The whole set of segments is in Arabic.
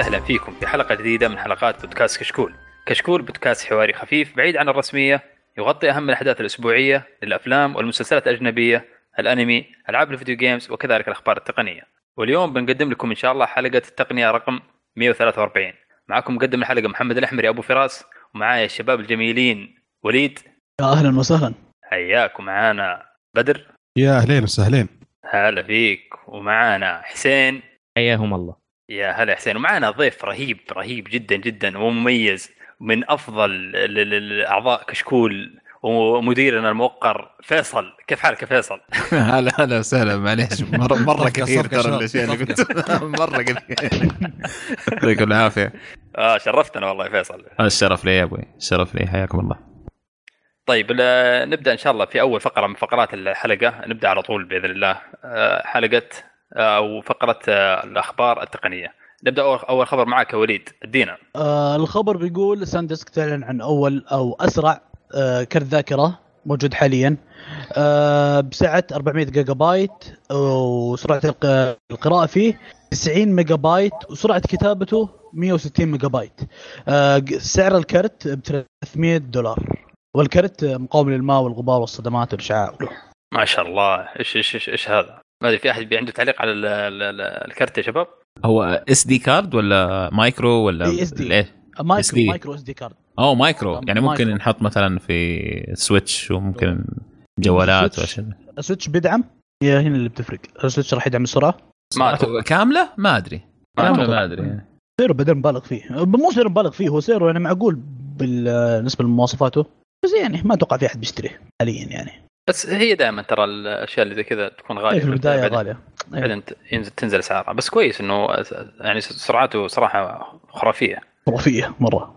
وسهلا فيكم في حلقة جديدة من حلقات بودكاست كشكول. كشكول بودكاست حواري خفيف بعيد عن الرسمية يغطي أهم الأحداث الأسبوعية للأفلام والمسلسلات الأجنبية، الأنمي، ألعاب الفيديو جيمز وكذلك الأخبار التقنية. واليوم بنقدم لكم إن شاء الله حلقة التقنية رقم 143. معكم مقدم الحلقة محمد الأحمري أبو فراس ومعايا الشباب الجميلين وليد. يا أهلا وسهلا. حياك ومعانا بدر. يا أهلين وسهلين. هلا فيك. ومعانا حسين. حياهم الله. يا هلا حسين. ومعنا ضيف رهيب رهيب جدا جدا ومميز من أفضل ال- ال- الأعضاء كشكول ومديرنا الموقر فيصل. كيف حالك يا فيصل؟ هلا هلا وسهلا. معليش مره مرة كثير ترى الاشياء اللي صفقة. قلت مرة كثير. يعطيكم العافية. آه شرفتنا والله يا فيصل. الشرف لي يا أبوي. الشرف لي. حياكم الله. طيب نبدأ إن شاء الله في أول فقرة من فقرات الحلقة. نبدأ على طول بإذن الله. آه، حلقة آه، أو فقره آه، الأخبار التقنية. نبدأ اول أول خبر معك يا وليد أدينا. آه الخبر بيقول SanDisk تعلن عن أول أو أسرع آه كرت ذاكرة موجود حاليا آه بسعة 400 جيجا بايت وسرعة الق- القراءة فيه 90 ميجا بايت وسرعة كتابته 160 ميجا بايت آه سعر الكرت ب 300 دولار. والكرت مقاوم للماء والغبار والصدمات والإشعاع. ما شاء الله. إيش إيش إيش, إيش هذا؟ ما أدري في أحد بي- عنده تعليق على ال- ال- ال- الكرت يا شباب؟ هو SD card ولا مايكرو ولا SD. إيه؟ micro. micro SD card اوه مايكرو يعني ممكن مايكرو. نحط مثلا في Switch وممكن جوالات Switch. وأشياء. ال Switch بيدعم؟ هي هنا اللي بتفرق. ال Switch راح يدعم السرعه ما. كاملة؟ ما أدري. كاملة. ما أدري. سعره بدل مبالغ فيه. مو سعره مبالغ فيه هو سعره يعني معقول بالنسبة لمواصفاته؟ بس يعني ما أتوقع في أحد بيشتريه حاليا يعني. بس هي دائما ترى الأشياء اللي زي كذا تكون غالية. إيه، في البداية بعدين- غالية. إيه، بعدين ت- ينزل تنزل اسعارها بس كويس إنه يعني سرعته صراحة خرافية. خرافية مرة.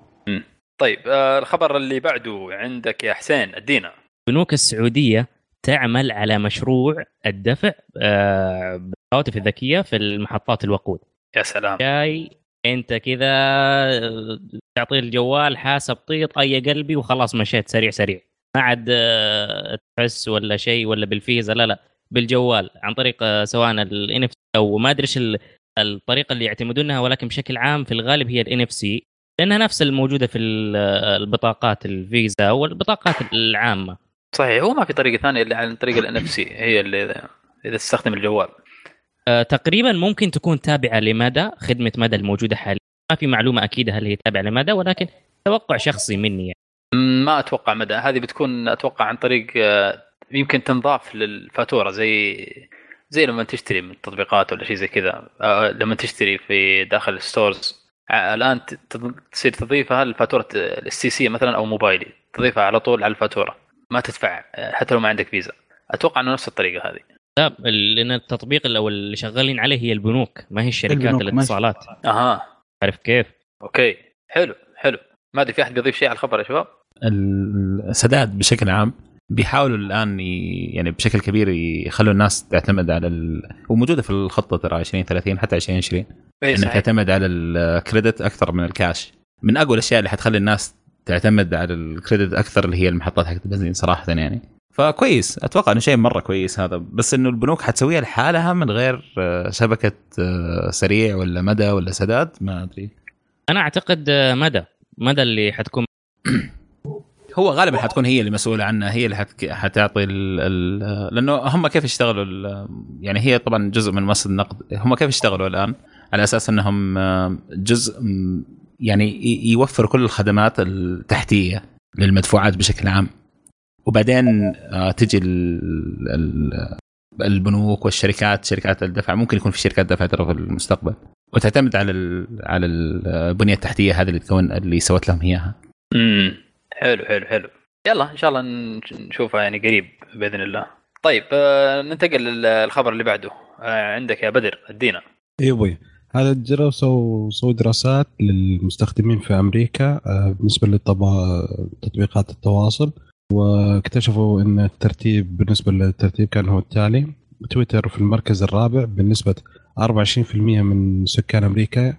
طيب آه الخبر اللي بعده عندك يا حسين ادينا البنوك السعودية تعمل على مشروع الدفع آه، بالهواتف الذكية في المحطات الوقود. يا سلام. جاي أنت كذا آه، تعطيه الجوال حاسب طيط أي قلبي وخلاص مشيت سريع سريع. ما عاد آه، تحس ولا شيء ولا بالفيزا لا لا بالجوال عن طريق آه، سواء ال NF أو ما أدري إيش ال- الطريقة اللي يعتمدونها ولكن بشكل عام في الغالب هي ال NFC لأنها نفس الموجودة في ال- البطاقات الفيزا والبطاقات العامة. صحيح. هو ما في طريقة ثانية إلا عن طريق ال NFC هي اللي إذا إذا تستخدم الجوال. آه، تقريبا ممكن تكون تابعة لمدى خدمة مدى الموجودة حاليا. ما في معلومة أكيدة هل هي تابعة لمدى ولكن توقع شخصي مني يعني. ما أتوقع مدى. هذه بتكون أتوقع عن طريق آه، يمكن تنضاف للفاتورة زي زي لما تشتري من تطبيقات ولا شيء زي كذا. آه، لما تشتري في داخل ال stores. آه، الآن تصير تضيفها لفاتوره ال STC مثلا أو موبايلي. تضيفها على طول على الفاتورة. ما تدفع حتى لو ما عندك فيزا. أتوقع إنه نفس الطريقة هذه. لا لأن التطبيق اللي- أو اللي شغالين عليه هي البنوك ما هي الشركات. الاتصالات. أها. عارف كيف؟ okay. حلو حلو. ما أدري في أحد بيضيف شيء على الخبر يا شباب؟ السداد بشكل عام بيحاولوا الآن يعني بشكل كبير يخلوا الناس تعتمد على ال... وموجوده في الخطة ترى 2030 حتى 2020 اي إنك تعتمد على الكريدت أكثر من الكاش. من أقوى الأشياء اللي حتخلي الناس تعتمد على الكريدت أكثر اللي هي المحطات حقت البنزين صراحة يعني. فكويس. أتوقع إنه شيء مرة كويس هذا. بس إنه البنوك حتسويها لحالها من غير آه، شبكة آه، سريع ولا مدى ولا سداد؟ ما أدري. أنا أعتقد آه، مدى. مدى اللي حتكون هو غالبا حتكون هي اللي مسؤولة عنها هي اللي حت... حتعطي ال... ال... لأنه هم كيف يشتغلوا ال... يعني هي طبعا جزء من مصر النقد. هم كيف يشتغلوا الآن؟ على أساس إنهم آه، جزء يعني ي- يوفروا كل الخدمات التحتية للمدفوعات بشكل عام. وبعدين آه، تجي ال... ال... البنوك والشركات شركات الدفع. ممكن يكون في شركات دفع ترى في المستقبل. وتعتمد على. على البنية التحتية هذه اللي تكون اللي سوت لهم إياها. امم حلو حلو حلو. يلا إن شاء الله نش- نشوفها يعني قريب بإذن الله. طيب آه، ننتقل للخبر اللي بعده. آه، عندك يا بدر أدينا. إي أبوي هذا جروا سووا سووا دراسات للمستخدمين في أمريكا آه، بالنسبة لتطبيقات التواصل واكتشفوا إن الترتيب بالنسبة للترتيب كان هو التالي. تويتر في المركز الرابع بنسبه 24% من سكان أمريكا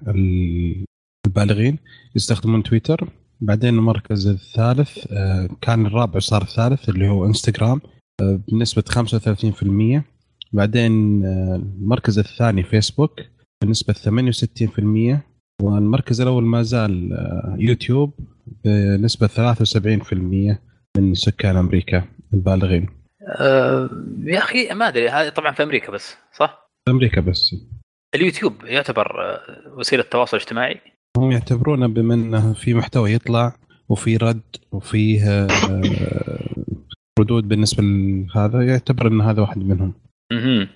البالغين يستخدمون تويتر. بعدين المركز الثالث آه، كان الرابع صار الثالث اللي هو انستغرام آه، بنسبة 35% بعدين آه، المركز الثاني فيسبوك بنسبة 68% والمركز الأول ما زال يوتيوب بنسبة 73% من سكان أمريكا البالغين. آه يا أخي ما أدري هذه طبعا في أمريكا بس صح؟ أمريكا بس. اليوتيوب يعتبر وسيلة تواصل اجتماعي. هم يعتبرونه بما انه في محتوى يطلع وفي رد وفيه آه، ردود بالنسبة لهذا يعتبر إن هذا واحد منهم. أها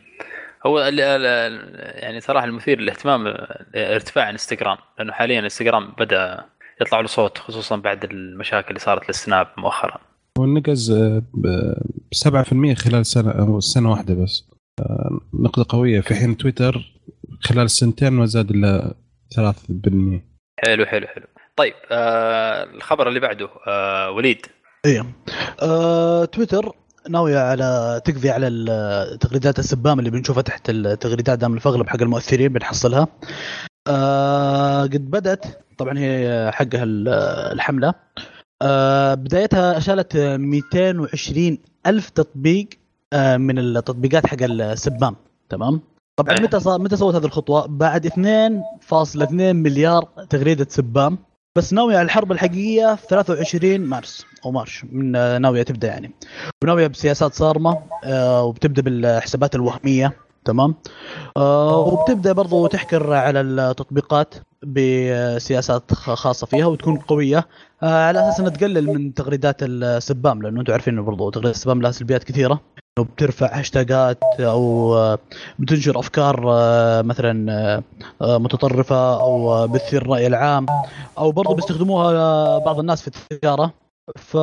هو يعني صراحة المثير للاهتمام ارتفاع انستغرام لأنه حاليا انستغرام بدأ يطلع له صوت خصوصا بعد المشاكل اللي صارت للسناب مؤخرا. والنقز آه، ب 7% خلال سنة أو سنة واحدة بس. آه، نقطه قوية. في حين تويتر خلال السنتين ما زاد إلا 3% حلو حلو حلو. طيب آه الخبر اللي بعده آه وليد. إيه. آه، تويتر ناوية على تقضي على التغريدات السبام اللي بنشوفها تحت التغريدات دام الفغلب حق المؤثرين بنحصلها. آه قد بدأت. طبعا هي حقها ال- الحملة. آه بدايتها شالت 220 ألف تطبيق آه من التطبيقات حق السبام. تمام؟ طبعا أيه. متى صار متى سوت هذه الخطوة؟ بعد 2.2 مليار تغريدة سبام. بس ناوية على الحرب الحقيقية في 23 مارس أو مارش من ناوية تبدأ يعني. وناوية بسياسات صارمة آه، وبتبدأ بالحسابات الوهمية. تمام؟ آه، وبتبدأ برضو تحكر على التطبيقات بسياسات خ- خاصة فيها وتكون قوية. آه، على أساس أنها تقلل من تغريدات ال spam لأنه أنتم عارفين برضو تغريدات ال spam لها سلبيات كثيرة. إنه بترفع هاشتاجات أو آه، بتنشر أفكار آه، مثلا آه، متطرفة أو بتثير الراي العام أو برضو بيستخدموها بعض الناس في التجاره ف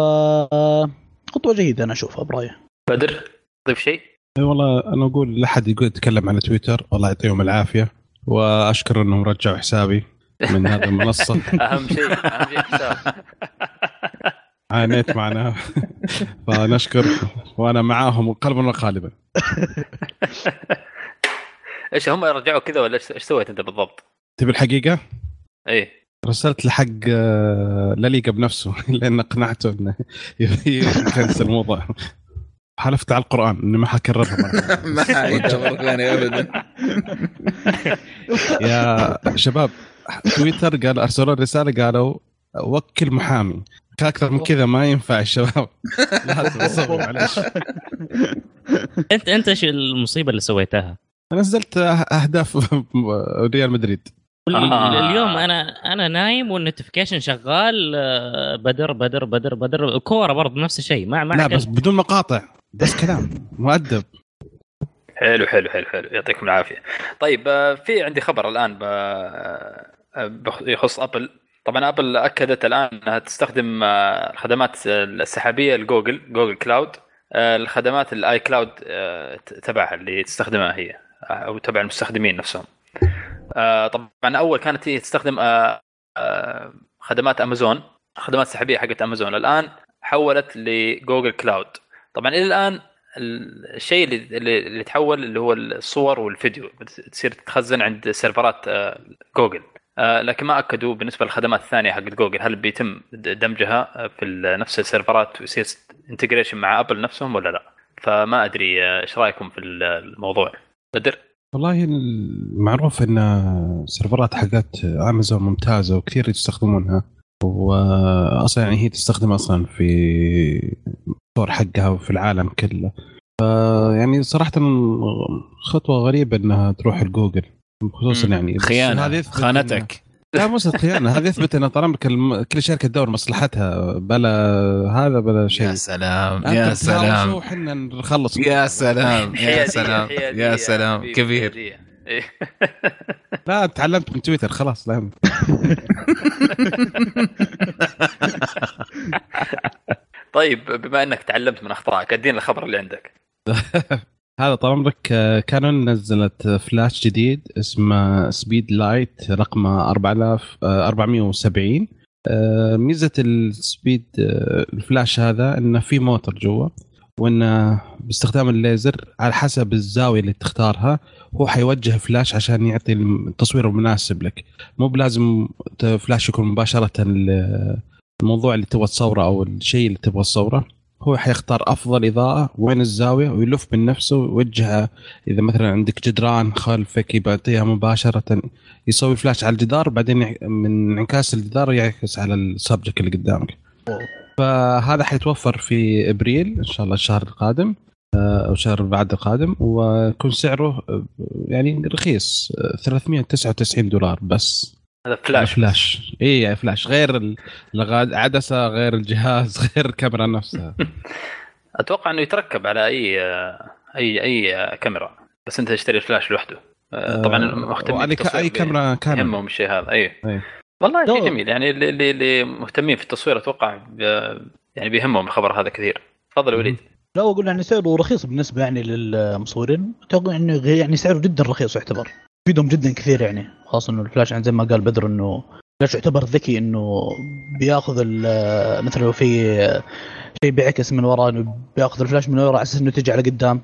خطوة جيدة أنا أشوفها برأيي. بدر تضيف شيء؟ إي والله أنا أقول لا حد يقول يتكلم على تويتر. الله يعطيهم العافية. وأشكر إنهم رجعوا حسابي من هذه المنصة. أهم شيء أهم شيء حساب. عانيت معنا. فنشكر وأنا معاهم قلبا وقالبا. إيش هم رجعوا كذا ولا إيش سويت أنت بالضبط؟ تبي الحقيقة؟ إيه رسلت لحق آه، لليقا بنفسه لأن اقنعته إنه يكنسل الموضوع. حلفت على القرآن إني ما حكررها. ما مرة ثانية ابدا يا شباب تويتر قال أرسلوا رسالة قالوا وكل محامي أكثر من كذا ما ينفع الشباب لازم اصور معلش انت أنت إيش المصيبة اللي سويتها؟ نزلت أهداف ريال مدريد آه. اليوم أنا أنا نايم وال notification شغال آه، بدر بدر بدر بدر كوره برضه نفس الشيء ما ما لا. بس بدون مقاطع بس كلام. مؤدب. حلو حلو حلو حلو. يعطيكم العافية. طيب آه، في عندي خبر الآن آه، بخ- يخص أبل. طبعا أبل أكدت الآن أنها تستخدم آه، الخدمات السحابية لجوجل Google Cloud. آه، الخدمات ال iCloud آه، تبعها اللي تستخدمها هي آه، أو تبع المستخدمين نفسهم. آه، طبعا أول كانت هي تستخدم آه، آه، خدمات أمازون خدمات سحابية حقت أمازون. الآن حولت ل Google Cloud. طبعا إلى الآن ال- الشيء اللي اللي تحول اللي هو الصور والفيديو. تصير تتخزن عند سيرفرات آه، جوجل. آه، لكن ما أكدوا بالنسبة للخدمات الثانية حقت جوجل. هل بيتم دمجها في نفس السيرفرات ويصير integration مع ابل نفسهم ولا لا؟ فما أدري آه، إيش رأيكم في ال- الموضوع؟ بدر؟ والله المعروف إن سيرفرات حقت امازون ممتازة وكثير يستخدمونها واصلا يعني هي تستخدم أصلا في ال store حقها وفي العالم كله. ف يعني صراحة خطوة غريبة إنها تروح لجوجل خصوصا. يعني إن- خانتك. لا مو خيانة هذا يثبت إن طال عمرك الم- كل شركة تدور مصلحتها بلا هذا بلا شيء. يا سلام يا سلام. وحنا نخلص. يا سلام يا سلام يا سلام حبيبي، كبير. لا تعلمت من تويتر خلاص لا طيب بما انك تعلمت من اخطائك ادينا الخبر اللي عندك. هذا طال عمرك آه، كانون نزلت فلاش جديد اسمه Speedlite رقمه 4000 آه، 470 آه، ميزة ال Speed آه، الفلاش هذا إنه في موتور جوا وإنه باستخدام الليزر على حسب الزاوية اللي تختارها هو حيوجه فلاش عشان يعطي التصوير المناسب لك. مو بلازم فلاش يكون مباشرة الموضوع اللي تبغى تصوره أو الشيء اللي تبغى تصوره هو حيختار أفضل إضاءة وين الزاوية ويلف من نفسه ويوجهها. إذا مثلا عندك جدران خلفك يعطيها مباشرة يسوي فلاش على الجدار بعدين من انعكاس الجدار يعكس على ال subject اللي قدامك. فهذا حيتوفر في إبريل إن شاء الله الشهر القادم آه، أو الشهر بعد القادم ويكون سعره آه، يعني رخيص آه، 399 دولار بس. هذا فلاش فلاش اي يعني فلاش غير ال- العدسه غير الجهاز غير الكاميرا نفسها. أتوقع إنه يتركب على أي أي أي كاميرا. بس أنت تشتري الفلاش لوحده. آه، طبعا مهتمين وعلي بالتصوير أي كاميرا كاميرا. يهمهم الشيء هذا. اي أي. والله شيء. جميل. يعني اللي, اللي, مهتمين في التصوير أتوقع ب- يعني بيهمهم الخبر هذا كثير. تفضل يا وليد. لا أقول يعني سعره رخيص بالنسبة يعني للمصورين أتوقع إنه يعني سعره جدا رخيص يعتبر. يفيدهم جدا كثير يعني. خاصة إنه الفلاش يعني زي ما قال بدر إنه الفلاش يعتبر ذكي إنه بيأخذ ال- مثلا لو في شيء بيعكس من وراه إنه بيأخذ الفلاش من ورا على أساس إنه تجي على قدام.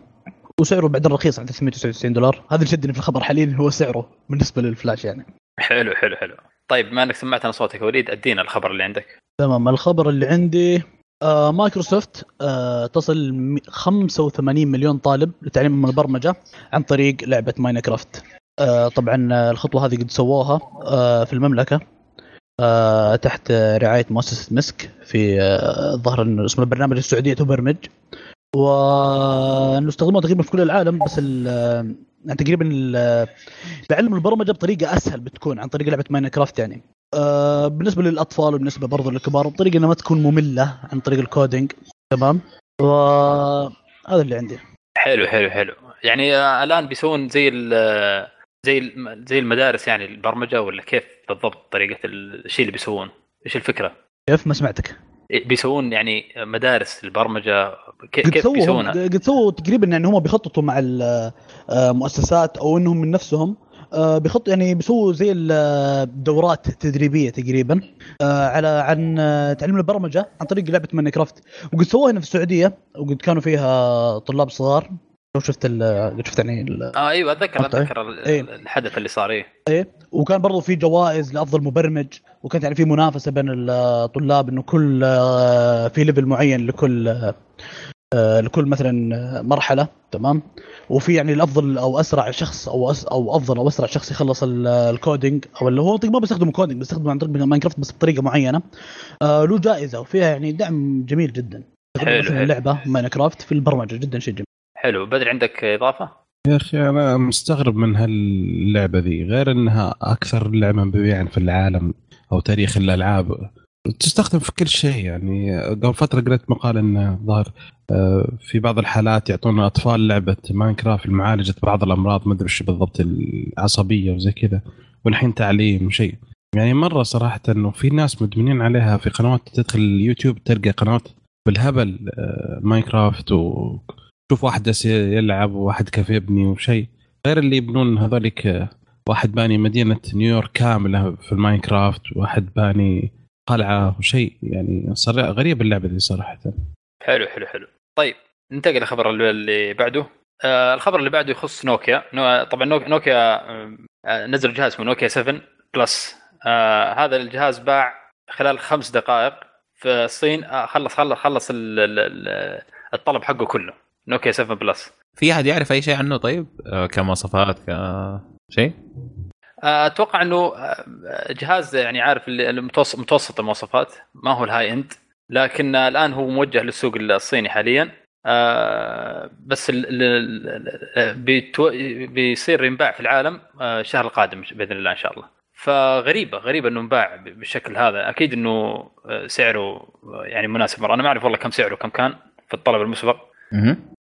وسعره بعدين رخيص عند 399 دولار. هذا اللي شدني في الخبر حاليا هو سعره بالنسبة للفلاش يعني. حلو حلو حلو. طيب بما إنك سمعتنا صوتك يا وليد أدينا الخبر اللي عندك. تمام الخبر اللي عندي آه مايكروسوفت آه تصل م- 85 مليون طالب لتعليم البرمجة عن طريق لعبة ماينكرافت. طبعا آه، الخطوة هذه قد سووها آه في المملكة آه تحت رعاية مؤسسة مسك في ظهر اسم البرنامج السعودية تبرمج وانه استخدموه تقريبا في كل العالم بس يعني تقريبا بيعلم البرمجة بطريقة أسهل بتكون عن طريق لعبة ماينكرافت يعني. آه، بالنسبة للأطفال وبالنسبة برضه للكبار بطريقه إنها ما تكون مملة عن طريق الكودينج تمام؟ وهذا اللي عندي. حلو حلو حلو. يعني الآن بيسوون زي زي زي المدارس يعني البرمجة ولا كيف بالضبط طريقة الشيء اللي بيسوون؟ إيش الفكرة؟ كيف ما سمعتك. بيسوون يعني مدارس البرمجة كيف سووا هم- بيسوونها قد سووا تقريبا يعني هم بيخططوا مع المؤسسات أو إنهم من نفسهم آه، بيخط يعني بيسووا زي الدورات تدريبية تقريبا آه، على عن آه، تعليم البرمجة عن طريق لعبة ماينكرافت وقد سووها هنا في السعودية وقد كانوا فيها طلاب صغار. لو شفت ال- شفت يعني ال- آه أيوه أتذكر؟ أتذكر إيه. الحدث اللي صار إيه. إيه. وكان برضو في جوائز لأفضل مبرمج وكانت يعني في منافسة بين الطلاب إنه كل آه، في level معين لكل آه، لكل مثلا آه، مرحلة تمام؟ وفي يعني الأفضل أو أسرع شخص أو أس أو أفضل أو أسرع شخص يخلص ال- ال coding أو اللي هو ما بيستخدموا coding بيستخدموا عن طريق ماينكرافت بس بطريقة معينة. آه له جائزة وفيها يعني دعم جميل جدا. حلو. اللعبة ماينكرافت في البرمجة جدا شيء جميل. حلو. بدر عندك إضافة؟ يا أخي أنا مستغرب من هاللعبة ذي. غير إنها أكثر لعبة مبيعا في العالم أو تاريخ الألعاب. تستخدم في كل شيء يعني. قبل فترة قريت مقال انه ظهر آه، في بعض الحالات يعطون الاطفال لعبة ماينكرافت لمعالجة بعض الأمراض ما أدري إيش بالضبط العصبية وزي كذا والحين تعليم وشيء يعني مرة صراحة إنه في ناس مدمنين عليها في قنوات تدخل اليوتيوب تلقى قنوات بالهبل آه، ماينكرافت وشوف واحد يلعب وواحد كيف يبني وشيء غير اللي يبنون هذوليك آه، واحد باني مدينة نيويورك كاملة في الماينكرافت واحد باني قلعة وشيء يعني صار غريب اللعبة دي صراحة. حلو حلو حلو. طيب ننتقل للخبر اللي- بعده. آه الخبر اللي بعده يخص نوكيا. نو... طبعا نوك- نوكيا آه نزل جهاز اسمه نوكيا 7 Plus. آه هذا الجهاز باع خلال خمس دقائق في الصين. آه خلص خلص خلص ال... ال... ال- الطلب حقه كله. نوكيا 7 بلس. في أحد يعرف أي شيء عنه طيب؟ آه، كمواصفات كشيء آه، أتوقع إنه آه، جهاز يعني عارف المتوسط متوسط المواصفات ما هو الهاي إند لكن الآن هو موجه للسوق الصيني حاليا. بس بيصير ينباع في العالم الشهر القادم بإذن الله إن شاء الله. فغريبة غريبة إنه انباع بالشكل هذا. أكيد إنه سعره يعني مناسب مرة. أنا ما أعرف والله كم سعره كم كان في الطلب المسبق.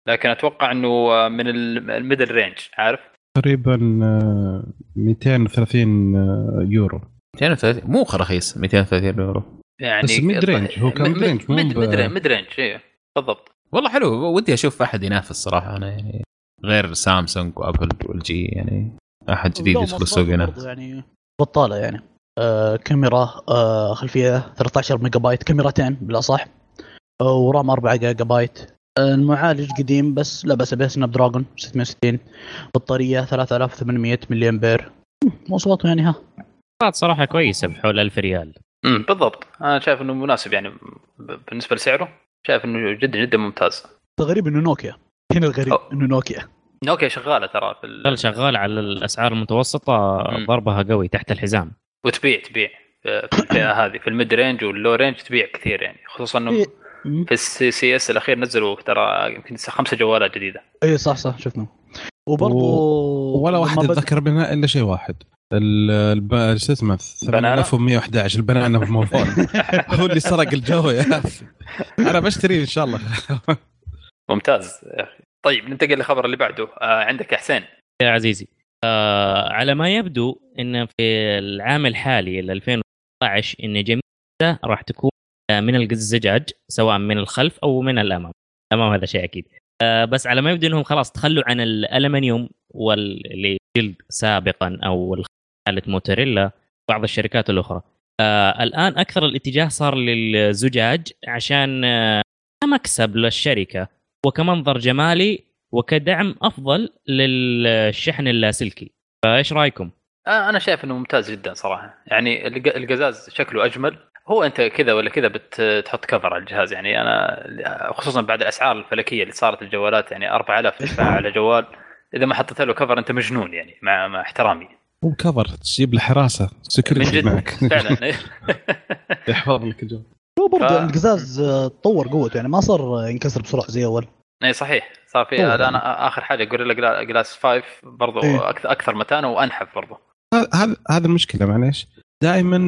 لكن أتوقع إنه آه، من ال- ال middle range عارف؟ تقريبا آه، 230 آه، يورو. 230 مو رخيص 230 يورو. يعني بس mid range، هو كان mid range، مو mid range mid range أيوه بالضبط. والله حلو ودي أشوف أحد ينافس صراحة أنا يعني غير سامسونج وأبل والجي يعني أحد جديد يدخل السوق ينافس يعني بطالة يعني. آه كاميرا آه خلفية 13 ميجا بايت كاميرتين بالأصح. آه و RAM 4 جيجا بايت. آه المعالج قديم بس لا بأس به Snapdragon 660 بطارية 3800 ملي امبير مواصفاته يعني ها. صراحة كويسة بحول 1000 ريال. امم بالضبط. أنا شايف إنه مناسب يعني ب- بالنسبة لسعره شايف إنه جدا جدا ممتاز. الغريب إنه نوكيا هنا الغريب أو. إنه نوكيا نوكيا شغالة ترى في ال... ظل شغال على الأسعار المتوسطة مم. ضربها قوي تحت الحزام. وتبيع تبيع. في الفئة هذه في ال mid range وال low range تبيع كثير يعني. خصوصا إنه. في ال CES الأخير نزلوا ترى يمكن خمسة جوالات جديدة. اي صح صح شفنا. وبرضه ولا واحد لما بد- منها إلا شيء واحد. ال- الب- شو اسمه؟ banana؟ 8111 ال banana بالموفون هو اللي سرق الجو يا أخي. أنا بشتري إن شاء الله. ممتاز يا أخي. طيب ننتقل للخبر اللي بعده. آه عندك يا حسين. يا عزيزي. آه على ما يبدو إن في العام الحالي ال 2019 إن جميع راح تكون من الزجاج سواء من الخلف أو من الأمام. الامام هذا شيء أكيد. آه بس على ما يبدو إنهم خلاص تخلوا عن الألمنيوم واللي جلد سابقا أو حالة موتوريلا بعض الشركات الأخرى. آه الآن أكثر الاتجاه صار للزجاج عشان آه كمكسب للشركة وكمنظر جمالي وكدعم أفضل للشحن اللاسلكي. فإيش رأيكم؟ آه أنا شايف إنه ممتاز جدا صراحة. يعني الق- القزاز شكله أجمل. هو أنت كذا ولا كذا بتحط كفر على الجهاز. يعني أنا خصوصا بعد الأسعار الفلكية اللي صارت الجوالات يعني 4000 تدفع على جوال. إذا ما حطيت له كفر أنت مجنون يعني مع مع احترامي. مو كفر تجيب له حراسة من سكيورتي جد؟ معك. فعلا. يحفظ لك الجو هو برضه ف- القزاز آه، تطور قوته يعني ما صار ينكسر بسرعة زي أول. اي صحيح. صار في. الان آخر حاجة Gorilla Gla- Glass 5 برضو إيه. أكثر متانة وأنحف برضو. هذا هذا- هذا المشكلة معليش. دائما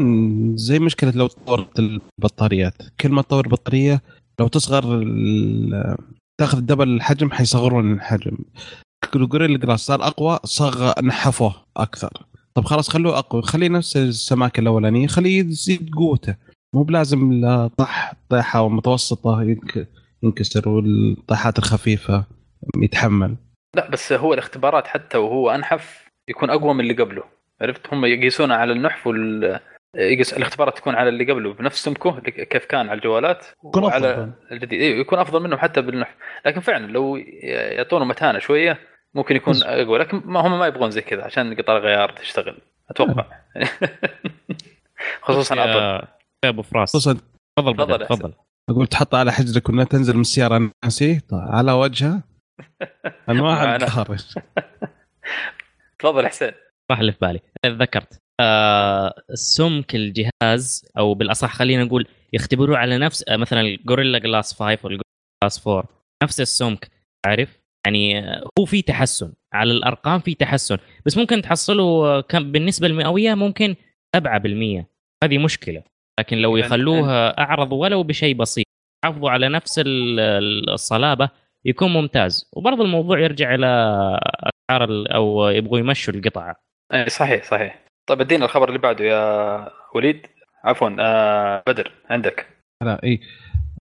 زي مشكلة لو طورت البطاريات. كل ما تطور البطاريه لو تصغر تاخذ double الحجم حيصغرون الحجم. Gorilla Glass صار أقوى صغ نحفوه أكثر. طب خلاص خلوه أقوى. خليه نفس السماكة الأولانية خليه يزيد قوته. مو بلازم لا طح طيحة متوسطه ينك- ينكسر والطيحات الخفيفة يتحمل. لا بس هو الاختبارات حتى وهو أنحف يكون أقوى من اللي قبله. عرفت؟ هم يقيسون على النحف وال يقيس الاختبارات تكون على اللي قبله بنفس سمكه كيف كان على الجوالات يكون وعلى أفضل. الجديد إيه، يكون أفضل منهم حتى بالنحف. لكن فعلا لو يعطونه متانة شوية ممكن يكون أقوى. لكن ما هم ما يبغون زي كذا عشان قطع الغيار تشتغل. أتوقع. خصوصا ابل يا يا أبو فراس. خصوصا تفضل تفضل. تفضل. أقول تحطها على حجرك وانها تنزل من السيارة ناسي. على وجهها أنواع. القهر تفضل حسين. راح اللي في بالي. تذكرت. آه سمك الجهاز أو بالأصح خلينا نقول يختبروه على نفس آه مثلا ال Gorilla Glass 5 وال Gorilla Glass 4 نفس السمك عارف؟ يعني آه، هو في تحسن. على الأرقام في تحسن. بس ممكن تحصلوا آه، كم بالنسبة المئويه ممكن 7% هذه مشكلة. لكن لو يخلوها أعرض ولو بشيء بسيط يحافظوا على نفس ال- ال- الصلابة يكون ممتاز. وبرضه الموضوع يرجع إلى أسعار أو يبغوا يمشوا القطعه اي صحيح صحيح. طيب ادينا الخبر اللي بعده يا وليد. عفوا آه بدر عندك. لا اي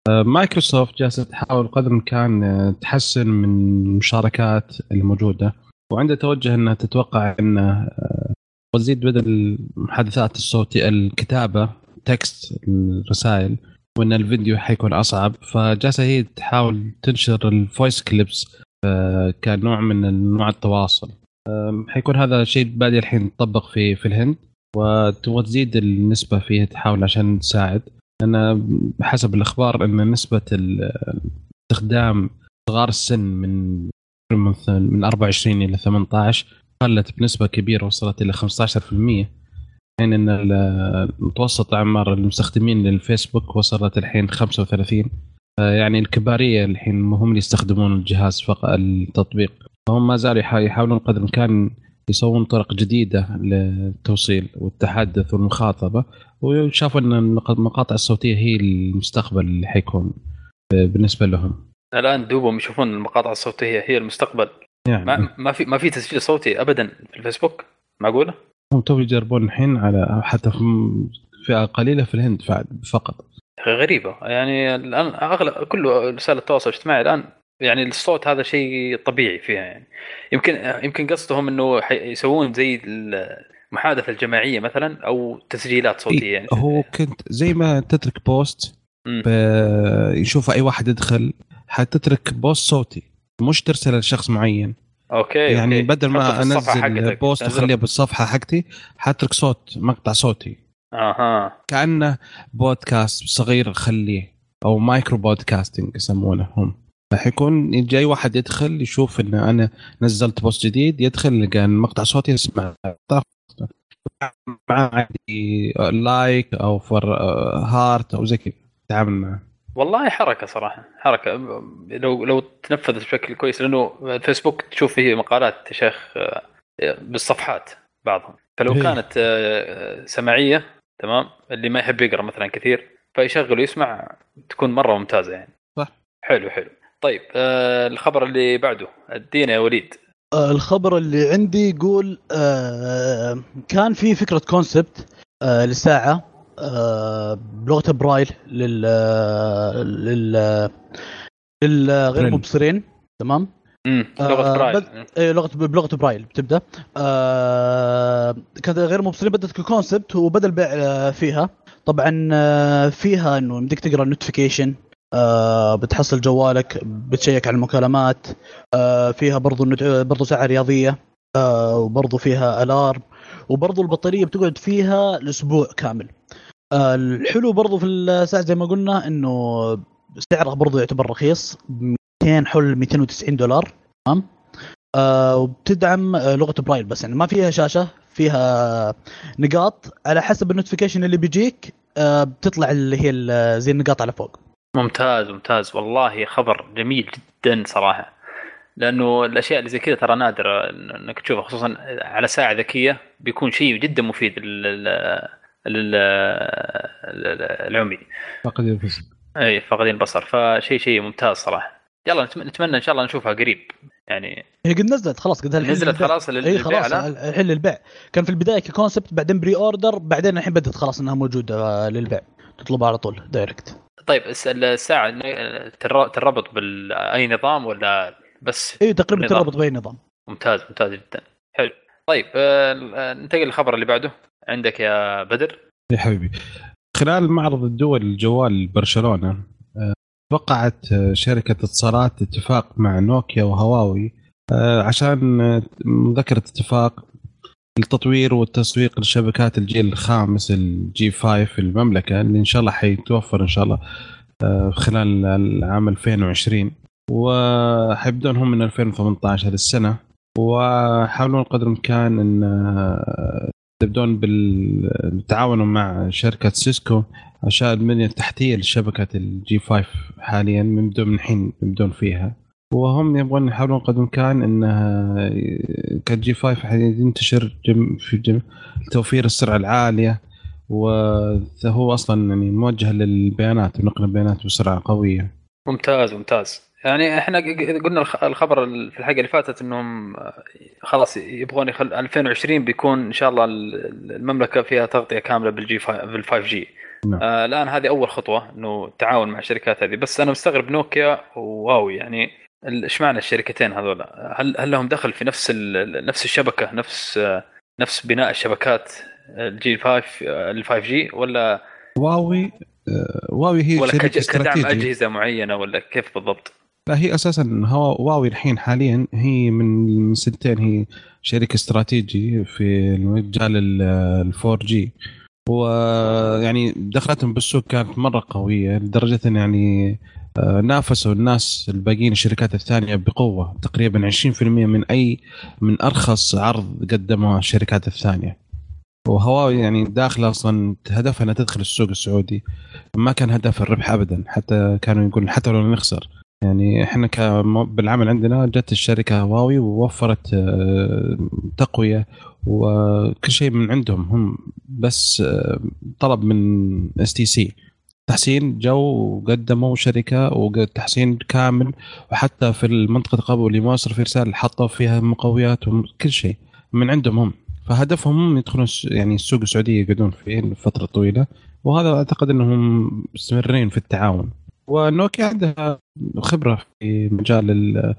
آه، مايكروسوفت جالسة تحاول قدر الإمكان آه، تحسن من المشاركات الموجودة وعندها توجه إنها تتوقع ان آه، وتزيد بدل المحادثات الصوتية الكتابة text الرسائل وإن الفيديو حيكون أصعب. فجالسة هي تحاول تنشر ال voice clips كنوع من نوع التواصل. حيكون هذا شيء بادي الحين يطبق في في الهند وتبغى تزيد النسبة فيه تحاول عشان تساعد. لأن بحسب الأخبار إن نسبة استخدام صغار السن من من من 24 إلى 18 قلت بنسبة كبيرة وصلت إلى 15% حين إن ال- متوسط أعمار المستخدمين للفيسبوك وصلت الحين 35 يعني الكبارية الحين هم اللي يستخدمون الجهاز فقط التطبيق. فهم ما زالوا يحا- يحاولون قدر الإمكان يسوون طرق جديدة للتوصيل والتحدث والمخاطبة وشافوا إن المق- المقاطع الصوتية هي المستقبل اللي حيكون بالنسبة لهم. الآن دوبهم يشوفون المقاطع الصوتية هي المستقبل. يعني. ما ما في ما في تسجيل صوتي ابدا في الفيسبوك؟ معقولة؟ هم تو يجربون الحين على حتى في فئة قليلة في الهند فقط. غريبة. يعني الآن أغلب كل وسائل التواصل الاجتماعي الآن يعني الصوت هذا شيء طبيعي فيها يعني يمكن يمكن قصدهم إنه يسوون زي المحادثة الجماعية مثلا أو تسجيلات صوتية يعني هو كنت زي ما تترك post يشوف أي واحد يدخل حتترك post صوتي مش ترسله لشخص معين okay يعني okay. بدل ما أنزل. post. واخليه بالصفحة حقتي حترك صوت مقطع صوتي أها كأنه بودكاست صغير خليه أو micro podcasting يسمونه هم فحيكون جاي واحد يدخل يشوف إن أنا نزلت post جديد يدخل يلقى مقطع صوتي يسمع. معاه عادي like أو فر heart أو زي كذا تعامل معه. والله حركة صراحة حركة. لو لو تنفذت بشكل كويس لأنه الفيسبوك تشوف فيه مقالات يا شيخ بالصفحات بعضهم. فلو هي. كانت آه، سماعية تمام اللي ما يحب يقرأ مثلا كثير فيشغل ويسمع تكون مرة ممتازة يعني. صح. حلو حلو. طيب آه، الخبر اللي بعده ادينا يا وليد. آه، الخبر اللي عندي يقول آه، كان في فكرة concept آه، لساعه آه، بلغه برايل لل لل للغير برايل. مبصرين. تمام؟ امم لغة آه، برايل. بد- إيه، لغة بلغه برايل بتبدأ. آه كانت غير مبصرين بدأت ك concept وبدأ البيع آه، فيها. طبعا آه، فيها إنه يمديك تقرأ ال notification آه بتحصل جوالك بتشيك على المكالمات آه فيها برضو برضو ساعة رياضية آه وبرضو فيها alarm وبرضو البطارية بتقعد فيها الأسبوع كامل. الحلو برضو في الساعة زي ما قلنا إنه سعرها برضو يعتبر رخيص 200 حول 290 دولار تمام؟ وبتدعم لغة برايل بس يعني ما فيها شاشة فيها نقاط على حسب ال notification اللي بيجيك بتطلع اللي هي زي النقاط على فوق. ممتاز ممتاز. والله خبر جميل جدا صراحة. لأنه الأشياء اللي زي كذا ترى نادرة إنك تشوفها خصوصا على ساعة ذكية بيكون شيء جدا مفيد لل لل العمي فقد الفصل إي فاقدين البصر. فشيء شيء ممتاز صراحة. يلا نتم- نتمنى إن شاء الله نشوفها قريب. يعني هي قد نزلت خلاص قد نزلت للبيع. خلاص لل- إي للبيع، خلاص لا؟ الحين للبيع. كان في البداية ك concept بعدين pre-order بعدين الحين بدت خلاص إنها موجودة آه، للبيع. تطلبها على طول direct طيب الس- الساعة تر- تربط بأي نظام ولا بس اي تقريبا. تربط بأي نظام. ممتاز ممتاز جدا. حلو. طيب آه، ننتقل للخبر اللي بعده. عندك يا بدر. يا حبيبي. خلال معرض الدول الجوال برشلونة آه، وقعت آه، شركة اتصالات اتفاق مع نوكيا وهواوي عشان مذكرة اتفاق لتطوير والتسويق لشبكات الجيل الخامس ال G5 في المملكة اللي إن شاء الله حيتوفر إن شاء الله آه، خلال العام 2020 وحيبدون هم من 2018 هذه السنة. وحاولون قدر الإمكان إن آه، يبدون بالتعاون مع شركة سيسكو عشان البنيه التحتيه لشبكه ال G5 حاليا من بدون الحين يبدون فيها. وهم يبغون يحاولون قدر الامكان انها ك G5 ينتشر game في game توفير السرعة العالية وهو أصلا يعني موجه للبيانات ونقل البيانات بسرعة قوية. ممتاز ممتاز. يعني إحنا قلنا الخ- الخبر في الحلقة اللي فاتت إنهم خلاص يبغون يخل 2020 بيكون إن شاء الله ال- المملكة فيها تغطية كاملة بال G بال 5G نعم. آه الآن هذه أول خطوة إنه التعاون مع الشركات هذه. بس أنا مستغرب نوكيا وهواوي يعني إيش معنى الشركتين هذول؟ هل هل لهم دخل في نفس ال- نفس الشبكة نفس نفس بناء الشبكات الجي 5 ال 5 جي ولا واوي آه، واوي هي ولا شركة كدعم أجهزة معينة ولا كيف بالضبط؟ لا هي أساسا هو واوي الحين حاليا هي من سنتين هي شركة استراتيجي في مجال ال 4G ويعني دخلتهم بالسوق كانت مرة قوية لدرجة يعني نافسوا الناس الباقيين الشركات الثانية بقوة تقريبا 20% من أي من أرخص عرض قدمها الشركات الثانية. وهواوي يعني داخلة أصلا هدفها إنها تدخل السوق السعودي. ما كان هدف الربح ابدا حتى كانوا يقولون حتى لو نخسر يعني إحنا بالعمل عندنا جت الشركة هواوي ووفرت آه، تقوية وكل شيء من عندهم. هم بس آه، طلب من اس تي سي تحسين جو وقدموا شركة وتحسين كامل وحتى في المنطقة قبل اللي ما صار في رساله حطوا فيها مقويات وكل شيء من عندهم هم. فهدفهم هم يدخلون يعني السوق السعودية يقعدون فيه لفترة طويلة وهذا أعتقد إنهم مستمرين في التعاون. ونوكيا عندها خبرة في مجال ال-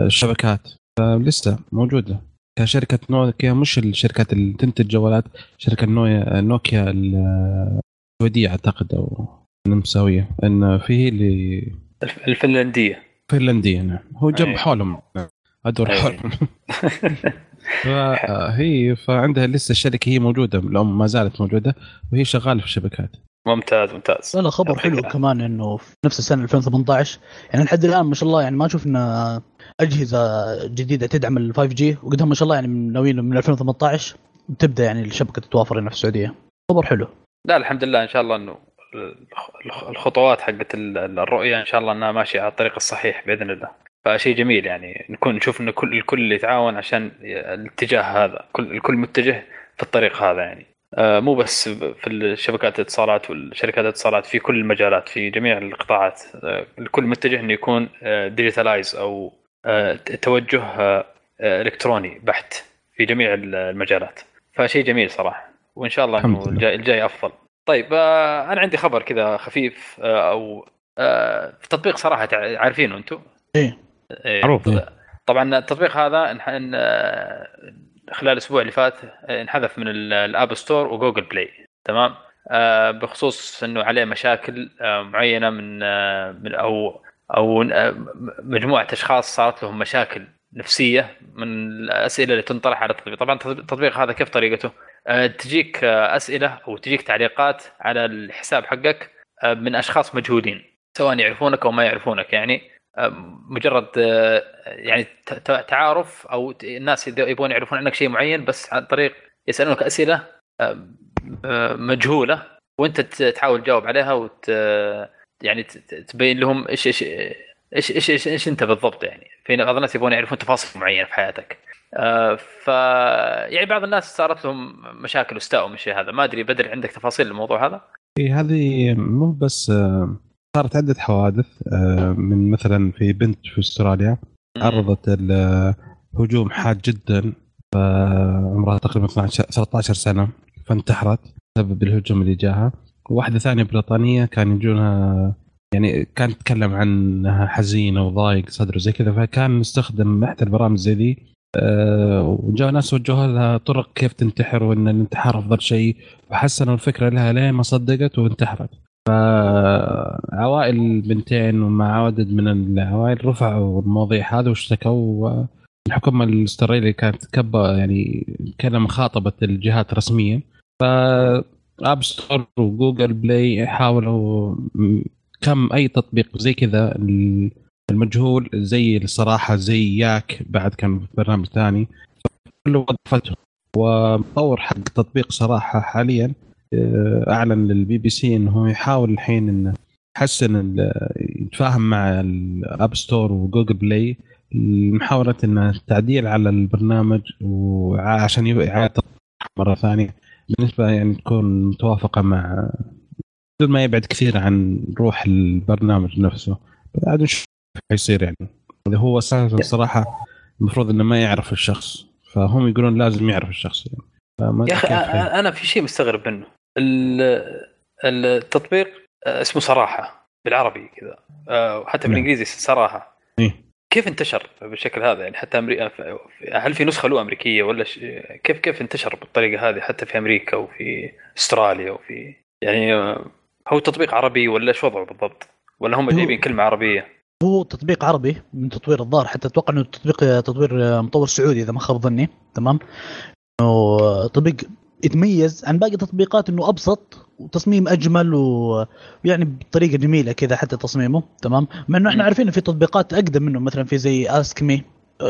الشبكات لسه موجودة. كشركة نوكيا مش الشركات اللي تنتج جوالات شركة نوكيا السعودية أعتقد أو النمساويه إن في اللي الف- الفنلندية. فنلندية نعم. هو جنب أي. حولهم. نعم. ادور أي. حولهم فهي فعندها لسه الشركة هي موجودة. الأم ما زالت موجودة وهي شغالة في الشبكات. ممتاز ممتاز. لا لا خبر حلو العافية. كمان إنه في نفس السنة 2018 يعني لحد الآن ما شاء الله يعني ما شفنا أجهزة جديدة تدعم ال 5 جي وقدهم ما شاء الله يعني من ناويين من 2018 تبدأ يعني الشبكة تتوافر هنا في السعودية. خبر حلو. لا الحمد لله إن شاء الله إنه الخطوات حقت ال- الرؤية إن شاء الله إنها ماشية على الطريق الصحيح بإذن الله. فشيء جميل يعني نكون نشوف انه كل الكل يتعاون عشان الاتجاه هذا. كل الكل متجه في الطريق هذا يعني. آه، مو بس في الشبكات الاتصالات والشركات الاتصالات في كل المجالات في جميع القطاعات. آه، الكل متجه إنه يكون digitalize أو آه، توجه آه، آه، إلكتروني بحت في جميع المجالات. فشيء جميل صراحة. وإن شاء الله إنه. الجاي, الجاي أفضل. طيب آه، أنا عندي خبر كذا خفيف آه، أو آه، في تطبيق صراحة عارفينه أنتم إيه إيه. معروف. طبعا التطبيق هذا آه، خلال الأسبوع اللي فات آه، انحذف من ال- ال App Store و Google Play تمام آه، بخصوص إنه عليه مشاكل آه، معينة من آه، من أو أو آه، مجموعة أشخاص صارت لهم مشاكل نفسية من الأسئلة اللي تنطرح على التطبيق. طبعا التطبيق هذا كيف طريقته؟ آه، تجيك آه، أسئلة أو تجيك تعليقات على الحساب حقك آه، من أشخاص مجهولين سواء يعرفونك أو ما يعرفونك. يعني مجرد يعني تعارف أو الناس يبغون يعرفون عنك شيء معين بس عن طريق يسألونك أسئلة مجهولة وأنت تحاول تجاوب عليها وت يعني تبين لهم إيش إيش إيش إيش إيش, إيش أنت بالضبط يعني؟ في بعض الناس يبغون يعرفون تفاصيل معينة في حياتك. آه، ف يعني بعض الناس صارت لهم مشاكل واستاءوا من الشيء هذا. ما أدري بدر عندك تفاصيل الموضوع هذا؟ إيه هذه مو بس آه، صارت عدة حوادث آه، من مثلا في بنت في أستراليا عرضت ال- هجوم حاد جدا عمرها تقريبا 12 13 سنة فانتحرت بسبب الهجوم اللي جاها. وواحدة ثانية بريطانية كان يجونها يعني كانت تتكلم عن انها حزينة وضايق صدره زي كذا فكان نستخدم احدى البرامج زي ذي آه، وجاء ناس وجهوا لها طرق كيف تنتحر وإن الانتحار أفضل شيء وحسنوا الفكرة لها لين ما صدقت وانتحرت. فعوائل البنتين ومع عدد من العوائل رفعوا المواضيع هذه واشتكوا الحكومة الأسترالية كانت كبه يعني كلمه خاطبت الجهات الرسمية. ف اب ستور وجوجل بلاي حاولوا كم أي تطبيق زي كذا المجهول زي الصراحة زي ياك بعد كان برنامج ثاني. كله وظفته ومطور حق تطبيق صراحة حاليا آه، أعلن للبي بي سي إنه يحاول الحين إنه يحسن يتفاهم مع ال App Store و Google Play محاولة إنه التعديل على البرنامج وعشان يعاد مرة ثانية. بالنسبة يعني تكون متوافقة مع بدون ما يبعد كثير عن روح البرنامج نفسه. بعد نشوف حيصير يعني. اللي هو أساسا صراحة المفروض إنه ما يعرف الشخص. فهم يقولون لازم يعرف الشخص يعني. يا أخي يعني. أنا في شيء مستغرب منه. ال- التطبيق اسمه صراحة بالعربي كذا. آه، وحتى نعم. بالإنجليزي صراحة. إيه. كيف انتشر بالشكل هذا يعني؟ حتى أمري... هل في نسخة له أمريكية ولا ش... كيف كيف انتشر بالطريقة هذه حتى في أمريكا وفي أستراليا وفي يعني آه، هو تطبيق عربي ولا إيش وضعه بالضبط؟ ولا هم جايبين كلمة عربية؟ هو تطبيق عربي من تطوير الظاهر حتى أتوقع إنه تطبيق تطوير مطور سعودي إذا ما خاب ظني. تمام؟ إنه تطبيق يتميز عن باقي التطبيقات إنه أبسط وتصميم أجمل ويعني بطريقة جميلة كذا حتى تصميمه. تمام؟ مع إنه إحنا. عارفين إن في تطبيقات أقدم منه مثلا في زي اسك مي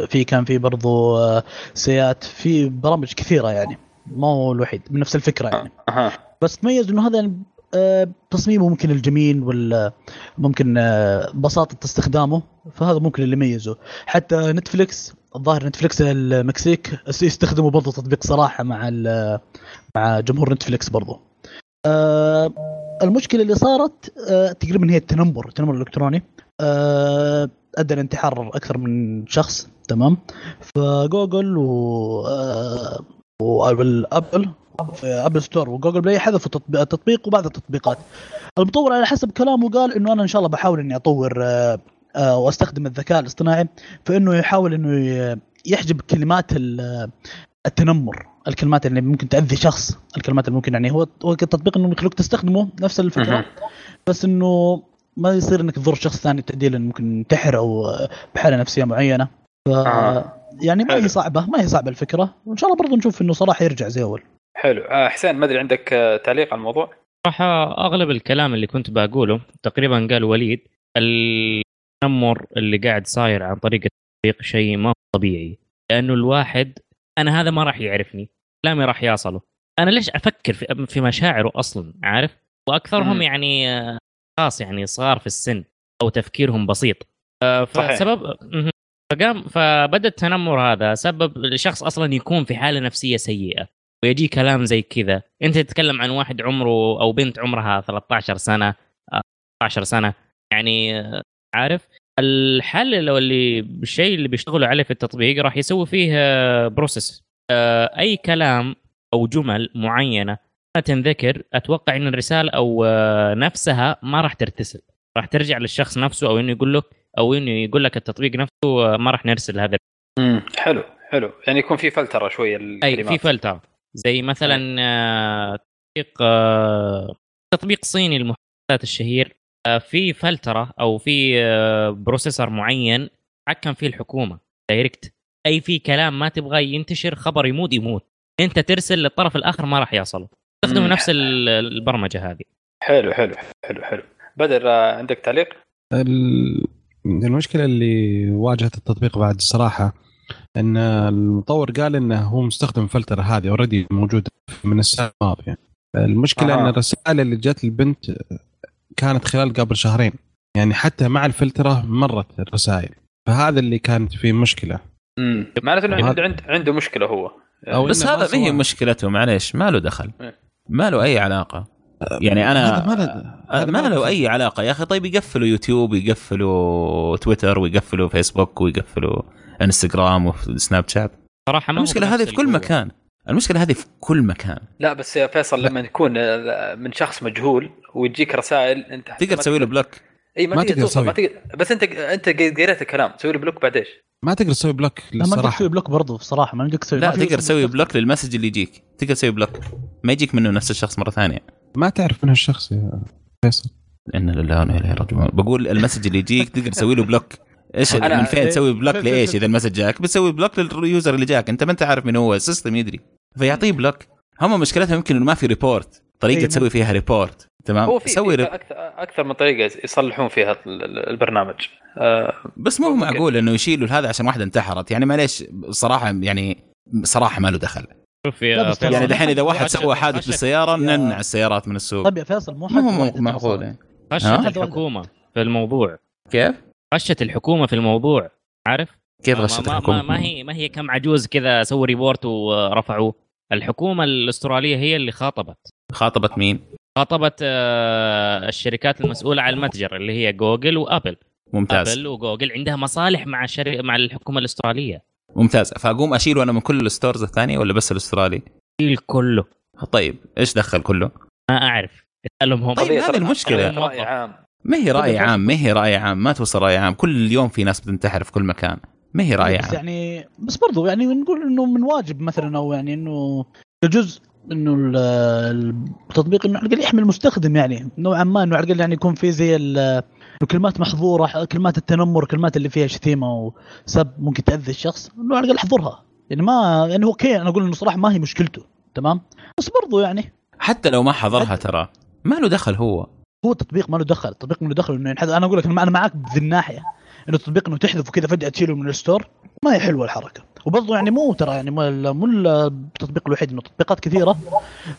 في كان في برضو آه، سيات في برامج كثيرة يعني. ما هو الوحيد من نفس الفكرة يعني. بس تميز إنه هذا يعني تصميمه ممكن الجميل ولا ممكن آه، بساطة استخدامه فهذا ممكن اللي يميزه. حتى نتفليكس الظاهر نتفليكس المكسيك يستخدموا برضه تطبيق صراحة مع مع جمهور نتفليكس برضه. آه، المشكلة اللي صارت آه، تقريبا هي التنمر التنمر الإلكتروني. آه، أدى لانتحار أكثر من شخص تمام. فجوجل و آه، والابل في Apple Store و Google Play حذفوا تطبيق التطبيق وبعض التطبيقات المطور على حسب كلامه قال إنه أنا إن شاء الله بحاول إني أطور آه، آه، وأستخدم الذكاء الاصطناعي في إنه يحاول إنه يحجب كلمات ال- التنمر الكلمات اللي ممكن تأذي شخص الكلمات اللي ممكن يعني هو هو التطبيق إنه يخلوك تستخدمه نفس الفكرة. بس إنه ما يصير إنك تضر شخص ثاني تؤدي له ممكن ينتحر أو آه، بحالة نفسية معينة ف آه. يعني ما. هي صعبة ما هي صعبة الفكرة وإن شاء الله برضه نشوف إنه صراحة يرجع زي أول حلو آه، حسين ما أدري عندك آه، تعليق على الموضوع؟ صراحة أغلب الكلام اللي كنت بقوله تقريبا قال وليد التنمر اللي قاعد صاير عن طريق التطبيق شيء ما هو طبيعي لأنه الواحد أنا هذا ما راح يعرفني كلامي راح يصله أنا ليش أفكر في, في مشاعره أصلا عارف وأكثرهم مم. يعني آه، خلاص يعني صغار في السن أو تفكيرهم بسيط آه،. فسبب. فقام فبدأ التنمر هذا سبب الشخص أصلا يكون في حالة نفسية سيئة ويجي كلام زي كذا. أنت تتكلم عن واحد عمره أو بنت عمرها 13 سنة آه، 14 سنة يعني آه، عارف؟ الحل لو اللي الشيء اللي بيشتغلوا عليه في التطبيق راح يسوي فيه process. أي كلام أو جمل معينة ما تنذكر أتوقع إن الرسالة أو آه، نفسها ما راح ترتسل. راح ترجع للشخص نفسه أو إنه يقول له أو إنه يقول لك التطبيق نفسه آه، ما راح نرسل هذا. امم حلو حلو. يعني يكون في فلترة شوية أي في فلتر زي مثلا آه، تطبيق آه، تطبيق صيني المحادثات الشهير. آه، في فلترة أو في processor معين حكم فيه الحكومة direct أي في كلام ما تبغاه ينتشر خبر يموت يموت. أنت ترسل للطرف الآخر ما راح يصله استخدموا مم. نفس ال- البرمجة هذه. حلو حلو حلو حلو. بدر عندك تعليق؟ ال- المشكلة اللي واجهت التطبيق بعد الصراحة إن المطور قال إنه هو مستخدم فلتر هذه already موجودة من السنة الماضية. المشكلة آه. ان الرسائل اللي جت البنت كانت خلال قبل شهرين. يعني حتى مع الفلترة مرت الرسائل. فهذا اللي كانت فيه مشكلة. امم معناته إنه عنده عنده عنده مشكلة هو. أو بس هذا ما هي مشكلته معليش ما له دخل. إيه. ما له أي علاقة. يعني أنا هذا ما له- أي علاقة. يا أخي طيب يقفلوا يوتيوب ويقفلوا تويتر ويقفلوا فيسبوك ويقفلوا انستغرام وسناب شات. صراحة ما المشكلة هذه في كل. مكان. المشكلة هذه في كل مكان. لا بس يا فيصل لما يكون آه، من شخص مجهول ويجيك رسائل انت تقدر تسوي له block. إي ما, ما تقدر تقدر توصل ما تسوي. تقدر. بس انت انت قريت الكلام. تسوي له block بعد إيش؟ ما تقدر تسوي block لا ما للصراحه تسوي block برضه بصراحة ما يمديك تسوي لا تقدر تسوي block. لل message اللي يجيك. تقدر تسوي block. ما يجيك منه نفس الشخص مرة ثانية. ما تعرف من هالشخص يا فيصل. إنا لله وإنا إليه راجعون. بقول ال message اللي يجيك تقدر تسوي له block. إيش أنا- من فين تسوي block لإيش؟ إذا ال message جاك بتسوي block لل user اللي جاك. أنت ما أنت عارف من هو ال system يدري. فيعطيه block هم مشكلتهم يمكن إنه ما في report طريقة إيه، تسوي فيها report تمام؟ هو في, سوي rep... أكثر أكثر من طريقة يصلحون فيها ال- ال- البرنامج. آه بس مو. معقول إنه يشيلوا هذا عشان واحدة انتحرت. يعني معليش صراحة يعني صراحة ما له دخل. شوف يا فيصل، يعني دحين إذا واحد سوى حادث بالسيارة يا- نمنع السيارات من السوق. طيب يا فيصل مو حد معقول صار. يعني. الحكومة في الموضوع. كيف؟ خشت الحكومة في الموضوع عارف؟ كيف ما- خشت ما, الحكومة؟ ما, ما هي ما هي كم عجوز كذا سووا report ورفعوه. الحكومة الأسترالية هي اللي خاطبت. خاطبت مين؟ خاطبت آه، الشركات المسؤولة عن المتجر اللي هي جوجل وابل ممتاز. ابل وجوجل عندها مصالح مع الشركة مع الحكومة الأسترالية. ممتاز. فأقوم اشيله أنا من كل ال stores الثانية ولا بس الأسترالي؟ الشيء كله. طيب إيش دخل كله؟ ما أعرف. اسألهم هم. طيب، هذه. قضية رأي عام. ما هي رأي عام ما هي رأي عام ما توصل رأي عام. كل يوم في ناس بتنتحر في كل مكان. ما هي رأي بس عام. يعني بس برضو يعني نقول إنه من واجب مثلا أو يعني إنه جزء إنه ال- التطبيق إنه على الأقل يحمي المستخدم يعني. نوعا ما إنه على الأقل يعني يكون في زي ال- الكلمات محظورة كلمات التنمر كلمات اللي فيها شتيمة وسب ممكن تأذي الشخص إنه على الأقل احظرها يعني ما يعني هو أوكي أنا أقول إنه صراحة ما هي مشكلته. تمام؟ بس برضو يعني حتى لو ما حضرها ترى ما له دخل هو. هو التطبيق ما له دخل التطبيق ما له دخل انه ينحذف أنا أقول لك أنا معك بذي الناحية إنه التطبيق إنه تحذفه كذا فجأة تشيله من الستور ما هي حلوة الحركة. وبرضه يعني مو ترى يعني مو ال- مو التطبيق الوحيد إنه تطبيقات كثيرة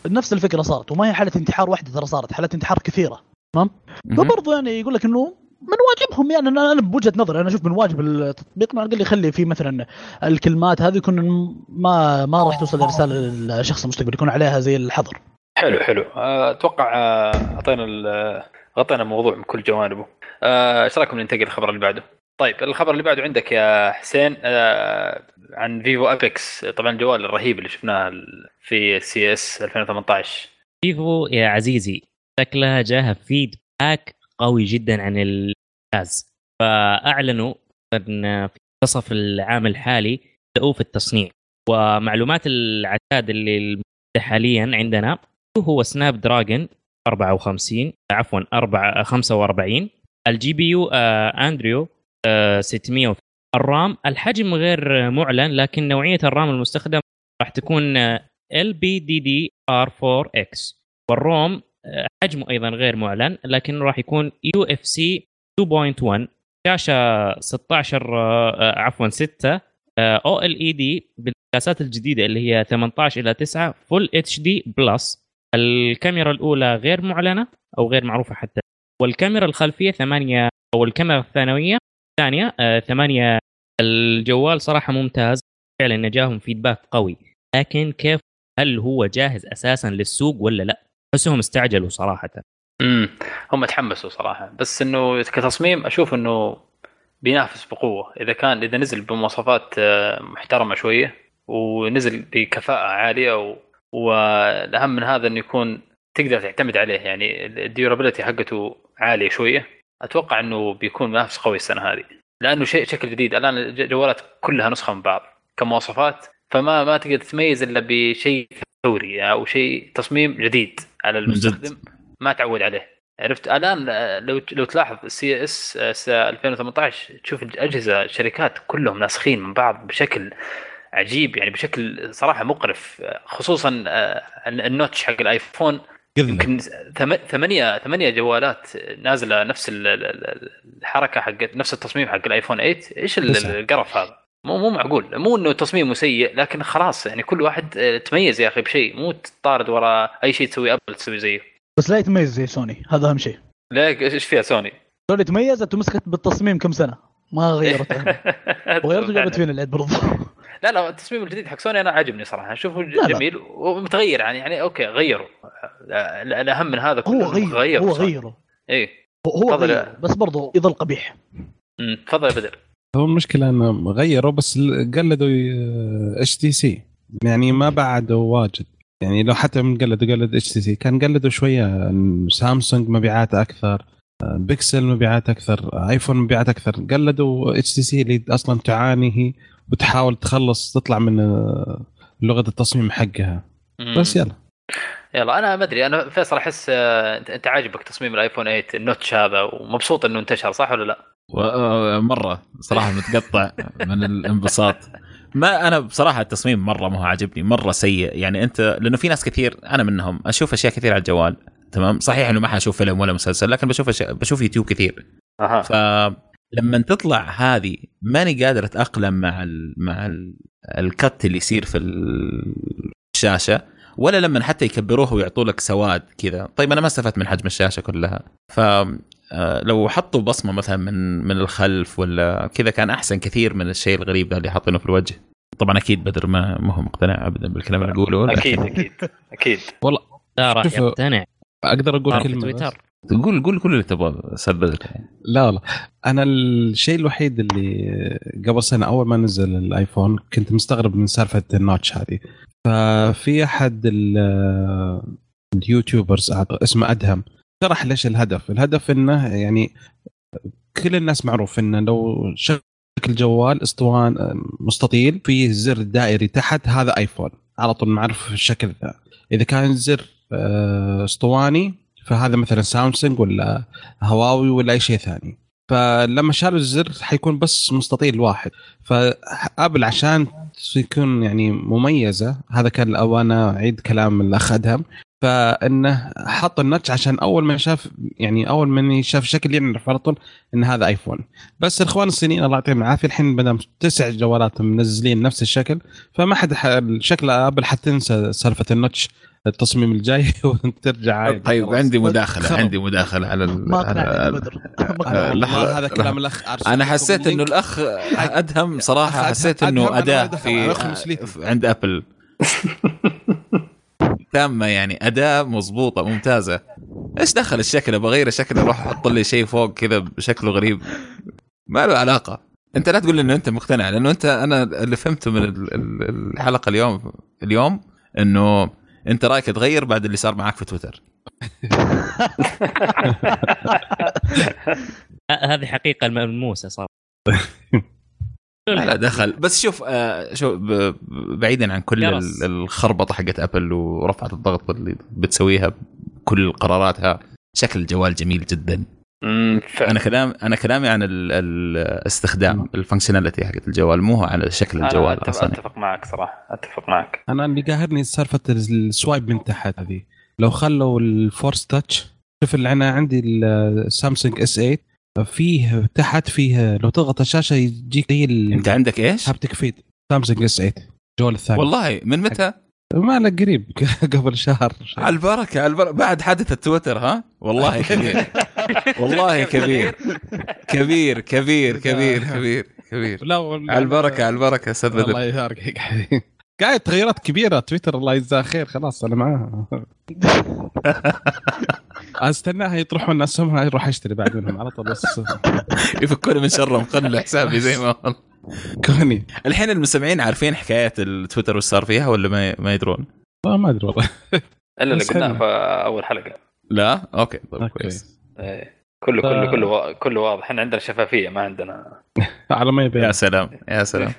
نفس الفكرة صارت وما هي حالة انتحار واحدة ترى صارت حالات انتحار كثيرة. مهم. فبرضه يعني يقول لك إنه من واجبهم يعني أنا أنا بوجهة نظري أنا أشوف من واجب التطبيق إنه على الأقل يخلي فيه مثلا الكلمات هذه يكون ما ما راح توصل الرساله للشخص المستقبل يكون عليها زي الحظر. حلو حلو. آه، أتوقع آه، أعطينا ال- غطينا الموضوع من كل جوانبه. آه، إيش رأيكم ننتقل للخبر اللي بعده؟ طيب الخبر اللي بعده عندك يا حسين آه، عن Vivo Apex طبعا الجوال الرهيب اللي شفناه في CES 2018 Vivo يا عزيزي شكلها جاها feedback قوي جدا عن الجهاز فأعلنوا أن في منتصف العام الحالي بداوا في التصنيع. ومعلومات العتاد اللي حاليا عندنا هو Snapdragon 54 عفوا 4 45 ال GPU آه، اندريو آه، 600 ال RAM الحجم غير معلن لكن نوعية ال RAM المستخدم راح تكون ال بي دي دي ار 4 إكس وال ROM آه، حجمه أيضا غير معلن لكن راح يكون UFS 2.1 شاشة 16 آه، عفوا 6 OLED بالقياسات الجديدة اللي هي 18 إلى 9 full HD plus الكاميرا الأولى غير معلنة أو غير معروفة حتى. والكاميرا الخلفية 8 أو الكاميرا الثانوية الثانية 8 الجوال صراحة ممتاز. فعلا جاهم feedback قوي. لكن كيف هل هو جاهز أساسا للسوق ولا لا؟ احسهم استعجلوا صراحة. امم هم تحمسوا صراحة. بس إنه كتصميم أشوف إنه بينافس بقوة. إذا كان إذا نزل بمواصفات آه، محترمة شوية ونزل بكفاءة عالية. والأهم من هذا إنه يكون تقدر تعتمد عليه. يعني الديورابيلتي حقته عالية شوية. أتوقع إنه بيكون منافس قوي السنة هذه. لأنه شيء شكل جديد. الآن الجوالات كلها نسخة من بعض كمواصفات. فما ما تقدر تتميز إلا بشيء ثوري أو شيء تصميم جديد على المستخدم. ما تعود عليه. عرفت؟ الآن لو لو تلاحظ ال CES 2018 تشوف الأجهزة الشركات كلهم ناسخين من بعض بشكل عجيب يعني بشكل صراحة مقرف خصوصا آه، ال notch حق الآيفون. يمكن ثمانية ثمانية جوالات نازلة نفس الحركة حق نفس التصميم حق الآيفون 8 إيش القرف هذا؟ مو مو معقول. مو إنه تصميمه سيء لكن خلاص يعني كل واحد آه، تميز يا أخي بشيء. مو تطارد وراء أي شيء تسوي أبل تسوي زيه. بس لا يتميز زي سوني. هذا أهم شيء. ليك إيش فيها سوني؟ سوني تميزت ومسكت بالتصميم كم سنة؟ ما غيرت وغيرت وجابت فينا العيد برضه لا لا التصميم الجديد حق سوني أنا عاجبني صراحة. أشوفه جميل ومتغير يعني يعني okay غيروا الأهم من هذا كله هو غير غير هو غيره. اي هو غير بس برضه يظل قبيح تفضل يا بدر. هو المشكلة إنه غيروا بس قلدوا HTC يعني ما بعدوا واجد. يعني لو حتى من قلدوا قلد HTC كان قلدوا شوية سامسونج مبيعات أكثر. بيكسل مبيعات أكثر آيفون مبيعات أكثر. قلدوا HTC اللي أصلا تعاني هي وتحاول تخلص تطلع من لغة التصميم حقها. بس يلا. يلا أنا ما أدري أنا فيصل أحس آه، أنت عاجبك تصميم الآيفون 8 النوتش هذا ومبسوط إنه انتشر صح ولا لا؟ آه، مرة صراحة متقطع من الانبساط. ما أنا بصراحة التصميم مرة ما هو عاجبني مرة سيء. يعني أنت لأنه في ناس كثير أنا منهم أشوف أشياء كثير على الجوال. تمام؟ صحيح إنه ما حأشوف فيلم ولا مسلسل لكن بشوف أشياء بشوف يوتيوب كثير. أها. فلما تطلع هذه ماني قادر أتأقلم مع ال مع ال الكت اللي يصير في الشاشة ولا لما حتى يكبروه ويعطوا لك سواد كذا. طيب أنا ما استفدت من حجم الشاشة كلها. ف آه، لو حطوا بصمة مثلا من من الخلف ولا كذا كان أحسن كثير من الشيء الغريب اللي حاطينه في الوجه. طبعا أكيد بدر ما ما هو مقتنع ابدا بالكلام اللي أقوله أكيد أكيد أكيد. والله لا راح يقتنع. أقدر أقول كلمة تويتر؟ قول قول كل اللي تبغاه بدر لا لا. أنا الشيء الوحيد اللي قبل سنة أول ما نزل الآيفون كنت مستغرب من سالفة ال notch هذه. ففي أحد ال YouTubers اسمه أدهم شرح ليش الهدف. الهدف إنه يعني كل الناس معروف إنه لو شكل جوال اسطوان مستطيل فيه زر دائري تحت هذا آيفون. على طول معروف الشكل ذا. إذا كان زر اسطواني. فهذا مثلا سامسونج ولا هواوي ولا أي شيء ثاني. فلما شالوا الزر حيكون بس مستطيل واحد فأبل عشان يكون يعني مميزة هذا كان أنا اعيد كلام الأخ أدهم. فإنه حط ال notch عشان أول ما شاف يعني أول ما شاف الشكل يعرف على طول إن هذا ايفون بس الاخوان الصينيين الله يعطيهم العافية الحين ما تسع جوالات منزلين نفس الشكل فما حد شكل أبل حتنسى سالفة ال notch التصميم الجاي وترجع عادي. طيب عندي مداخلة خرب. عندي مداخلة على ما على... آه، هذا كلام الأخ أنا حسيت إنه الأخ أدهم صراحة حسيت إنه أداة في عند أبل. تامة يعني أداة مضبوطة ممتازة. إيش دخل الشكل؟ أبغى أغير الشكل أروح أحط لي شيء فوق كذا بشكله غريب. ما له علاقة. أنت لا تقول لي إنه أنت مقتنع لأنه أنت أنا اللي فهمته من الحلقة اليوم اليوم إنه أنت رأيك تغير بعد اللي صار معك في تويتر. هذه حقيقة ملموسه صار لا دخل. بس شوف آه شوف بعيدا عن كل. الخربطة حقت ابل ورفعه الضغط اللي بتسويها بكل قراراتها شكل الجوال جميل جدا. أنا كلام أنا كلامي عن الاستخدام ال functionality حقت الجوال مو عن شكل الجوال أنا اتفق, أتفق معك صراحة أتفق معك. أنا اللي قاهرني سالفة ال swipe من تحت هذه. لو خلوا ال force touch شوف اللي أنا عندي السامسونج S8 فيه تحت فيه لو تضغط الشاشة يجيك زي انت عندك إيش؟ ال haptic feed. سامسونج S8 الجوال الثاني. والله من متى؟ ما لك قريب قبل شهر. على البركة على البركة. بعد حادثة تويتر ها؟ والله كبير. والله كبير. كبير كبير كبير كبير كبير. لا والله. على البركة على البركة أستاذ بدر الله يبارك قاعد تغيرات كبيرة. تويتر الله يجزاه خير. خلاص أنا معاها استناها يطرحون اسهمها يروح أشتري بعد منهم على طول بس. يفكوني من شرهم. خلوا حسابي زي ما هو. كوني. الحين المستمعين عارفين حكاية التويتر وش صار فيها ولا ما ما يدرون؟ والله ما أدري والله. إلا اللي قلناه. في أول حلقة. لا؟ أوكي طيب أوكي. كويس. إيه. كله ف- كله كله وا- كله واضح. إحنا عندنا شفافية ما عندنا. على ما يبين. يا سلام يا سلام.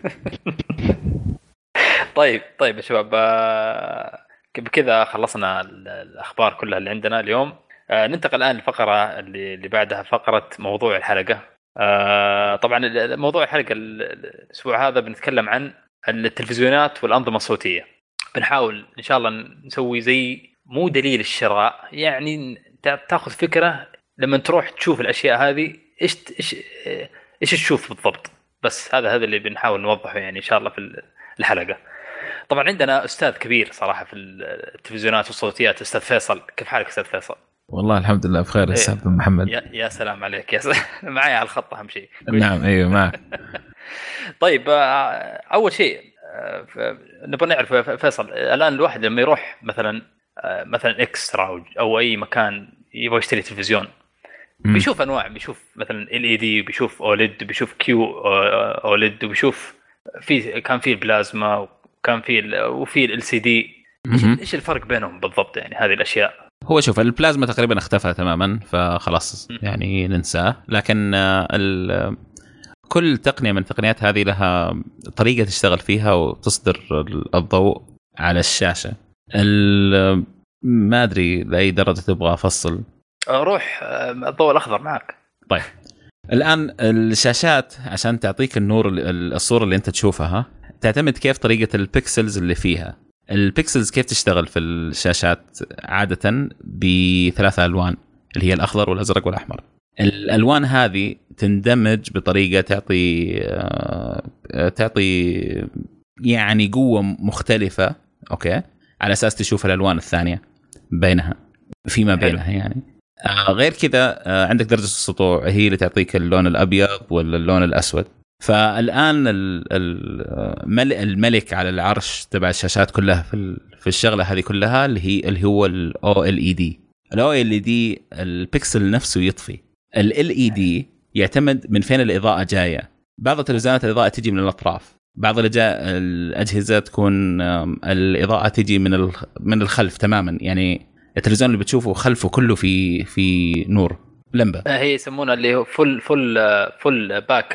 طيب طيب يا شباب آه، بكذا خلصنا ال- الأخبار كلها اللي عندنا اليوم. آه، ننتقل الآن للفقرة اللي اللي بعدها فقرة موضوع الحلقة. آه، طبعا موضوع الحلقة ال- ال- الأسبوع هذا بنتكلم عن التلفزيونات والأنظمة الصوتية. بنحاول إن شاء الله نسوي زي مو دليل الشراء يعني تأ- تأخذ فكرة لما تروح تشوف الأشياء هذه إيش إيش إيش تشوف بالضبط؟ بس هذا هذا اللي بنحاول نوضحه يعني إن شاء الله في الحلقة. طبعا عندنا أستاذ كبير صراحة في التلفزيونات والصوتيات أستاذ فيصل. كيف حالك أستاذ فيصل؟ والله الحمد لله بخير إيه. أستاذ محمد. يا, يا سلام عليك يا سلام. معي على الخط أهم شيء. نعم أيوه معك. طيب آه، أول شيء آه، نبغى نعرف فيصل الآن الواحد لما يروح مثلا آه، مثلا إكسترا أو أي مكان يبغى يشتري تلفزيون. بيشوف أنواع بيشوف مثلا LED بيشوف OLED بيشوف QLED وبيشوف في كان في البلازما وكان في وفي LCD. إيش الفرق بينهم بالضبط يعني هذه الأشياء؟ هو شوف البلازما تقريبا اختفى تماما فخلاص. يعني ننساه. لكن آه، كل تقنية من التقنيات هذه لها طريقة تشتغل فيها وتصدر الضوء على الشاشة. ال- ما أدري لأي درجة تبغى أفصل. آه، روح آه، الضوء الأخضر معك. طيب. الآن الشاشات عشان تعطيك النور ال- الصورة اللي أنت تشوفها تعتمد كيف طريقة ال pixels اللي فيها. ال pixels كيف تشتغل في الشاشات عادة بثلاثة ألوان اللي هي الأخضر والأزرق والأحمر. الألوان هذه تندمج بطريقة تعطي آه، تعطي يعني قوة مختلفة أوكي؟ على أساس تشوف الألوان الثانية بينها فيما. بينها يعني. آه غير كذا آه عندك درجة السطوع هي اللي تعطيك اللون الأبيض ولا اللون الأسود. فالآن ال- ال- مل- الملك على العرش تبع الشاشات كلها في ال- في الشغلة هذه كلها اللي هي اللي هو ال OLED ال OLED ال pixel نفسه يطفي. ال LED يعتمد من فين الإضاءة جاية. بعض التلفزيونات الإضاءة تجي من الأطراف. بعض الأجهزة تكون الإضاءة تجي من من الخلف تماما. يعني التلفزيون اللي بتشوفه خلفه كله في في نور لمبة. آه، هي يسمونها اللي هو full full full back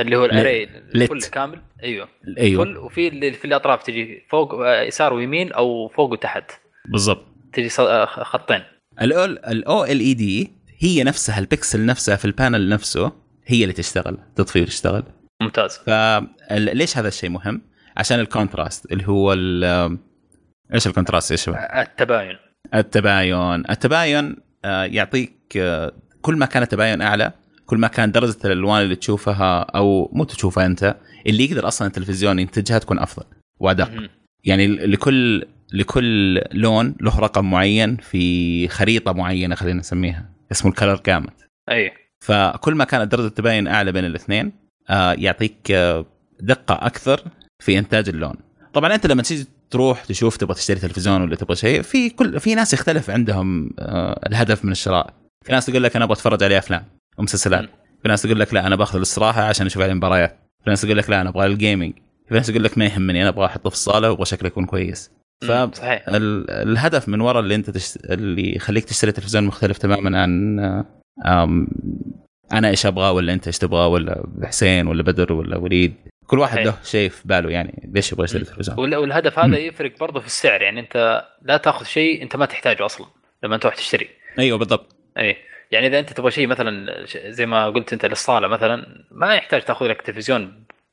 اللي هو ال array. full كامل. أيوه. أيوه. full وفي اللي في الاطراف تجي فوق آه، يسار ويمين أو فوق وتحت. بالضبط. تجي آه، خطين. ال OLED هي نفسها البكسل نفسها في ال panel نفسه هي اللي تشتغل تطفي وتشتغل ممتاز. فليش هذا الشيء مهم؟ عشان ال contrast اللي هو إيش ال contrast يا شباب؟ التباين. التباين. التباين آه، يعطيك آه، كل ما كان التباين أعلى كل ما كان درجة الألوان اللي تشوفها أو مو تشوفها أنت اللي يقدر أصلا التلفزيون ينتجها تكون أفضل وأدق. يعني لكل لكل لون له رقم معين في خريطة معينة خلينا نسميها اسمه ال color gamut أي. فكل ما كانت درجة التباين أعلى بين الاثنين آه، يعطيك دقة أكثر في إنتاج اللون. طبعا أنت لما تيجي تروح تشوف تبغى تشتري تلفزيون ولا تبغى شيء في كل في ناس يختلف عندهم آه، الهدف من الشراء. في ناس تقول لك أنا أبغى أتفرج عليه أفلام ومسلسلات. في ناس تقول لك لا أنا باخذ الاستراحة عشان أشوف عليه مباريات. في ناس تقول لك لا أنا أبغى الجيمنج في ناس تقول لك ما يهمني أنا أبغى أحطه في الصالة وأبغى شكله يكون كويس. ف مم، صحيح. ال- الهدف من وراء اللي أنت تشت... اللي يخليك تشتري تلفزيون مختلف تماما عن أم... أنا إيش أبغى ولا أنت إيش تبغى ولا حسين ولا بدر ولا وليد. كل واحد صحيح. له شيء في باله يعني ليش يبغى يشتري تلفزيون وال- والهدف. هذا يفرق برضه في السعر يعني أنت لا تأخذ شيء أنت ما تحتاجه أصلا لما تروح تشتري. أيوه بالضبط. اي يعني إذا أنت تبغى شيء مثلا زي ما قلت أنت للصالة مثلا ما يحتاج تأخذ لك تلفزيون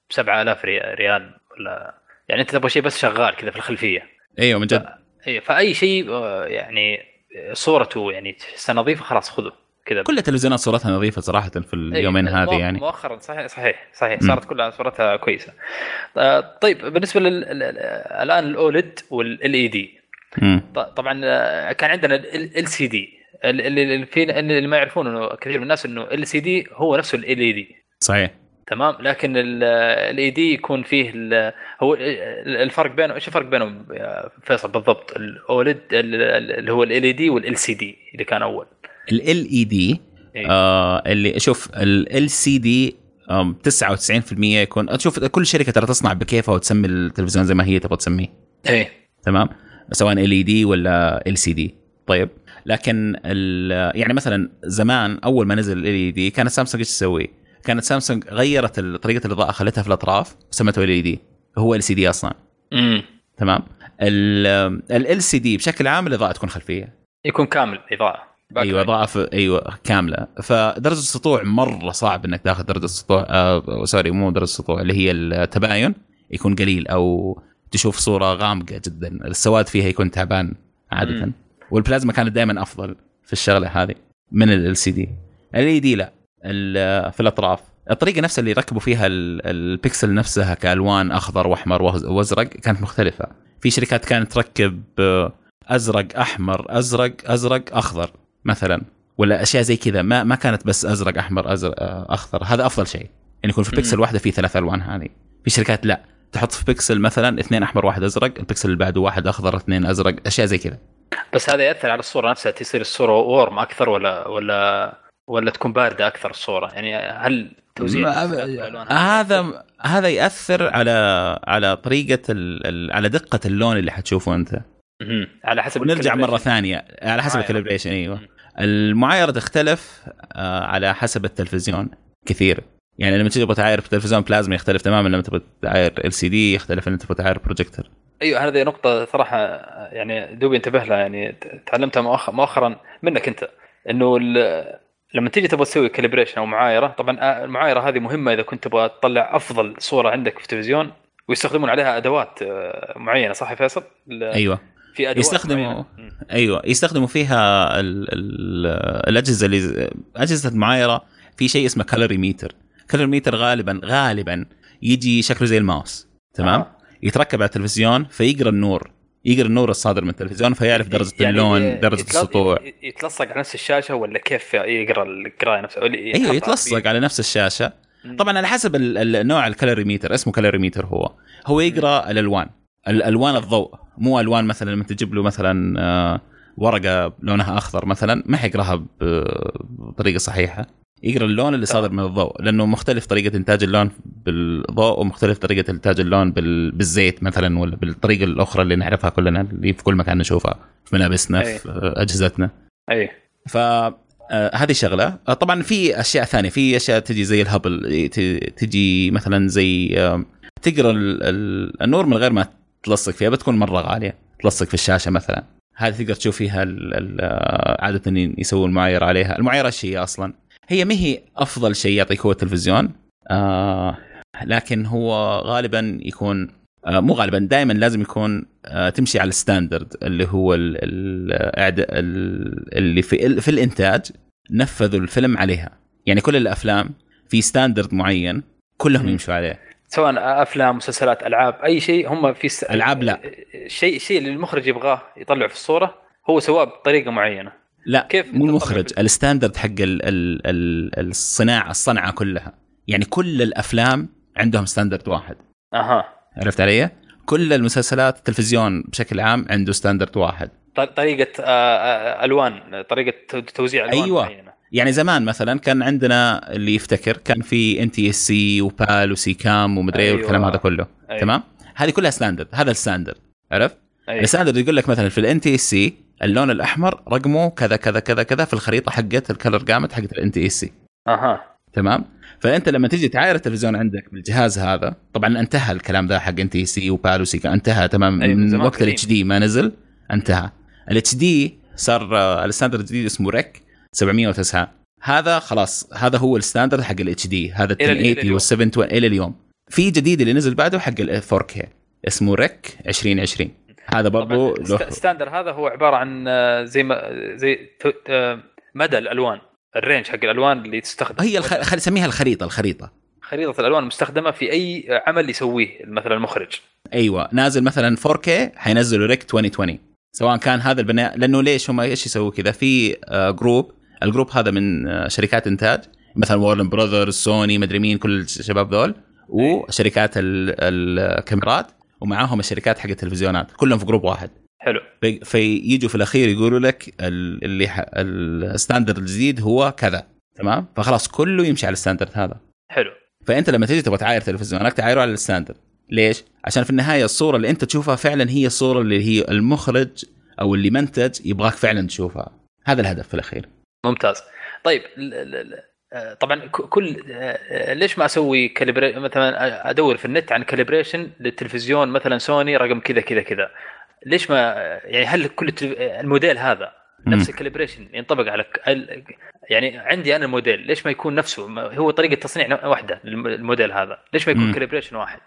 ب 7000 ري- ريال ولا يعني أنت تبغى شيء بس شغال كذا في الخلفية. أيوه من جد. اي فأي شيء آه، يعني صورته يعني تحسها نظيفه خلاص خذه. كذا. كل التلفزيونات صورتها نظيفة صراحة في اليومين إيه، هذه يعني. مؤخرا صحيح صحيح صحيح. صارت كلها صورتها كويسة. آه، طيب بالنسبة لل ال- ال- الآن ال OLED وال LED. طبعا آه، كان عندنا LCD اللي في اللي ما يعرفون إنه كثير من الناس إنه ال LCD هو نفسه ال LED صحيح. تمام؟ لكن ال LED يكون فيه هو الفرق بينه إيش الفرق بينهم فيصل بالضبط؟ ال OLED اللي هو LED وال LCD اللي كان أول. ال LED. آه اللي شوف ال LCD 99% يكون شوف كل شركة ترى تصنع بكيفها وتسمي التلفزيون زي ما هي تبغى تسميه. إيه. تمام؟ سواء ال اي دي ولا ال سي دي طيب لكن ال- يعني مثلا زمان أول ما نزل ال LED كانت سامسونج إيش تسوي؟ كانت سامسونج غيرت ال- طريقة الإضاءة خلتها في الأطراف وسمته LED هو LCD أصلا. امم تمام؟ ال LCD بشكل عام الإضاءة تكون خلفية. يكون كامل اضاءه إيوه في إيوه كاملة. فدرجة السطوع مرة صعب إنك تاخذ درجة السطوع آه sorry مو درجة السطوع اللي هي التباين يكون قليل أو تشوف صورة غامقة جدا. السواد فيها يكون تعبان عادة. مم. والبلازما كانت دائما أفضل في الشغلة هذه من ال سي دي الاي دي لا في الأطراف. الطريقة نفسها اللي ركبوا فيها ال- البكسل نفسها كألوان أخضر وأحمر وأزرق كانت مختلفة. في شركات كانت تركب آه، أزرق أحمر أزرق أزرق أخضر. مثلا ولا أشياء زي كذا ما ما كانت بس أزرق أحمر ازرق آه، أخضر هذا أفضل شيء. يعني يكون في بكسل مم. واحدة في ثلاث ألوان هذه. في شركات لا. تحط في بكسل مثلا اثنين أحمر واحد أزرق البكسل اللي بعده واحد أخضر اثنين أزرق أشياء زي كذا. بس هذا يأثر على الصورة نفسها تصير الصورة warm أكثر ولا ولا ولا تكون باردة أكثر الصورة؟ يعني هل توزيع هذا هذا يأثر على على طريقة ال... على دقة اللون اللي حتشوفه أنت. على حسب ونرجع مرة. ثانية على حسب معايرة. ال calibration أيوه مم. المعايرة تختلف آه، على حسب التلفزيون كثير يعني لما تجي تبغى تعاير تلفزيون بلازما يختلف تماما لما تبغى تعاير LCD يختلف لما تبغى تعاير بروجيكتور أيوه هذه نقطة صراحة يعني دوبي انتبه لها يعني تعلمتها مؤخ- مؤخرا منك أنت إنه لما تيجي تبغى تسوي calibration أو معايرة طبعا آه، المعايرة هذه مهمة إذا كنت تبغى تطلع أفضل صورة عندك في التلفزيون ويستخدمون عليها أدوات آه، معينة صح يا فيصل؟ أيوه في أدوات يستخدموا-. أيوه يستخدموا فيها ال ال الأجهزة اللي أجهزة المعايره في شيء اسمه colorimeter colorimeter غالبا غالبا يجي شكله زي الماوس تمام؟ آه. يتركب على التلفزيون فيقرأ النور. يقرأ النور الصادر من التلفزيون فيعرف درجة يعني اللون درجة يتلص- السطوع. يتلصق على نفس الشاشة ولا كيف يقرأ القراية نفسها؟ أيوه يتلصق على نفس الشاشة. مم. طبعا على حسب ال- ال- النوع ال colorimeter اسمه colorimeter هو. هو يقرأ الألوان. الالوان الضوء. مو ألوان مثلا لما تجيب له مثلا آه، ورقة لونها أخضر مثلا ما حيقرأها ب- بطريقة صحيحة. يقرأ اللون اللي صادر من الضوء لأنه مختلف طريقة إنتاج اللون بالضوء ومختلف طريقة إنتاج اللون بال- بالزيت مثلا ولا بالطريقة الأخرى اللي نعرفها كلنا اللي في كل مكان نشوفها في ملابسنا أي. في آه، أجهزتنا. أي. ف آه، هذه شغلة. آه، طبعا في أشياء ثانية في أشياء تجي زي الهبل تجي مثلا زي آه، تقرأ ال- ال- النور من غير ما تلصق فيها بتكون مرة غالية. تلصق في الشاشة مثلا. هذه تقدر تشوف فيها ال- ال- آه، عادة يسووا المعايره عليها. المعايره إيش هي أصلا. هي ما هي أفضل شيء يعطيك هو التلفزيون آه لكن هو غالبا يكون آه مو غالبا دائما لازم يكون آه تمشي على ال standard اللي هو ال ال إعد- ال- اللي في في الإنتاج نفذوا الفيلم عليها. يعني كل الأفلام في standard معين كلهم. يمشوا عليه. سواء أفلام مسلسلات ألعاب أي شيء هم في س... ألعاب لا. الشيء الشيء اللي المخرج يبغاه يطلعه في الصورة هو سواه بطريقة معينة. لا كيف مو المخرج ال standard حق ال ال ال الصناعة الصنعة كلها. يعني كل الأفلام عندهم standard واحد. أها. عرفت علي؟ كل المسلسلات التلفزيون بشكل عام عنده standard واحد. طريقة آه، آه، ألوان طريقة تو- توزيع ألوان أيوة. معينة. يعني زمان مثلا كان عندنا اللي يفتكر كان في NTSC و PAL و SECAM ومدري إيه أيوة. والكلام هذا كله. أيوة. تمام؟ هذه كلها standard هذا ال standard عرفت؟ أي. ال standard يقول لك مثلا في ال NTSC اللون الأحمر رقمه كذا كذا كذا كذا في الخريطة حقت ال color gamut حقت ال NTSC أها. تمام؟ فأنت لما تيجي تعاير التلفزيون عندك بالجهاز هذا طبعا انتهى الكلام ذا حق NTSC و PAL و SECAM انتهى تمام؟ أيوة، من وقت. ال HD ما نزل انتهى. ال HD صار آه، ال standard الجديد اسمه Rec. 709 هذا خلاص هذا هو ال standard حق ال HD هذا ال إلى- إلى 1080 اليوم. وال 720 إلى اليوم. في جديد اللي نزل بعده حق ال 4K اسمه Rec 2020 هذا برضو standard هذا هو عبارة عن آه، زي ما زي آه، مدى الألوان ال range حق الألوان اللي تستخدم. هي الخ... خل... سميها الخريطة الخريطة. خريطة الألوان المستخدمه في أي عمل يسويه مثلا المخرج أيوه نازل مثلا 4K حينزلوا لك 2020 سواء كان هذا البناء لأنه ليش هم إيش يسووا كذا؟ في آه، group ال group هذا من آه، شركات إنتاج مثلا Warner Brothers سوني مدري مين كل الشباب ذول وشركات ال- الكاميرات ومعاهم الشركات حق التلفزيونات كلهم في group واحد. حلو. في- فيجوا في الأخير يقولوا لك ال- اللي ال standard الجديد هو كذا تمام؟ فخلاص كله يمشي على ال standard هذا. حلو. فأنت لما تيجي تبغى تعاير تلفزيونك تعايره على ال standard. ليش؟ عشان في النهاية الصورة اللي أنت تشوفها فعلا هي الصورة اللي هي المخرج أو اللي منتج يبغاك فعلا تشوفها. هذا الهدف في الأخير. ممتاز. طيب آه، طبعا كل آه، ليش ما أسوي calibration مثلا أدور في النت عن calibration للتلفزيون مثلا سوني رقم كذا كذا كذا. ليش ما يعني هل كل التلف- الموديل هذا نفس ال calibration ينطبق على يعني عندي أنا الموديل ليش ما يكون نفسه؟ هو طريقة تصنيع واحدة للم- الموديل هذا. ليش ما يكون. calibration واحد؟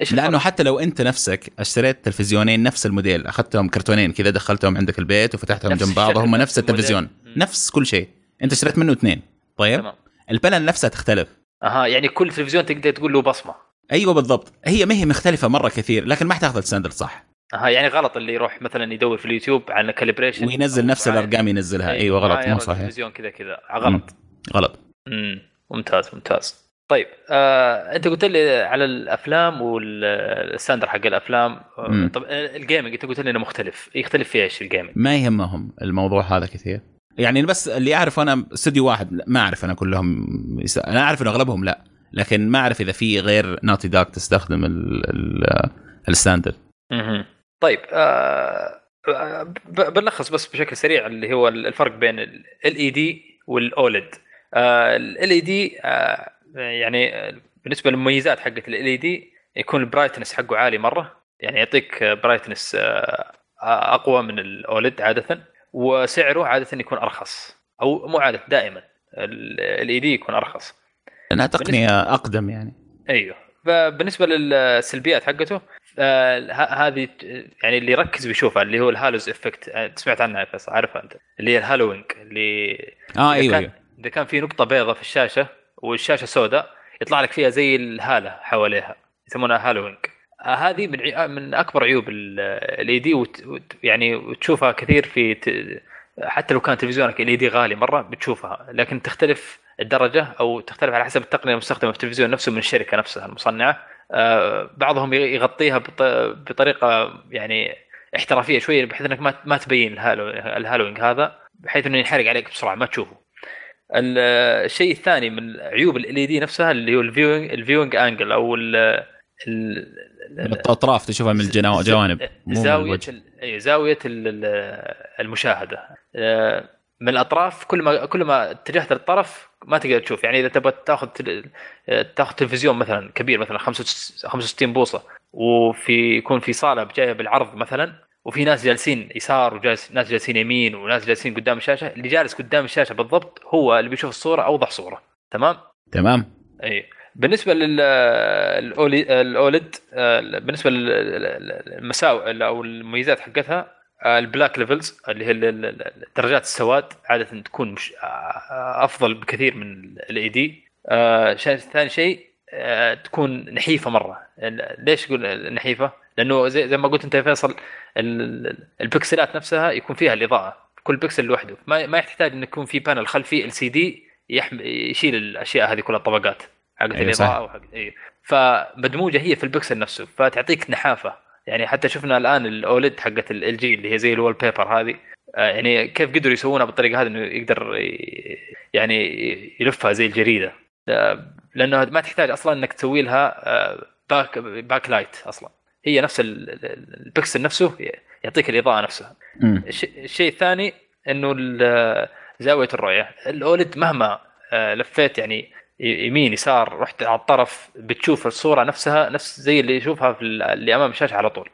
إيش لأنه الفرق؟ حتى لو أنت نفسك أشتريت تلفزيونين نفس الموديل أخذتهم كرتونين كذا دخلتهم عندك البيت وفتحتهم جنب بعض وهم نفس التلفزيون. مم. نفس كل شيء. أنت اشتريت منه اثنين. طيب؟ تمام. ال panel نفسها تختلف. أها يعني كل تلفزيون تقدر تقول له بصمة. أيوه بالضبط. هي ما هي مختلفة مرة كثير لكن ما حتاخذ ال standard صح. أها يعني غلط اللي يروح مثلا يدور في اليوتيوب عن calibration وينزل نفس الأرقام ينزلها. أيوه غلط. مو صحيح. التلفزيون كذا كذا. غلط. غلط. امم ممتاز ممتاز. طيب آه، انت قلت لي على الأفلام وال standard حق الأفلام آه، مم. طب آه، ال gaming انت قلت لي انه مختلف يختلف في إيش ال gaming ما يهمهم الموضوع هذا كثير يعني بس اللي اعرف أنا استوديو واحد ما أعرف أنا كلهم يس... أنا أعرف إنه أغلبهم لا لكن ما أعرف إذا في غير Naughty Dog تستخدم ال... ال... ال standard مهم. طيب آه، بنلخص بس بشكل سريع اللي هو الفرق بين LED وال OLED LED يعني آه، بالنسبة للمميزات حقت ال LED يكون ال brightness حقه عالي مرة. يعني يعطيك brightness أقوى من ال OLED عادة وسعره عادة يكون أرخص أو مو عادة دائما ال LED يكون أرخص. لانها تقنيه أقدم يعني. أيوه. فبالنسبة للسلبيات حقته آه، هذه يعني اللي يركز بيشوفها اللي هو ال halos effect آه، سمعت عنها فيصل عارفها أنت اللي هي ال haloing اللي آه إذا أيوه كان أيوه. إذا كان في نقطة بيضاء في الشاشة والشاشة سوداء يطلع لك فيها زي الهالة حواليها يسمونها haloing آه، هذه من من أكبر عيوب ال LED. يعني وتشوفها كثير في. حتى لو كان تلفزيونك LED غالي مرة بتشوفها لكن تختلف الدرجة أو تختلف على حسب التقنية المستخدمة في التلفزيون نفسه من الشركة نفسها المصنعة آه، بعضهم يغطيها بط... بطريقة يعني احترافية شوية بحيث إنك ما تبين ال halo... ال haloing هذا بحيث إنه ينحرق عليك بسرعة ما تشوفه الشيء الثاني من عيوب ال LED نفسها اللي هو ال viewing ال viewing angle أو ال الأطراف تشوفها من الجوانب زاوية زاوية ال- ال- المشاهدة. آه، من الأطراف كل ما كل ما اتجهت للطرف ما تقدر تشوف. يعني إذا تبغى تاخذ تل- تاخذ تلفزيون مثلا كبير مثلا 65 65 بوصة وفي يكون في صالة جاية بالعرض مثلا وفي ناس جالسين يسار وجالس ناس جالسين يمين وناس جالسين قدام الشاشة اللي جالس قدام الشاشة بالضبط هو اللي بيشوف الصورة أوضح صورة. تمام؟ تمام. اي بالنسبة لل OLED بالنسبة للمساوئ أو المميزات حقتها آه، ال black levels اللي هي درجات السواد عادة تكون مش آه، أفضل بكثير من ال LED ثاني شيء آه، تكون نحيفة مرة. ليش أقول نحيفة؟ لأنه زي, زي ما قلت أنت يا فيصل ال- البكسلات نفسها يكون فيها الإضاءة. كل بكسل لوحده. ما ما يحتاج انه يكون في panel خلفي LCD يشيل الأشياء هذه كلها الطبقات. حقت أيوة. الإضاءة وحق اي فمدموجة هي في البكسل نفسه فتعطيك نحافة. يعني حتى شفنا الآن ال OLED حقت إل جي اللي هي زي ال wallpaper هذه. آه، يعني كيف قدروا يسوونها بالطريقة هذه إنه يقدر يعني يلفها زي الجريدة. آه، لأنه ما تحتاج أصلا إنك تسوي لها back backlight أصلا. هي نفس ال- ال- البكسل نفسه يعطيك الإضاءة نفسها الشيء الثاني إنه زاوية الرؤية. الأولد مهما آه، لفيت يعني يمين يسار رحت على الطرف بتشوف الصورة نفسها نفس زي اللي يشوفها في ال- اللي أمام الشاشة على طول.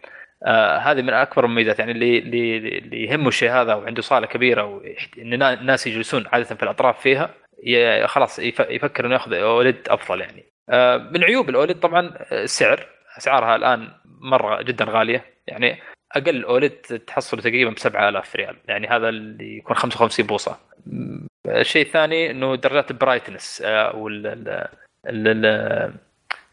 آه هذه من أكبر المميزات. يعني اللي اللي اللي يهمه الشيء هذا وعنده صالة كبيرة ويحت- إن النا- الناس يجلسون عادة في الأطراف فيها خلاص يف- يفكر إنه ياخذ أولد أفضل يعني. آه من عيوب الأولد طبعا السعر. أسعارها الآن مرة جدا غالية. يعني أقل OLED تحصله تقريبا ب 7000 ريال. يعني هذا اللي يكون 55 بوصة. الشيء الثاني إنه درجات ال brightness أو ال- ال- ال- ال-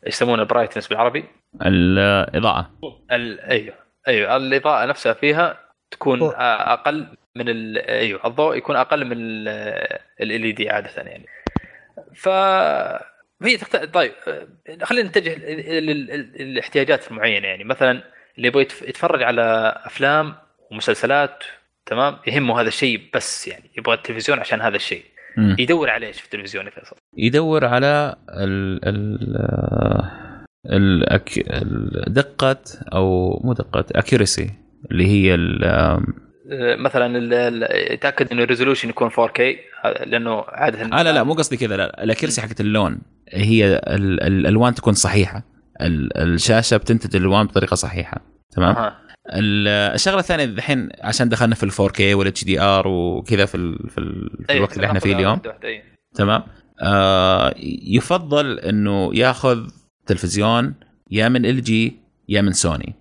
إيش يسمونه ال brightness بالعربي؟ الإضاءة. ال- أيوه أيوه الإضاءة نفسها فيها تكون. آه، أقل من ال... أيوه الضوء يكون أقل من ال LED عادة يعني. ف هي تخت... طيب خلينا نتجه للاحتياجات المعينة يعني مثلا اللي يبغى يتف- يتفرج على أفلام ومسلسلات تمام يهمه هذا الشيء بس يعني يبغى التلفزيون عشان هذا الشيء. يدور على إيش في التلفزيون يا فيصل؟ يدور على ال ال ال ال- دقة أو مو دقة accuracy اللي هي ال- مثلا يتأكد إنه ال resolution يكون 4K آه، لأنه عادة آه لا لا مو قصدي كذا لا ال accuracy حقت اللون هي ال- ال- الألوان تكون صحيحة. ال- الشاشة بتنتج الألوان بطريقة صحيحة. تمام؟ الشغلة الثانية الحين عشان دخلنا في ال 4K وال HDR وكذا في, ال في, ال في أيوة، الوقت اللي إحنا فيه اليوم. أيوة. تمام؟ آه يفضل إنه ياخذ تلفزيون يا من إل جي يا من سوني.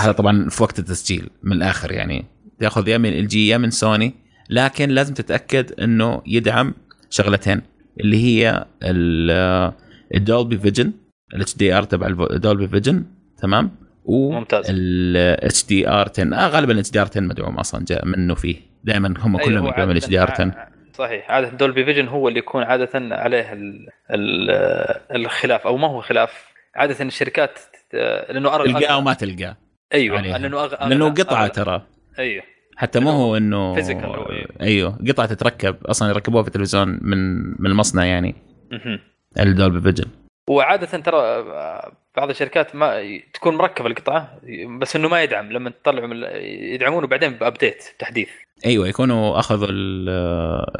هذا. طبعا في وقت التسجيل من الآخر يعني. تاخذ يا من إل جي يا من سوني لكن لازم تتأكد إنه يدعم شغلتين. اللي هي ال Dolby Vision ال HDR تبع ال Dolby Vision تمام و ممتاز. ال HDR 10 آه غالبا ال HDR 10 مدعوم أصلا جاء منه فيه دائما هم أيوة، كلهم يدعمون ال HDR 10 عادة- صحيح عادة Dolby Vision هو اللي يكون عادة عليه ال ال الخلاف أو ما هو خلاف عادة الشركات آه، لأنه. تلقاه وما تلقاه أيوه عليها. لأنه أغ... لأنه قطعة. ترى أيوه حتى مو هو إنه أيوه. أيوه قطعة تتركب أصلا يركبوها في التلفزيون من من المصنع يعني. الدولبي فيجن. وعادة ترى آه، بعض الشركات ما تكون مركبة القطعة بس إنه ما يدعم. لما تطلعوا من يدعمونه بعدين بابديت تحديث. أيوه يكونوا أخذوا ال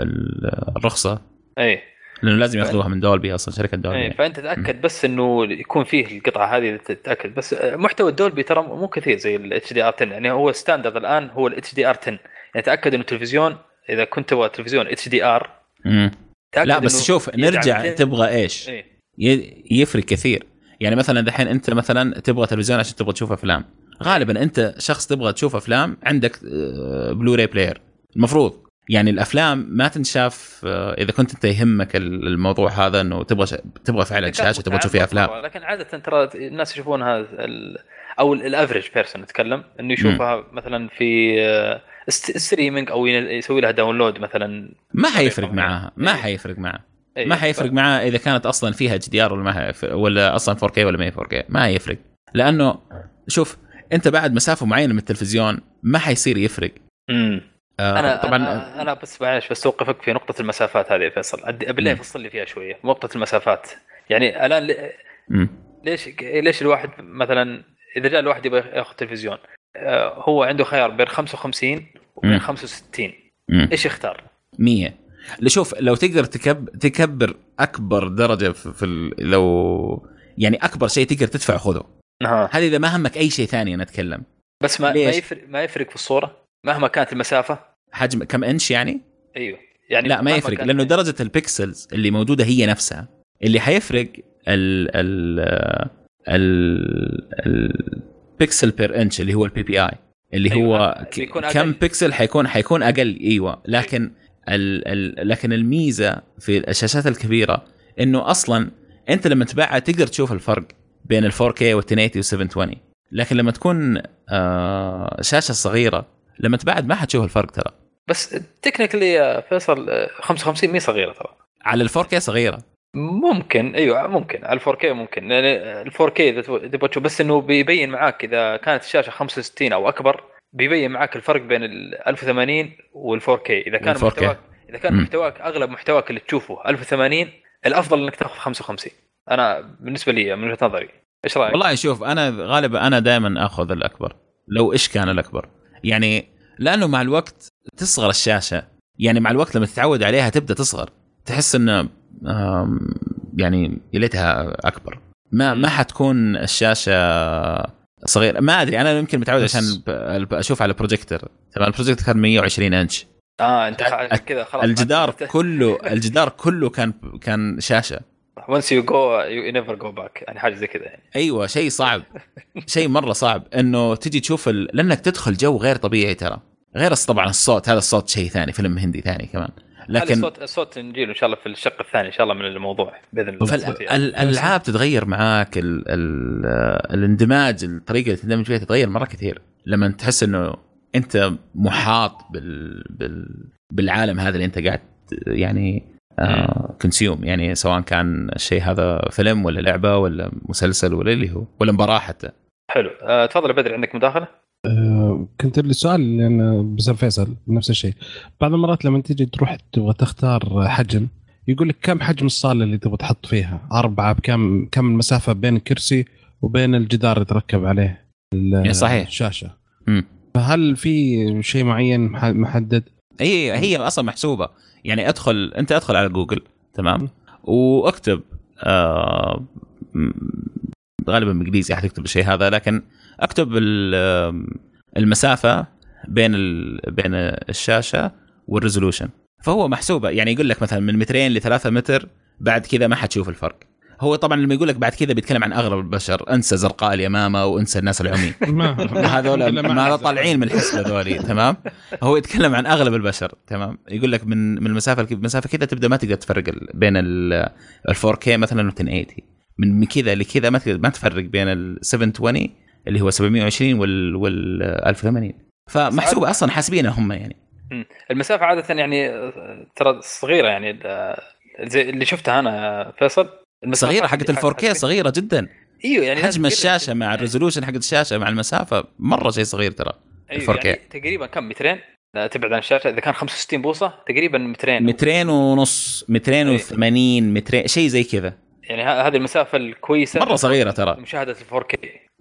ال الرخصة. اي لأنه لازم ياخذوها من دولبي أصلا شركة دولبي فأنت تأكد بس إنه يكون فيه القطعة هذه تتأكد. بس محتوى الدولبي ترى مو كثير زي ال HDR 10 يعني هو standard الآن هو ال HDR 10 يعني تأكد إنه التلفزيون إذا كنت تبغى تلفزيون HDR لا بس شوف نرجع 200. تبغى إيش؟ إيه. يفرق كثير. يعني مثلا دحين أنت مثلا تبغى تلفزيون عشان تبغى تشوف أفلام. غالبا أنت شخص تبغى تشوف أفلام عندك Blu-ray player المفروض. يعني الأفلام ما تنشاف آه، إذا كنت أنت يهمك ال- الموضوع هذا إنه تبغى ش... تبغى فعلا شاشة تبغى تشوف فيها أفلام. لكن عادة ترى الناس يشوفونها ال- أو ال average person نتكلم إنه يشوفها مثلا في آه، streaming أو يسوي لها download مثلا. ما حيفرق معاها ما إيه. حيفرق معها إيه، ما حيفرق ف- معاه إذا كانت أصلا فيها HDR ولا ما ولا أصلا 4K ولا ما هي 4K ما يفرق لأنه شوف أنت بعد مسافة معينة من التلفزيون ما حيصير يفرق. امم آه أنا طبعا أنا, أنا بس معلش بس أوقفك في نقطة المسافات هذه يا فيصل بالله. فصل لي فيها شوية نقطة المسافات يعني الآن ل-. ليش ليش الواحد مثلا إذا جاء الواحد يبغى ياخذ تلفزيون آه، هو عنده خيار بين 55 وبين مم. 65 مم. إيش يختار؟ 100 شوف لو تقدر تكب تكبر أكبر درجة في, ال... لو يعني أكبر شيء تقدر تدفع خذه. هذه إذا ما همك أي شيء ثاني أنا أتكلم بس ما ما؟ يفرق ما يفرق في الصورة مهما كانت المسافة. حجم كم انش يعني؟ أيوه. يعني لا ما يفرق لأنه درجة ال pixels اللي موجودة هي نفسها. اللي حيفرق ال ال ال ال pixel per inch اللي هو ال PPI اللي أيوة، هو بيكون كم أقل. بكسل حيكون حيكون أقل أيوه. لكن ال ال لكن الميزة في الشاشات الكبيرة إنه أصلا أنت لما تبعها تقدر تشوف الفرق بين ال 4K وال 1080 و 720 لكن لما تكون آه شاشة صغيرة لما تبعد ما حتشوف الفرق ترى. بس تكنيكلي يا فيصل آه، 55 مي صغيرة ترى. على ال 4K صغيرة. ممكن أيوه ممكن. على 4K ممكن. لأن ال 4K إذا تبغى تشوف بس إنه بيبين معاك إذا كانت الشاشة 65 أو أكبر بيبين معاك الفرق بين ال 1080 وال 4K إذا كان وال 4K. محتواك إذا كان. محتواك أغلب محتواك اللي تشوفه 1080 الأفضل إنك تاخذ 55 أنا بالنسبة لي من وجهة نظري. إيش رأيك؟ والله شوف أنا غالبا أنا دائما آخذ الأكبر لو إيش كان الأكبر. يعني لأنه مع الوقت تصغر الشاشة. يعني مع الوقت لما تتعود عليها تبدأ تصغر. تحس انه يعني يا ليتها أكبر. ما ما حتكون الشاشة صغيرة. ما أدري أنا يمكن متعود عشان أشوف على بروجيكتور طبعا البروجيكتور كان 120 إنش. آه أنت كذا خلاص الجدار كله الجدار كله كان كان شاشة. Once you go you never go back. يعني حاجة زي كذا يعني. أيوه شيء صعب. شيء مرة صعب. إنه تجي تشوف ال... لأنك تدخل جو غير طبيعي ترى. غير طبعا الصوت هذا الصوت شيء ثاني فيلم هندي ثاني كمان. لكن لكن الصوت نجيله إن شاء الله في الشق الثاني إن شاء الله من الموضوع بإذن الله. يعني. فالالعاب تتغير معاك ال... ال... الاندماج الطريقة اللي تندمج فيها تتغير مرة كثير. لما تحس إنه أنت محاط بال... بال... بالعالم هذا اللي أنت قاعد يعني كونسيوم يعني سواء كان الشيء هذا فيلم ولا لعبة ولا مسلسل ولا اللي هو ولا مباراة حتى حلو آه، تفضل يا بدر عندك مداخلة؟ آه، كنت السؤال لأن بسأل فيصل نفس الشيء بعض المرات لما تيجي تروح تبغى تختار حجم يقول لك كم حجم الصالة اللي تبغى تحط فيها أربعة بكم كم المسافة بين الكرسي وبين الجدار اللي تركب عليه صحيح. الشاشة مم. فهل في شيء معين مح- محدد؟ هي هي أصلا محسوبة. يعني ادخل أنت أدخل على جوجل تمام؟ وأكتب آه غالبا بالإنجليزي حتكتب الشيء هذا لكن أكتب المسافة بين. بين الشاشة وال resolution. فهو محسوبة. يعني يقول لك مثلا من مترين لثلاثة متر بعد كذا ما حتشوف الفرق. هو طبعا لما يقول لك بعد كذا بيتكلم عن اغلب البشر. انسى زرقاء اليمامة وانسى الناس العمي. ما هذول ما طالعين من الحسبة ذولي تمام؟ هو يتكلم عن اغلب البشر تمام؟ يقول لك من من المسافة المسافه كذا تبدأ ما تقدر تفرق بين ال 4K مثلا و 1080 من من كذا لكذا ما تقدر ما تفرق بين ال 720 اللي هو 720 وال وال 1080 فمحسوبة أصلا حاسبينها هم يعني. المسافة عادة يعني ترى صغيرة يعني زي اللي شفتها أنا فيصل. صغيرة حقت ال 4K صغيرة جدا. أيوه يعني حجم الشاشة مع الريزولوشن حق الشاشة مع المسافة مرة شيء صغير ترى أيوة 4K. يعني تقريبا كم مترين؟ تبعد عن الشاشة إذا كان 65 بوصة تقريبا مترين. مترين ونص 280 مترين شيء زي كذا. يعني هذه المسافة الكويسة مرة صغيرة ترى. مشاهدة ال 4K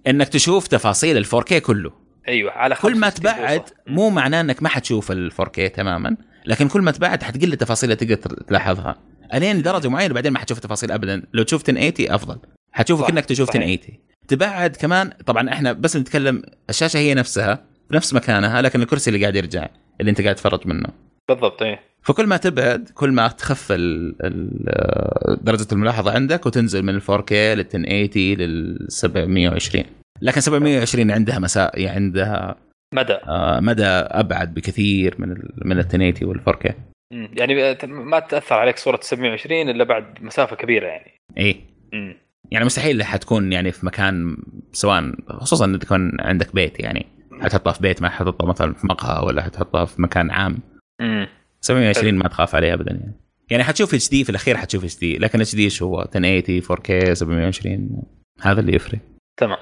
إنك تشوف تفاصيل ال 4K كله. أيوه على كل ما 65 تبعد بوصة. مو معناه إنك ما حتشوف ال 4K تماما. لكن كل ما تبعد حتقل التفاصيل اللي تقدر تلاحظها. الين لدرجة معينة بعدين ما حتشوف التفاصيل ابدا. لو تشوف 1080 أفضل. حتشوف صح، كأنك تشوف صحيح. 1080 تبعد كمان طبعا إحنا بس نتكلم الشاشة هي نفسها في نفس مكانها لكن الكرسي اللي قاعد يرجع اللي أنت قاعد تتفرج منه. بالضبط إيه. فكل ما تبعد كل ما تخف ال ال درجة الملاحظة عندك وتنزل من ال 4K لل 1080 لل 720 لكن 720 عندها مسا يعني عندها مدى. آه، مدى أبعد بكثير من من ال 1080 وال 4K مم. يعني ما تأثر عليك صورة 720 إلا بعد مسافة كبيرة يعني. اي مم. يعني مستحيل حتكون يعني في مكان سواء خصوصا انك تكون عندك بيت يعني. حتحطها في بيت ما حتحطها مثلا في مقهى ولا حتحطها في مكان عام. مم. 720 ما تخاف عليه ابدا يعني. يعني حتشوف HD في الأخير حتشوف HD. لكن HD إيش هو؟ 1080 4K 720 هذا اللي يفرق. تمام.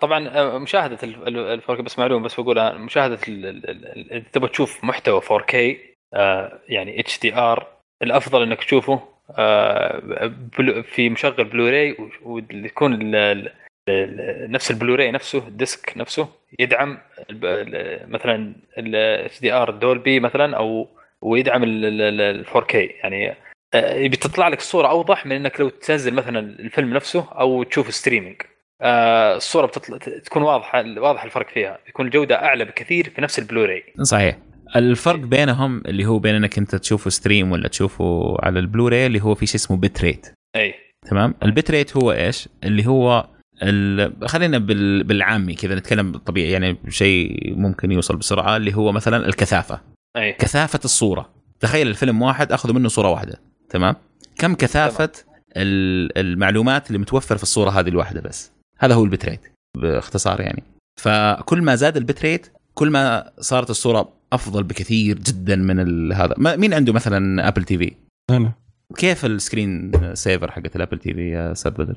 طبعا آه، مشاهده ال 4K بس معلومه بس بقولها مشاهده اذا تبغى تشوف محتوى 4K آه يعني HDR الافضل انك تشوفه آه في مشغل بلوراي ويكون نفس البلوراي نفسه ال disc نفسه يدعم مثلا ال HDR Dolby مثلا أو ويدعم ال 4K يعني آه، بتطلع لك الصورة اوضح من انك لو تنزل مثلا الفيلم نفسه أو تشوف streaming آه، الصورة بتطلع تكون واضحة واضح الفرق فيها. يكون الجودة أعلى بكثير في نفس البلوراي. صحيح. الفرق بينهم اللي هو بين انك أنت تشوفه stream ولا تشوفه على البلوراي اللي هو في شيء اسمه bit rate اي تمام؟ ال bit rate هو إيش؟ اللي هو ال... خلينا بال... بالعامي كذا نتكلم بالطبيعي يعني شيء ممكن يوصل بسرعة اللي هو مثلا الكثافة. اي كثافة الصورة. تخيل الفيلم واحد اخذوا منه صورة واحدة. تمام؟ كم كثافة ال- المعلومات اللي متوفر في الصورة هذه الواحدة بس؟ هذا هو ال bit rate باختصار يعني. فكل ما زاد ال bit rate كل ما صارت الصورة أفضل بكثير جدا من هذا. مين عنده مثلا Apple TV أنا. كيف ال screen saver حقت ال Apple TV يا أستاذ بدر؟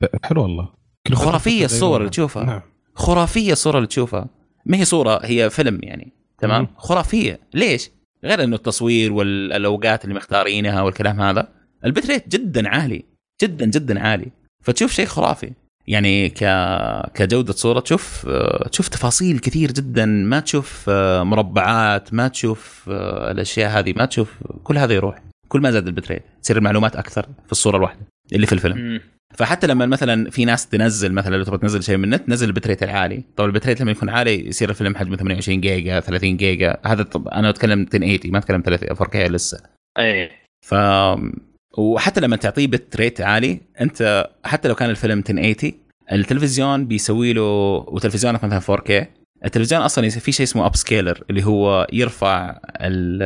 ب- حلو والله. فترة الصور اللي. تشوفها. نعم. خرافية الصورة اللي تشوفها. ما هي صورة هي فيلم يعني. تمام؟ مم. خرافية. ليش؟ غير إنه التصوير والاوقات اللي مختارينها والكلام هذا. البت ريت جدا عالي. جدا جدا عالي. فتشوف شيء خرافي. يعني ك كجودة صورة تشوف تشوف تفاصيل كثير جدا ما تشوف مربعات ما تشوف الأشياء هذه ما تشوف كل هذا يروح. كل ما زاد البت ريت تصير المعلومات أكثر في الصورة الواحدة اللي في الفيلم. فحتى لما مثلا في ناس تنزل مثلا لو تبغى تنزل شيء من النت نزل ال bit rate العالي. طبعا ال bit rate لما يكون عالي يصير الفيلم حجمه 28 جيجا 30 جيجا. هذا طب أنا أتكلم 1080 ما أتكلم 30 4K لسه. اي ف وحتى لما تعطيه bit rate عالي أنت حتى لو كان الفيلم 1080 التلفزيون بيسوي له وتلفزيونك مثلا 4K التلفزيون أصلا في شيء اسمه upscaler اللي هو يرفع ال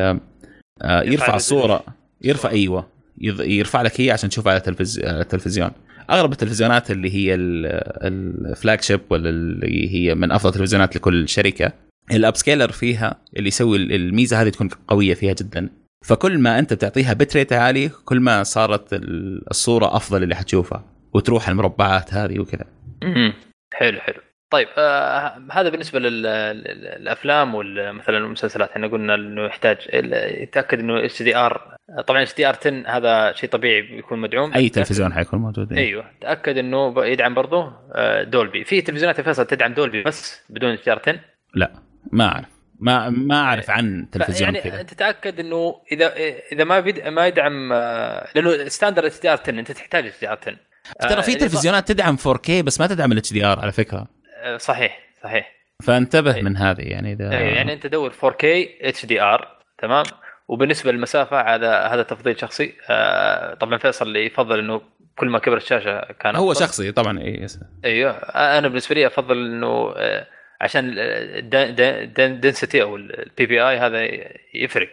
آه، يرفع الصورة يرفع أيوه يرفع لك هي عشان تشوفها على على التلفزيون. أغلب التلفزيونات اللي هي ال flagship ولا اللي هي من أفضل التلفزيونات لكل شركة ال upscaler فيها اللي يسوي الميزة هذه تكون قوية فيها جدا. فكل ما أنت بتعطيها bit rate عالي كل ما صارت ال- الصورة أفضل اللي حتشوفها وتروح المربعات هذه وكذا. حلو حلو. طيب آه هذا بالنسبة للأفلام ومثلا المسلسلات. إحنا قلنا إنه يحتاج يتأكد إنه HDR طبعا HDR 10 هذا شيء طبيعي بيكون مدعوم. أي تلفزيون حيكون موجود إيه. أيوه. تأكد إنه يدعم برضه آه، Dolby. في تلفزيونات فيصل تدعم Dolby بس بدون HDR 10 لا ما أعرف. ما ما أعرف عن تلفزيون يعني كذا. انت تاكد إنه إذا إذا ما بيد ما يدعم لأنه standard HDR 10 أنت تحتاج HDR 10 ترى في آه، تلفزيونات تدعم 4K بس ما تدعم ال HDR على فكرة. آه، صحيح صحيح. فانتبه أي. من هذه يعني إذا أيوة يعني أنت دور 4K HDR تمام؟ وبالنسبة للمسافة هذا هذا تفضيل شخصي. آه، طبعا فيصل اللي يفضل إنه كل ما كبرت الشاشة كان هو أفضل. شخصي طبعا إيه، إيوه أنا بالنسبة لي أفضل إنه عشان ال density أو ال PPI هذا يفرق.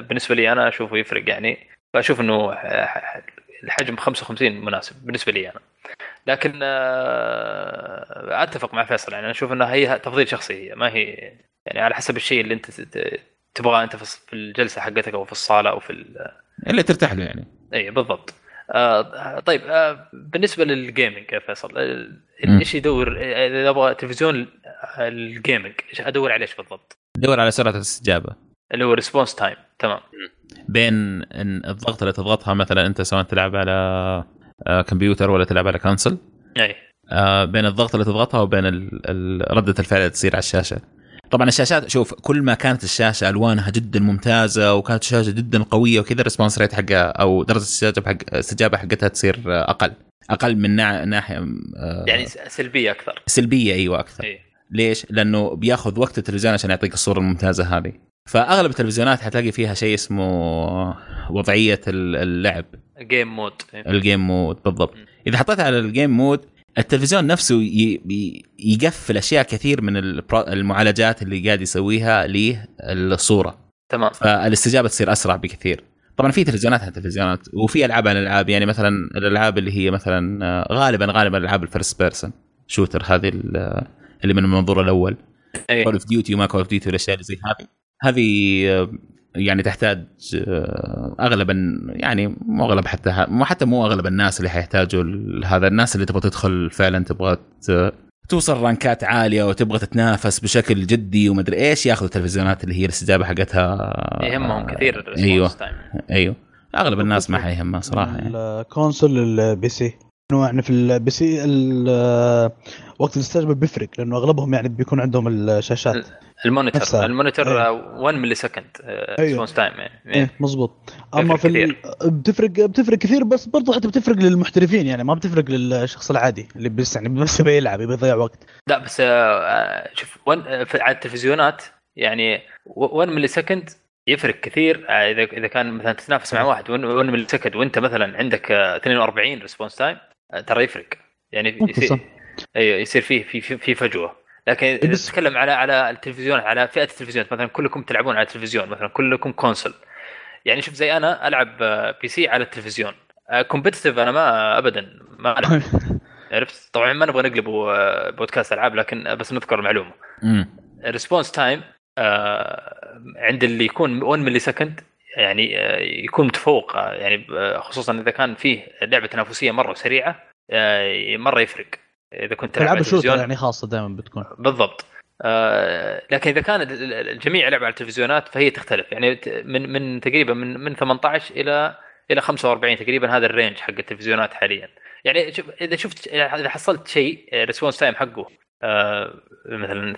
بالنسبة لي أنا أشوفه يفرق. يعني فاشوف إنه الحجم 55 مناسب بالنسبة لي أنا. لكن آه، أتفق مع فيصل. يعني أنا أشوف انها هي تفضيل شخصي. هي ما هي يعني على حسب الشيء اللي أنت تبغاه أنت في الجلسة حقتك أو في الصالة أو في ال- اللي ترتاح له يعني. اي بالضبط. آه طيب آه بالنسبة لل gaming يا فيصل آه،. إيش يدور آه، إذا أبغى تلفزيون ال gaming إيش أدور على إيش بالضبط؟ دور على سرعة الاستجابة. اللي هو response time تمام. بين الضغط اللي تضغطها مثلا أنت سواء تلعب على آه، كمبيوتر ولا تلعب على console أي. آه، بين الضغط اللي تضغطها وبين ال- ال- ردة الفعل اللي تصير على الشاشة. طبعا الشاشات شوف كل ما كانت الشاشة ألوانها جدا ممتازة وكانت الشاشة جدا قوية وكذا ال response rate حقها أو درجة الاستجابة حق الاستجابة حقتها تصير أقل. أقل من ناح- ناحية آه، يعني سلبية أكثر. سلبية أيوه أكثر. اي ليش؟ لأنه بياخذ وقت التلفزيون عشان يعطيك الصورة الممتازة هذه. فأغلب التلفزيونات حتلاقي فيها شيء اسمه وضعية ال- اللعب. game mode ال game mode بالضبط. إذا حطيتها على ال game mode التلفزيون نفسه يقفل أشياء كثير من المعالجات اللي قاعد يسويها للصوره تمام. فالاستجابة تصير أسرع بكثير. طبعا في تلفزيونات على تلفزيونات وفي ألعاب على الالعاب يعني مثلا الألعاب اللي هي مثلا آه، غالبا غالبا الالعاب ال first person shooter هذه ال- اللي من المنظور الأول. Call of Duty وما Call of Duty والأشياء اللي زي هذه. هذه آه، يعني تحتاج آه، اغلبا يعني مو أغلب حتى مو حتى مو أغلب الناس اللي حيحتاجوا هذا الناس اللي تبغى تدخل فعلا تبغى توصل rankات عالية وتبغى تتنافس بشكل جدي ومدري إيش ياخذوا التلفزيونات اللي هي الاستجابة حقتها. يهمهم كثير أيوه. أيوه. أغلب الناس ما حيهمها صراحة يعني. ال console ال PC إنه يعني في ال PC وقت الاستجابة بيفرق لأنه أغلبهم يعني بيكون عندهم الشاشات. ال monitor نفسها. ال monitor إيه. آه، 1 millisecond. response time يعني إيه مزبوط أما في ال... بتفرق بتفرق كثير بس برضو حتى بتفرق للمحترفين يعني ما بتفرق للشخص العادي اللي بس يعني بس يبي يلعب يبي يضيع وقت. لا بس آه، آه، شوف one آه، على التلفزيونات يعني 1 millisecond يفرق كثير آه، إذا إذا كان مثلا تتنافس مع واحد 1 millisecond وأنت مثلا عندك آه، 42 response time آه، ترى يفرق. يعني يصير أيوه يصير فيه في في, في فجوة. لكن إذا تتكلم على على التلفزيون على فئة التلفزيون مثلا كلكم تلعبون على التلفزيون مثلا كلكم console يعني شوف زي أنا ألعب آه، PC على التلفزيون. competitive أنا ما ابدا ما عرفت؟ طبعا ما نبغى نقلبه آه، بودكاست ألعاب لكن بس نذكر المعلومة. ال response time آه، عند اللي يكون 1 millisecond يعني آه، يكون متفوق. آه، يعني آه، خصوصا إذا كان فيه لعبة تنافسية مرة سريعة آه، مرة يفرق. إذا كنت تلعب ال shooter التلفزيون. يعني خاصة دائما بتكون. بالضبط. آه، لكن إذا كان ال- ال- الجميع يلعب على التلفزيونات فهي تختلف. يعني من من تقريبا من من 18 إلى إلى 45 تقريبا هذا ال range حق التلفزيونات حاليا. يعني شوف إذا شفت إذا حصلت شيء response time حقه آه، مثلا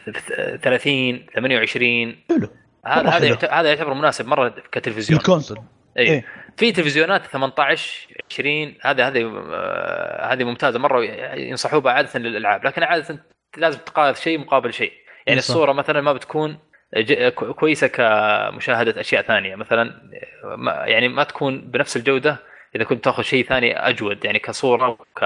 30 28 حلو. هذا هذا يعتبر مناسب مرة كتلفزيون. الكونسول اي إيه. في تلفزيونات 18 20 هذا هذه آه، هذه ممتازة. مرة ينصحوا بها عاده للألعاب لكن عادة لازم تقارن شيء مقابل شيء. يعني صح. الصورة مثلا ما بتكون ج- كويسة كمشاهدة أشياء ثانية. مثلا ما- يعني ما تكون بنفس الجودة إذا كنت تأخذ شيء ثاني أجود يعني كصورة وك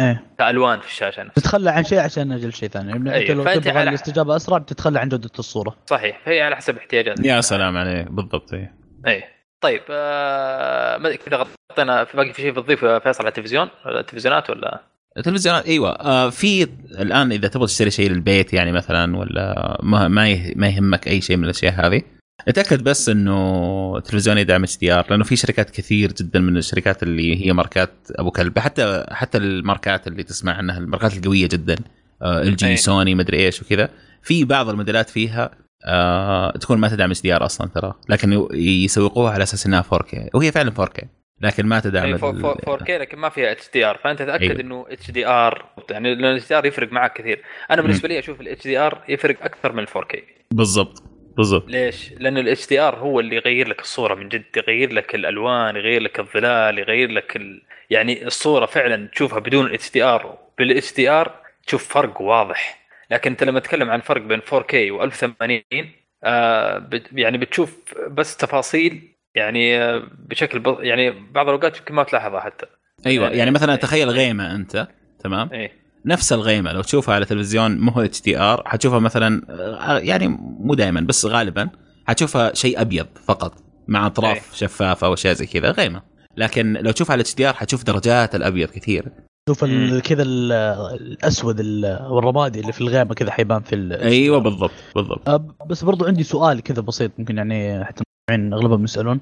إيه. كألوان في الشاشة نفسها. تتخلى عن شيء عشان أجل شيء ثاني. يعني أيوة، أنت لو تبغى على- الاستجابة أسرع بتتخلى عن جودة الصورة. صحيح. فهي على حسب احتياجاتك. يا سلام عليك. بالضبط إيه. إيه. طيب آه ما كذا غطينا في باقي في شيء بتضيف يا فيصل على التلفزيون؟ ولا التلفزيونات ولا؟ التلفزيونات إيوه. آه في الآن إذا تبغى تشتري شيء للبيت يعني مثلا ولا ما ما يه- ما يهمك أي شيء من الأشياء هذه أتأكد بس إنه التلفزيون يدعم HDR لأنه في شركات كثير جدا من الشركات اللي هي ماركات أبو كلب حتى حتى الماركات اللي تسمع عنها الماركات القوية جدا LG. Sony مدري إيش وكذا. في بعض الموديلات فيها آه تكون ما تدعم HDR أصلا ترى. لكن يسوقوها على أساس إنها 4K وهي فعلا 4K لكن ما تدعم يعني ال- 4K لكن ما فيها HDR. فأنت تأكد أيوة. إنه HDR يعني لأن ال HDR يفرق معك كثير. أنا بالنسبة لي أشوف ال HDR يفرق أكثر من 4K بالضبط. بالضبط. ليش؟ لأن ال HDR هو اللي يغير لك الصورة من جد. يغير لك الألوان يغير لك الظلال يغير لك ال... يعني الصورة فعلا تشوفها بدون ال HDR. بال HDR تشوف فرق واضح. لكن انت لما تتكلم عن فرق بين 4K و1080 آه. يعني بتشوف بس تفاصيل يعني آه بشكل ب... يعني بعض الأوقات يمكن ما تلاحظها حتى. أيوه يعني- يعني مثلا تخيل غيمة أنت تمام؟ إيه. نفس الغيمة لو تشوفها على تلفزيون مو هو HDR حتشوفها مثلا آه، يعني مو دائما بس غالبا حتشوفها شيء أبيض فقط مع أطراف أي. شفافة أو اشياء زي كذا غيمة. لكن لو تشوفها على HDR حتشوف درجات الأبيض كثير. شوف. كذا ال- الأسود ال- والرمادي اللي في الغيمة كذا حيبان في أيوه بالضبط بالضبط بس برضو عندي سؤال كذا بسيط ممكن يعني حتى أغلبهم يسألون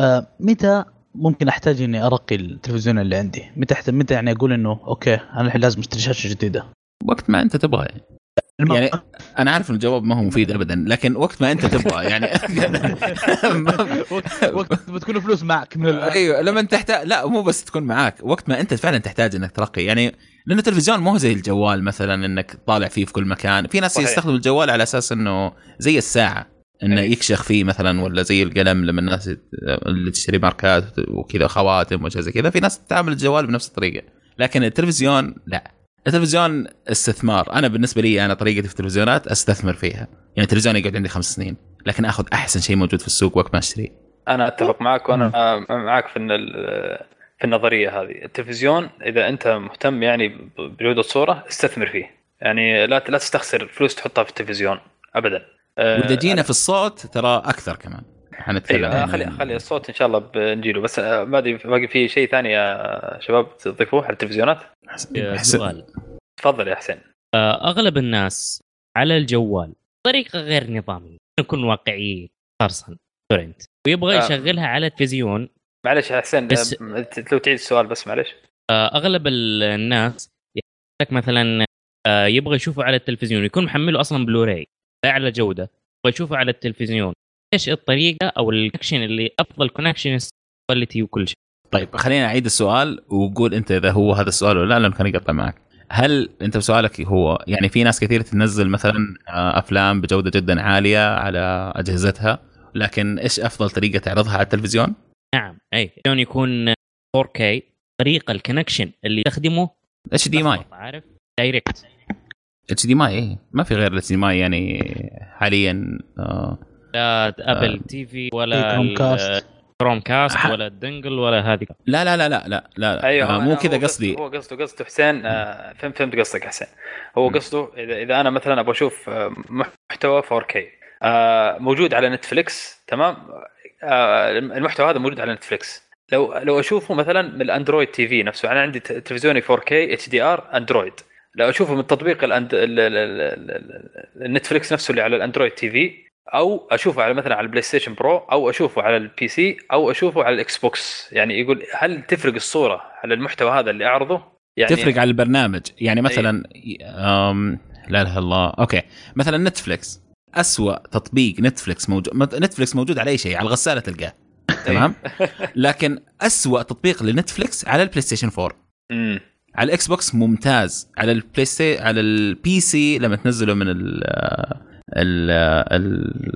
أه، متى ممكن أحتاج إني أرقي التلفزيون اللي عندي؟ متى. متى يعني أقول إنه okay أنا الحين لازم أشتري شاشة جديدة؟ وقت ما أنت تبغى يعني. الم... يعني أنا عارف إن الجواب ما هو مفيد ابدا لكن وقت ما أنت تبغى يعني وقت وقت بتكون فلوس معك من ال... أيوه لما تحتاج لا مو بس تكون معاك وقت ما أنت فعلا تحتاج إنك ترقي يعني لأنه التلفزيون مو زي الجوال مثلا إنك طالع فيه في كل مكان في ناس صحيح. يستخدموا الجوال على أساس إنه زي الساعة إنه أي. يكشخ فيه مثلا ولا زي القلم لما الناس اللي تشتري ماركات وكذا خواتم واشياء زي كذا في ناس تتعامل الجوال بنفس الطريقة لكن التلفزيون لا التلفزيون استثمار. أنا بالنسبة لي أنا طريقتي في التلفزيونات أستثمر فيها. يعني التلفزيون يقعد عندي خمس سنين لكن آخذ أحسن شيء موجود في السوق وقت ما اشتريه أنا أتفق معك وأنا معك في إن ال- في النظرية هذه. التلفزيون إذا أنت مهتم يعني بجوده صوره استثمر فيه. يعني لا لا تستخسر فلوس تحطها في التلفزيون ابدا. آه، وإذا جينا في الصوت ترى أكثر كمان. حنتكلم أيوه عن- خلي خلي الصوت إن شاء الله بنجيله. بس آه، ما أدري باقي في شيء ثاني يا شباب؟ تضيفوه على التلفزيونات؟ آه، سؤال. تفضل يا حسين. آه، أغلب الناس على الجوال بطريقه غير نظامية. نكون واقعيين قرصنة torrent. ويبغى آه. يشغلها على التلفزيون. معلش يا حسين بس- آه، لو تعيد السؤال بس معلش. آه، أغلب ال- الناس لك مثلا آه، يبغى يشوفه على التلفزيون. يكون محمله أصلا بلوراي باعلى جودة. يبغى يشوفه على التلفزيون. إيش الطريقة أو ال connection اللي أفضل connection quality وكل شيء. طيب خلينا أعيد السؤال وقول أنت إذا هو هذا السؤال ولا لا لأنه كان يقطع معك. هل أنت بسؤالك هو يعني في ناس كثير تنزل مثلا آه، أفلام بجودة جدا عالية على أجهزتها لكن إيش أفضل طريقة تعرضها على التلفزيون؟ نعم أي لون يكون 4K طريقة ال connection اللي يستخدمه HDMI. عارف direct HDMI إيه ما في غير ال HDMI يعني حاليا آه لا Apple TV ولا Chromecast. Chromecast ولا ال dongle ولا هذه لا لا لا لا لا, لا أيوه آه مو كذا قصدي هو قصده قصده حسين آه، فهمت فهمت قصدك يا حسين هو. قصده اذا اذا أنا مثلا أبغى أشوف آه، محتوى 4K آه، موجود على Netflix تمام آه، المحتوى هذا موجود على Netflix لو لو اشوفه مثلا من ال Android TV نفسه أنا عندي تلفزيوني 4K HDR Android لو اشوفه من تطبيق ال And... ال- ال- ال- ال- ال Netflix نفسه اللي على ال Android TV أو أشوفه على مثلا على ال PlayStation Pro أو أشوفه على ال PC أو أشوفه على ال Xbox يعني يقول هل تفرق الصورة على المحتوى هذا اللي أعرضه؟ يعني تفرق على البرنامج. يعني مثلا أم لا إله إلا الله. okay. مثلا Netflix أسوأ تطبيق Netflix موجود Netflix موجود على أي شيء على الغسالة تلقاه. تمام؟ لكن أسوأ تطبيق ل Netflix على ال PlayStation 4 امم على ال Xbox ممتاز. على ال Play على ال PC لما تنزله من ال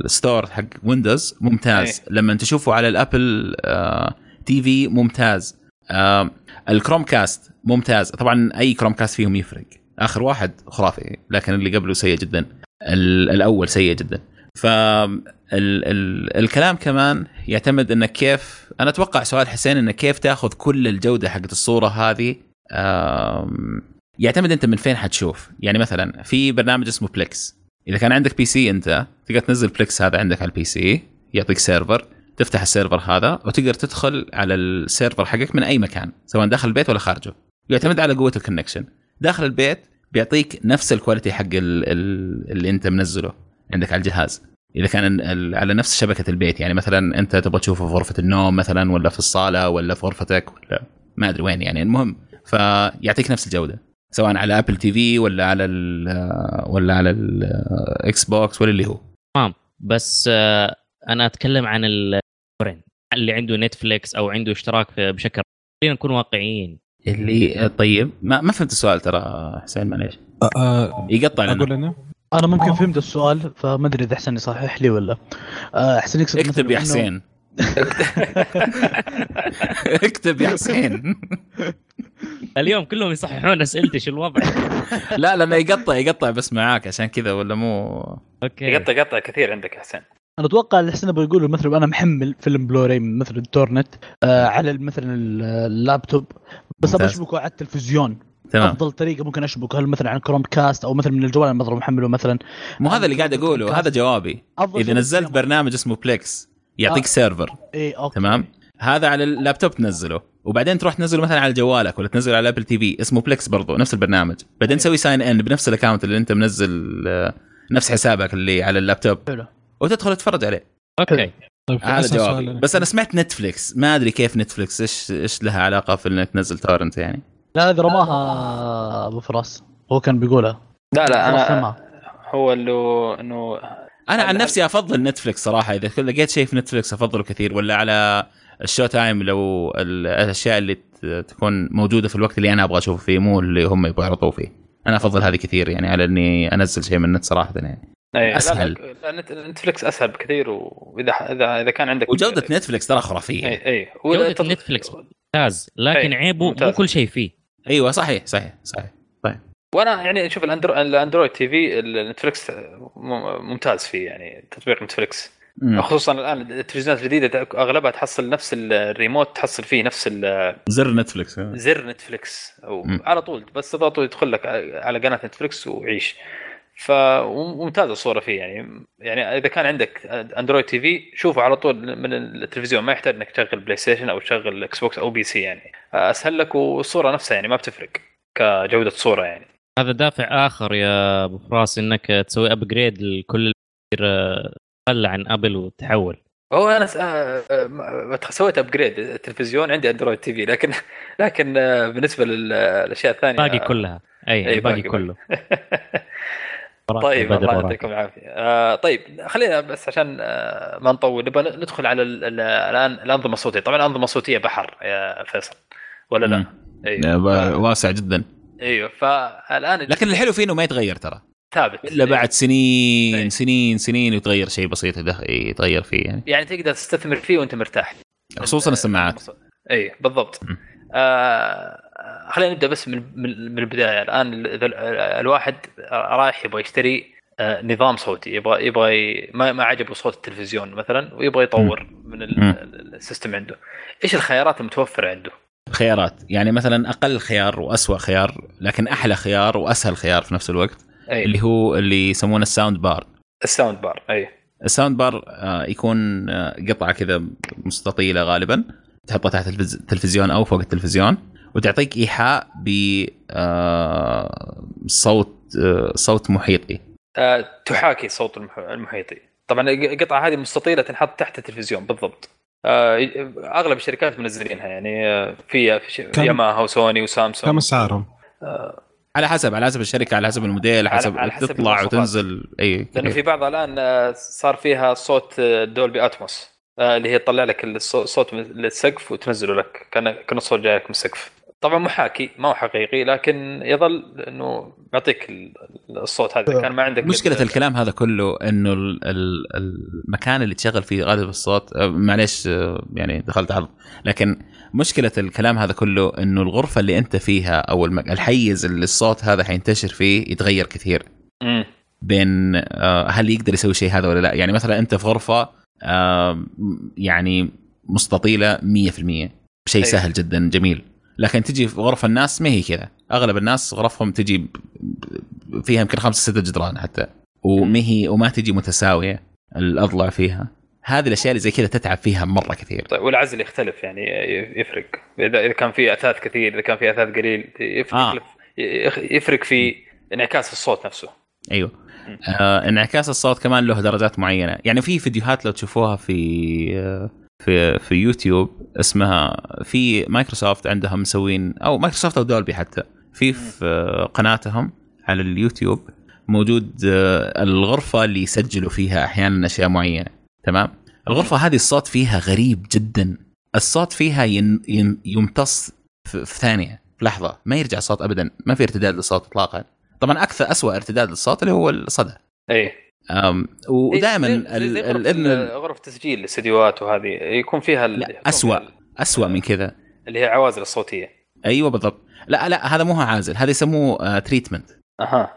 ال store حق Windows ممتاز. لما تشوفه على ال Apple آه، TV ممتاز. آه، ال Chromecast ممتاز. طبعا أي Chromecast فيهم يفرق. آخر واحد خرافي لكن اللي قبله سيء جدا. ال- الأول سيء جدا. ف ال ال الكلام كمان يعتمد انك كيف أنا أتوقع سؤال حسين انه كيف تأخذ كل الجودة حقت الصورة هذه؟ يعتمد أنت من فين حتشوف. يعني مثلا في برنامج اسمه Plex إذا كان عندك PC أنت تقدر تنزل Plex هذا عندك على ال PC يعطيك server تفتح ال server هذا وتقدر تدخل على ال server حقك من أي مكان سواء داخل البيت ولا خارجه. يعتمد على قوة ال connection داخل البيت بيعطيك نفس ال quality حق ال- ال- اللي أنت منزله عندك على الجهاز. إذا كان على نفس شبكة البيت يعني مثلا أنت تبغى تشوفه في غرفة النوم مثلا ولا في الصالة ولا في غرفتك ولا ما أدري وين يعني المهم فيعطيك نفس الجودة. سواء على Apple TV ولا على ال ولا على ال Xbox ولا اللي هو. بس آه، أنا أتكلم عن ال- اللي عنده Netflix أو عنده اشتراك بشكل خلينا نكون واقعيين. اللي طيب ما, ما فهمت السؤال ترى حسين معليش. آه، آه، يقطع لنا. أقول أنا؟ أنا ممكن فهمت السؤال فما أدري إذا حسين يصحح لي ولا حسين يقصد اكتب يا حسين. اكتب يا حسين. اليوم كلهم يصححون أسئلتي شو الوضع؟ لا لأنه يقطع يقطع بس معاك عشان كذا ولا مو؟ أوكي. يقطع يقطع كثير عندك يا حسين أنا أتوقع اللي حسين بيقولوا مثلا أنا محمل فيلم بلوراي من مثلا ال torrent آه على مثلا اللابتوب بس أبغى. أشبكه على التلفزيون. تمام. أفضل طريقة ممكن أشبكه هل مثلا على Chromecast أو مثلا من الجوال اللي بضرب محمله مثلا؟ مو هذا اللي قاعد أقوله هذا جوابي. إذا نزلت. برنامج اسمه Plex يعطيك آه. server اي أوكي. تمام. هذا على اللابتوب تنزله. وبعدين تروح تنزله مثلا على جوالك ولا تنزله على Apple TV اسمه Plex برضو نفس البرنامج. بعدين تسوي sign in بنفس ال account اللي أنت منزل آه، نفس حسابك اللي على اللابتوب. حلو. وتدخل تتفرج عليه. أوكي. طيب هذا جوابي. بس أنا سمعت Netflix ما أدري كيف Netflix إيش إيش لها علاقة في إنك تنزل torrent يعني؟ لا هذه رماها أبو فراس. هو كان بيقولها. لا لا أنا. هو اللي إنه أنا عن نفسي أفضل Netflix صراحة. إذا كل- لقيت شيء في Netflix أفضله كثير. ولا على ال Showtime لو ال- الأشياء اللي تكون موجودة في الوقت اللي أنا أبغى أشوفه فيه مو اللي هم يبغوا يعرضوه فيه. أنا أفضل هذه كثير يعني على إني أنزل شيء من النت صراحة يعني. أي أسهل. لا لا نت- Netflix أسهل بكثير وإذا اذا إذا كان عندك وجودة Netflix ترى خرافية. أي أي. جودة والتط- Netflix ممتاز لكن أي، عيبه مو ممتاز. كل شيء فيه. أيوه صحيح صحيح صحيح وأنا يعني شوف الأندرو... ال Android TV ال Netflix م- ممتاز فيه يعني تطبيق Netflix مم. خصوصا الآن التلفزيونات الجديدة أغلبها تحصل نفس الريموت تحصل فيه نفس زر Netflix زر Netflix أو مم. على طول بس تضغطه يدخل لك على قناة Netflix وعيش. فممتازه الصورة فيه يعني. يعني إذا كان عندك Android TV شوفه على طول من التلفزيون ما يحتاج إنك تشغل PlayStation أو تشغل Xbox أو PC يعني. أسهل لك والصورة نفسها يعني ما بتفرق كجودة صورة يعني. هذا دافع آخر يا أبو فراس إنك تسوي upgrade لكل اللي تخلى عن Apple وتحول. هو أنا س... آه، آه، سويت upgrade التلفزيون عندي Android TV لكن لكن آه، بالنسبة للأشياء الثانية باقي كلها. أي أي، باقي باقي- كله. طيب الله. يعطيكم العافية. آه طيب خلينا بس عشان آه ما نطول. نبغى ندخل على ال- ال- الان الأنظمة الصوتية. طبعا الأنظمة الصوتية بحر يا فيصل. ولا لا؟ أيوه واسع جدا. إيوه فالآن لكن الحلو فيه إنه ما يتغير ترى. ثابت. إلا بعد سنين إيه. سنين سنين يتغير شيء بسيط يتغير فيه يعني. يعني تقدر تستثمر فيه وأنت مرتاح. خصوصا السماعات. اي بالضبط. م. آه خلينا نبدأ بس من من من البداية. الآن الواحد رايح يبغى يشتري آه، نظام صوتي. يبغى يبغى ما ما عجبه صوت التلفزيون مثلا ويبغى يطور من م. ال- السيستم عنده. إيش الخيارات المتوفرة عنده؟ خيارات. يعني مثلا أقل خيار وأسوأ خيار لكن أحلى خيار وأسهل خيار في نفس الوقت. اي اللي هو اللي يسمونه ال sound bar ال sound bar أي. ال sound bar آه، يكون آه، قطعة كذا مستطيلة غالبا تحطها تحت التلفز- التلفزيون أو فوق التلفزيون وتعطيك إيحاء بصوت صوت محيطي. آه تحاكي صوت المح- المحيطي. طبعا القطعة هذه مستطيلة تنحط تحت التلفزيون بالضبط. آه أغلب الشركات منزلينها يعني آه، في في ياماها وسوني وسامسونج. كم أسعارهم؟ على حسب على حسب الشركة على حسب الموديل على حسب, على حسب تطلع. وتنزل. إي لأنه في بعضها الآن آه، صار فيها صوت آه، دولبي اتموس آه، اللي هي تطلع لك الصو- الصوت من السقف وتنزله لك كان كأن الصوت جايك من السقف. طبعا محاكي ما هو حقيقي لكن يظل إنه يعطيك ال- الصوت هذا. إذا كان ما عندك مشكلة الكلام هذا كله إنه ال- ال- المكان اللي تشغل فيه غالب الصوت معليش يعني دخلت عرض لكن مشكلة الكلام هذا كله إنه الغرفة اللي أنت فيها أو. الحيز اللي الصوت هذا حينتشر فيه يتغير كثير. بين آه، هل يقدر يسوي شيء هذا ولا لا؟ يعني مثلا أنت في غرفة آه، يعني مستطيلة 100% شيء أيوة. سهل جدا جميل. لكن تجي في غرف الناس ما هي كذا. أغلب الناس غرفهم تجي فيها يمكن خمسة ستة جدران حتى. وما هي وما تجي متساوية الأضلاع فيها. هذه الأشياء اللي زي كذا تتعب فيها مرة كثير. طيب والعزل يختلف يعني يفرق. إذا إذا كان في أثاث كثير إذا كان في أثاث قليل يفرق آه. يفرق في انعكاس الصوت نفسه. أيوه. آه انعكاس الصوت كمان له درجات معينة. يعني في فيديوهات لو تشوفوها في في في يوتيوب اسمها في مايكروسوفت عندهم مسوين أو مايكروسوفت أو Dolby حتى في في قناتهم على اليوتيوب موجود آه، الغرفة اللي يسجلوا فيها أحيانا أشياء معينة. تمام؟ الغرفة هذه الصوت فيها غريب جدا. الصوت فيها ين ين يمتص في, في ثانية في لحظة. ما يرجع صوت ابدا. ما في ارتداد للصوت اطلاقا. طبعا أكثر اسوء ارتداد للصوت اللي هو الصدى. اي أم، ودائما غرف الاذن ال- غرف تسجيل الاستديوهات وهذه. يكون فيها لا، أسوأ. اسوء من كذا. اللي هي عوازل الصوتية. أيوه بالضبط. لا لا هذا مو هو عازل. هذا يسموه treatment أها.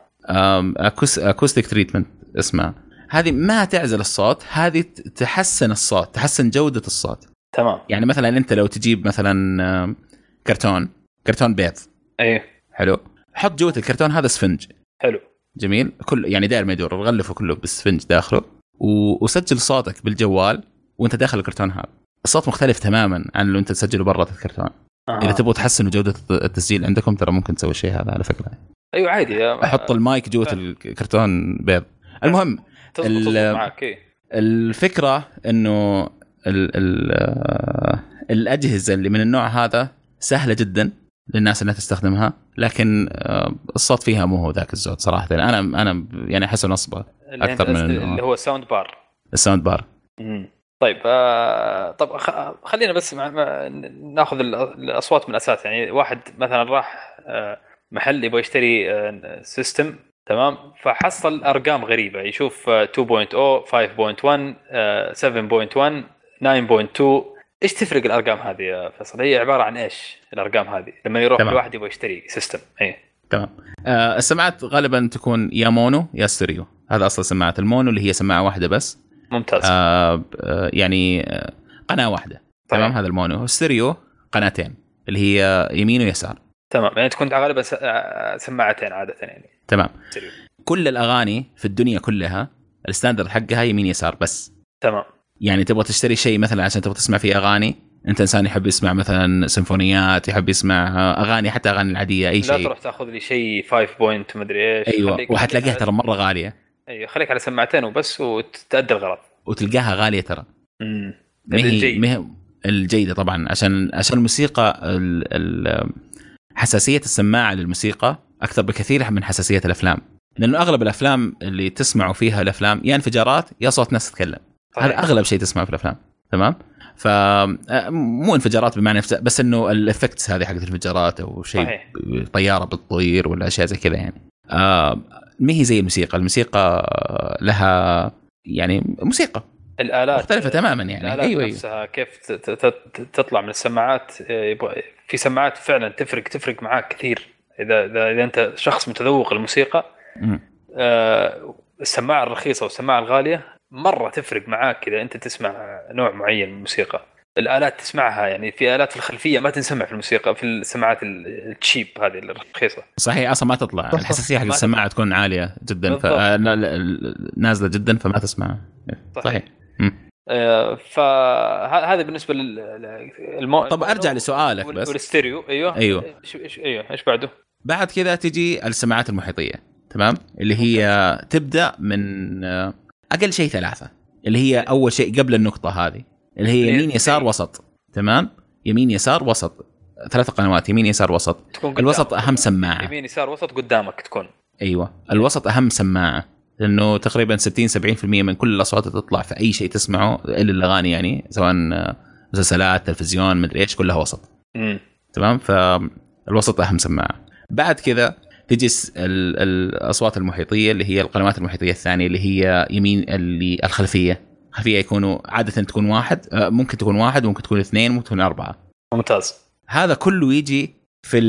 acoustic treatment اسمها هذه ما تعزل الصوت هذه تحسن الصوت تحسن جودة الصوت. تمام. يعني مثلا أنت لو تجيب مثلا كرتون كرتون بيض. اي حلو. حط جوة الكرتون هذا سفنج. حلو. جميل. كل يعني داير ما يدور غلفه كله بالسفنج داخله. و... وسجل صوتك بالجوال وأنت داخل الكرتون هذا. الصوت مختلف تماما عن لو أنت تسجله برا الكرتون. أها. إذا تبغوا تحسنوا جودة التسجيل عندكم ترى ممكن تسوي الشيء هذا على فكرة. أيوه عادي. أحط المايك جوة الكرتون بيض. المهم معك اي الفكرة إنه ال ال آه، الأجهزة اللي من النوع هذا سهلة جدا للناس إنها تستخدمها لكن آه، الصوت فيها مو هو ذاك الزود صراحة. أنا أنا يعني أحس نصبه أنت من اللي هو sound bar ال sound bar مم. طيب آه طب خلينا بس ناخذ ال- الأصوات من الأساس. يعني واحد مثلا راح آه محل يبغى يشتري آه system تمام؟ فحصل أرقام غريبة. يشوف آه 2.0 5.1 آه 7.1 9.2 إيش تفرق الأرقام هذه يا فيصل؟ هي عبارة عن إيش الأرقام هذه؟ لما يروح تمام. الواحد يبغى يشتري system اي تمام. آه السماعات غالبا تكون يا mono يا ستيريو. هذا أصل سماعات ال mono اللي هي سماعة واحدة بس. ممتاز. آه آه، يعني آه قناة واحدة. تمام؟ طيب. هذا ال mono. الستيريو قناتين اللي هي يمين ويسار. تمام. يعني تكون غالبا آه، سماعتين عاده يعني. تمام. ستيريو. كل الأغاني في الدنيا كلها ال standard حقها يمين يسار بس. تمام. يعني تبغى تشتري شيء مثلا عشان تبغى تسمع فيه أغاني أنت إنسان يحب يسمع مثلا سيمفونيات يحب يسمع آه، أغاني حتى أغاني العادية أي لا شيء. تروح تاخذ لي شيء 5 point مدري إيش. أيوه. وحتلاقيها ترى مرة غالية. أيوه. خليك على سماعتين وبس وتأدي الغرض. وتلقاها غالية ترى. امم الجيدة طبعا. عشان عشان الموسيقى ال ال حساسية السماعة للموسيقى أكثر بكثير من حساسية الأفلام. لأنه أغلب الأفلام اللي تسمعوا فيها الأفلام يا انفجارات يا صوت ناس تتكلم. هذا أغلب شيء تسمعه في الأفلام. تمام؟ ف آه، مو انفجارات بمعنى بس إنه الافكتس هذه حقت الانفجارات أو شيء صحيح. طيارة بتطير ولا أشياء زي كذا يعني. آه ما هي زي الموسيقى. الموسيقى لها يعني موسيقى. الآلات. مختلفة تماما يعني. الآلات أيوه أيوه. نفسها كيف ت- ت- تطلع من السماعات آه، يبغى- في سماعات فعلا تفرق تفرق معاك كثير. إذا إذا, إذا أنت شخص متذوق الموسيقى. آه، السماعة الرخيصة والسماعة الغالية مرة تفرق معاك إذا أنت تسمع نوع معين من الموسيقى. الآلات تسمعها يعني في آلات في الخلفية ما تنسمع في الموسيقى في السماعات ال- التشيب هذه الرخيصة. صحيح أصلا ما تطلع. صح. الحساسية حق ما السماعة تكون عالية جدا نازله جدا فما تسمع. صحيح. آه، فهذا بالنسبة للمو... طب أرجع لسؤالك بس. والستيريو أيوه. إيش- أيوه. إيش بعده؟ بعد كذا تجي السماعات المحيطية تمام؟ اللي هي تبدأ من آه، أقل شيء ثلاثة اللي هي أول شيء قبل النقطة هذه اللي هي يمين يسار. وسط تمام؟ يمين يسار وسط ثلاث قنوات يمين يسار وسط. الوسط أهم سماعة. يمين يسار وسط قدامك تكون. أيوه. الوسط أهم سماعة. لأنه تقريبا 60 70% من كل الأصوات اللي تطلع في أي شيء تسمعه إلا الأغاني يعني سواء آه، مسلسلات تلفزيون مدري إيش كلها وسط. امم تمام؟ فالوسط أهم سماعة. بعد كذا تجي الأصوات المحيطية اللي هي القنوات المحيطية الثانية اللي هي يمين اللي الخلفية. الخلفية يكونوا عادة تكون واحد آه، ممكن تكون واحد ممكن تكون اثنين ممكن تكون أربعة. ممتاز. هذا كله يجي في.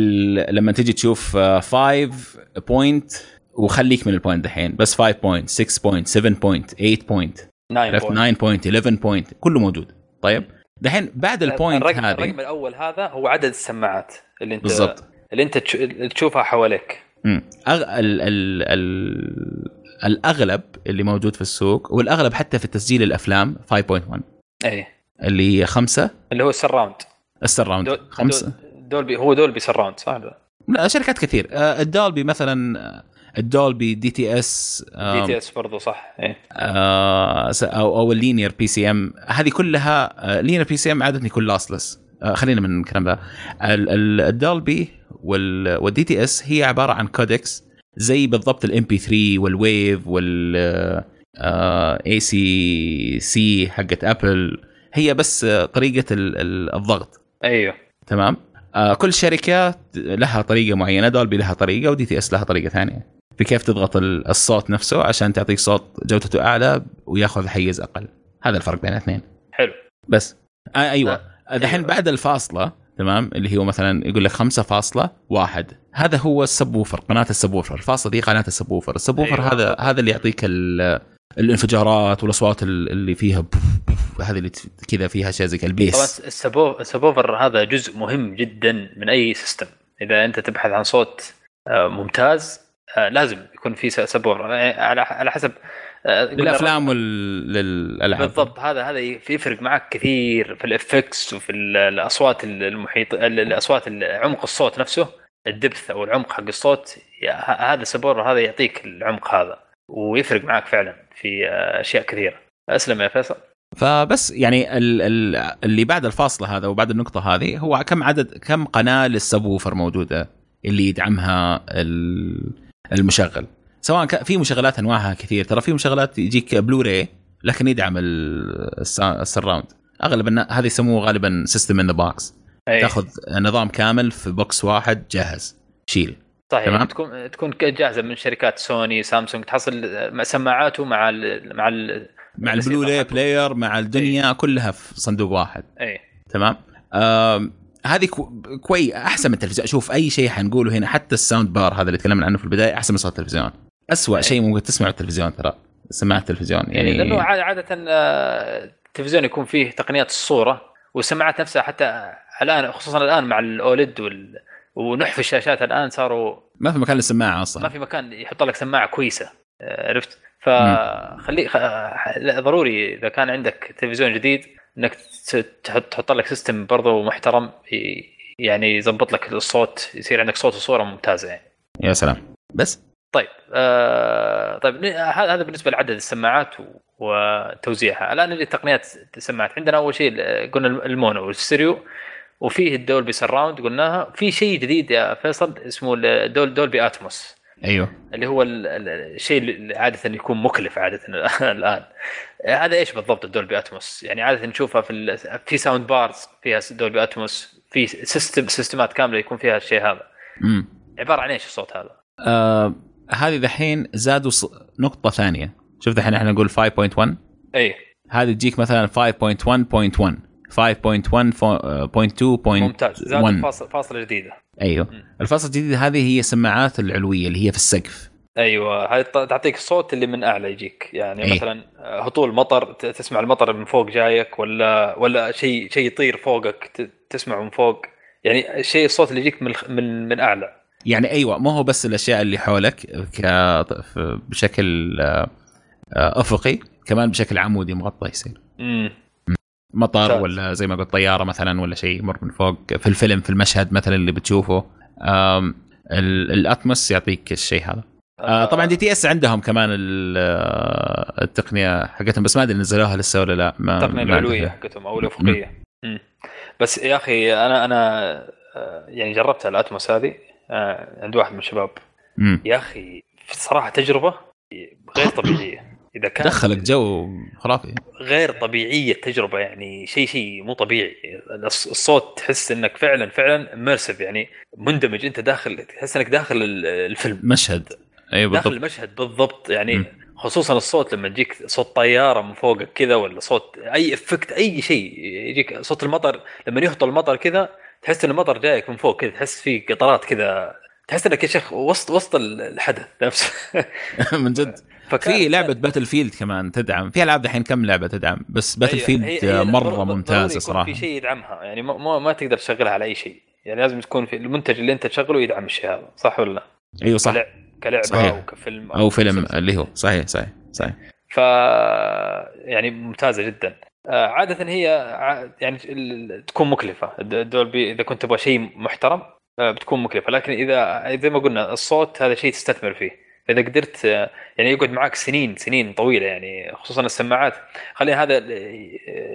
لما تجي تشوف 5 point وخليك من ال point دحين. بس 5 point 6 point 7 point 8 point 9 عرفت 9 point 11 point كله موجود. طيب؟ دحين بعد ال point الرقم, هذه الرقم الأول هذا هو عدد السماعات اللي انت بالضبط. اللي انت تشوفها حواليك. مم. أغ... ال... ال... ال... الأغلب اللي موجود في السوق والأغلب حتى في تسجيل الأفلام 5.1 اي اللي هي خمسة. اللي هو ال surround ال surround دول خمسه دول- دولبي هو دولبي surround صح؟ لا شركات كثير. آه، الدولبي مثلا الدولبي دي تي اس دي تي اس برضه صح اي آه، أو أو ال linear PCM هذه كلها linear PCM عاده يكون lossless خلينا من الكلام ال- الدولبي وال- وال DTS هي عبارة عن codecs زي بالضبط ال MP3 وال WAV وال AAC حقت ابل هي بس طريقة ال- ال- الضغط. أيوه. تمام؟ آه كل شركة لها طريقة معينة دولبي لها طريقة و DTS لها طريقة ثانية. في كيف تضغط ال- الصوت نفسه عشان تعطيك صوت جودته أعلى وياخذ حيز أقل. هذا الفرق بين الاثنين. حلو. بس. آه أيوه. دحين أيوة. بعد الفاصلة تمام اللي هو مثلا يقول لك 5.1 هذا هو ال subwoofer قناة ال subwoofer. الفاصلة دي قناة ال subwoofer. ال subwoofer أيوة. هذا هذا اللي يعطيك ال- الانفجارات والأصوات ال- اللي فيها بوف بوف. هذه اللي كذا فيها شيء زي ال bass. ال subwoo- ال subwoofer هذا جزء مهم جدا من أي system إذا أنت تبحث عن صوت آه، ممتاز آه، لازم يكون في س- subwoofer آه، على حسب آه، قلنا للأفلام وللالعاب بالضبط هذا هذا يفرق معك كثير في ال effects وفي ال- الأصوات المحيط ال- الأصوات ال- عمق الصوت نفسه ال depth أو العمق حق الصوت هذا ال subwoofer هذا يعطيك العمق هذا. ويفرق معك فعلا في آه، أشياء كثيرة. أسلم يا فيصل. فبس يعني ال- ال- اللي بعد الفاصلة هذا وبعد النقطة هذه هو كم عدد كم قناة لل subwoofer موجودة اللي يدعمها ال- المشغل. سواء كان في مشغلات أنواعها كثير. ترى في مشغلات يجيك بلوراي لكن يدعم ال- الس- ال surround أغلب النا- هذه يسموه غالبا system in the box أي. تاخذ نظام كامل في box واحد جاهز. شيل. صحيح. تمام. تكون تكون جاهزة من شركات سوني سامسونج. تحصل سماعاته مع ال مع ال مع ال Blu-ray. player مع الدنيا كلها في صندوق واحد. اي تمام؟ هذه كو- كوي أحسن من التلفزيون. شوف أي شيء حنقوله هنا حتى ال sound bar هذا اللي تكلمنا عنه في البداية أحسن من صوت التلفزيون. اسوء شيء ممكن تسمعه التلفزيون ترى سماعه التلفزيون يعني يعني لأنه عا- عادة آه، التلفزيون يكون فيه تقنيات الصورة والسماعات نفسها حتى الآن خصوصا الآن مع ال OLED وال ونحف الشاشات الآن صاروا ما في مكان للسماعة ما أصلا في مكان يحط لك سماعة كويسة آه، عرفت؟ فخلي خ... لا، ضروري إذا كان عندك تلفزيون جديد إنك تحط تحط لك system برضه محترم يعني يظبط لك الصوت يصير عندك صوت وصورة ممتازة يعني. يا سلام. بس؟ طيب آه طيب هذا بالنسبة لعدد السماعات وتوزيعها. الآن نجي تقنيات السماعات. عندنا أول شيء قلنا الم- ال mono وال stereo وفيه الدولبي surround قلناها. في شيء جديد يا فيصل اسمه الدول دولبي Atmos. أيوه. اللي هو ال- ال- الشيء اللي عادة يكون مكلف عادة الآن. هذا إيش بالضبط الدولبي Atmos يعني عادة نشوفها في ال- في sound bars فيها دولبي Atmos في system سيستمات كاملة يكون فيها الشيء هذا. امم عبارة عن إيش الصوت هذا؟ آه هذه دحين زادوا ص... نقطة ثانية. شوف دحين إحنا نقول 5.1 اي هذه تجيك مثلا 5.1.1 5.1.2.1 ممتاز. زاد فاصل فاصلة جديدة. أيوه. الفاصل الجديد هذه هي السماعات العلوية اللي هي في السقف. أيوه هذه تعطيك الصوت اللي من أعلى يجيك. يعني إيه. مثلا هطول مطر تسمع المطر من فوق جايك ولا ولا شيء شيء يطير فوقك تسمعه من فوق. يعني الشيء الصوت اللي يجيك من من من أعلى. يعني أيوه ما هو بس الأشياء اللي حولك بشكل آه، آه، أفقي كمان بشكل عمودي مغطى يصير. امم مطر ممتاز. ولا زي ما قلت طيارة مثلا ولا شيء يمر من فوق. في الفيلم في المشهد مثلا اللي بتشوفه آم، ال- ال Atmos يعطيك الشيء هذا. آه طبعا DTS عندهم كمان ال- آه، التقنية حقتهم بس ما أدري نزلوها لسه ولا لا ما التقنية العلوية. حقتهم أو الأفقية. بس يا أخي أنا أنا آه، يعني جربتها ال Atmos هذه آه، عند واحد من الشباب. مم. يا أخي صراحة تجربة غير طبيعية. إذا كان دخلك جو خرافي. غير طبيعية التجربة يعني شيء شيء مو طبيعي. الص- الصوت تحس إنك فعلا فعلا immersive يعني مندمج. أنت داخل تحس إنك داخل ال- الفيلم. مشهد. داخل بالضبط. المشهد بالضبط. يعني مم. خصوصا الصوت لما تجيك صوت طيارة من فوقك كذا ولا صوت أي effect أي شيء يجيك صوت المطر لما يهطل المطر كذا تحس إن المطر جايك من فوق كذا تحس في قطرات كذا تحس إنك يا شيخ وسط وسط الحدث نفسه. من جد. في لعبة Battlefield كمان تدعم. في ألعاب دحين كم لعبة تدعم؟ بس Battle أيوة، field هي- هي مرة ممتازة صراحة في شيء يدعمها. يعني ما, ما, ما تقدر تشغلها على أي شيء. يعني لازم تكون في المنتج اللي أنت تشغله يدعم الشيء هذا. صح ولا لا؟ أيوه صح. كلعبة صحيح. أو كفيلم أو فيلم مسلسل. اللي هو. صحيح صحيح صحيح. ف يعني ممتازة جدا. آه، عادة هي يعني تكون مكلفة. الدولبي إذا كنت تبغى شيء محترم آه، بتكون مكلفة. لكن إذا زي ما قلنا الصوت هذا شيء تستثمر فيه. إذا قدرت آه، يعني يقعد معك سنين سنين طويلة يعني خصوصا السماعات. خلينا هذا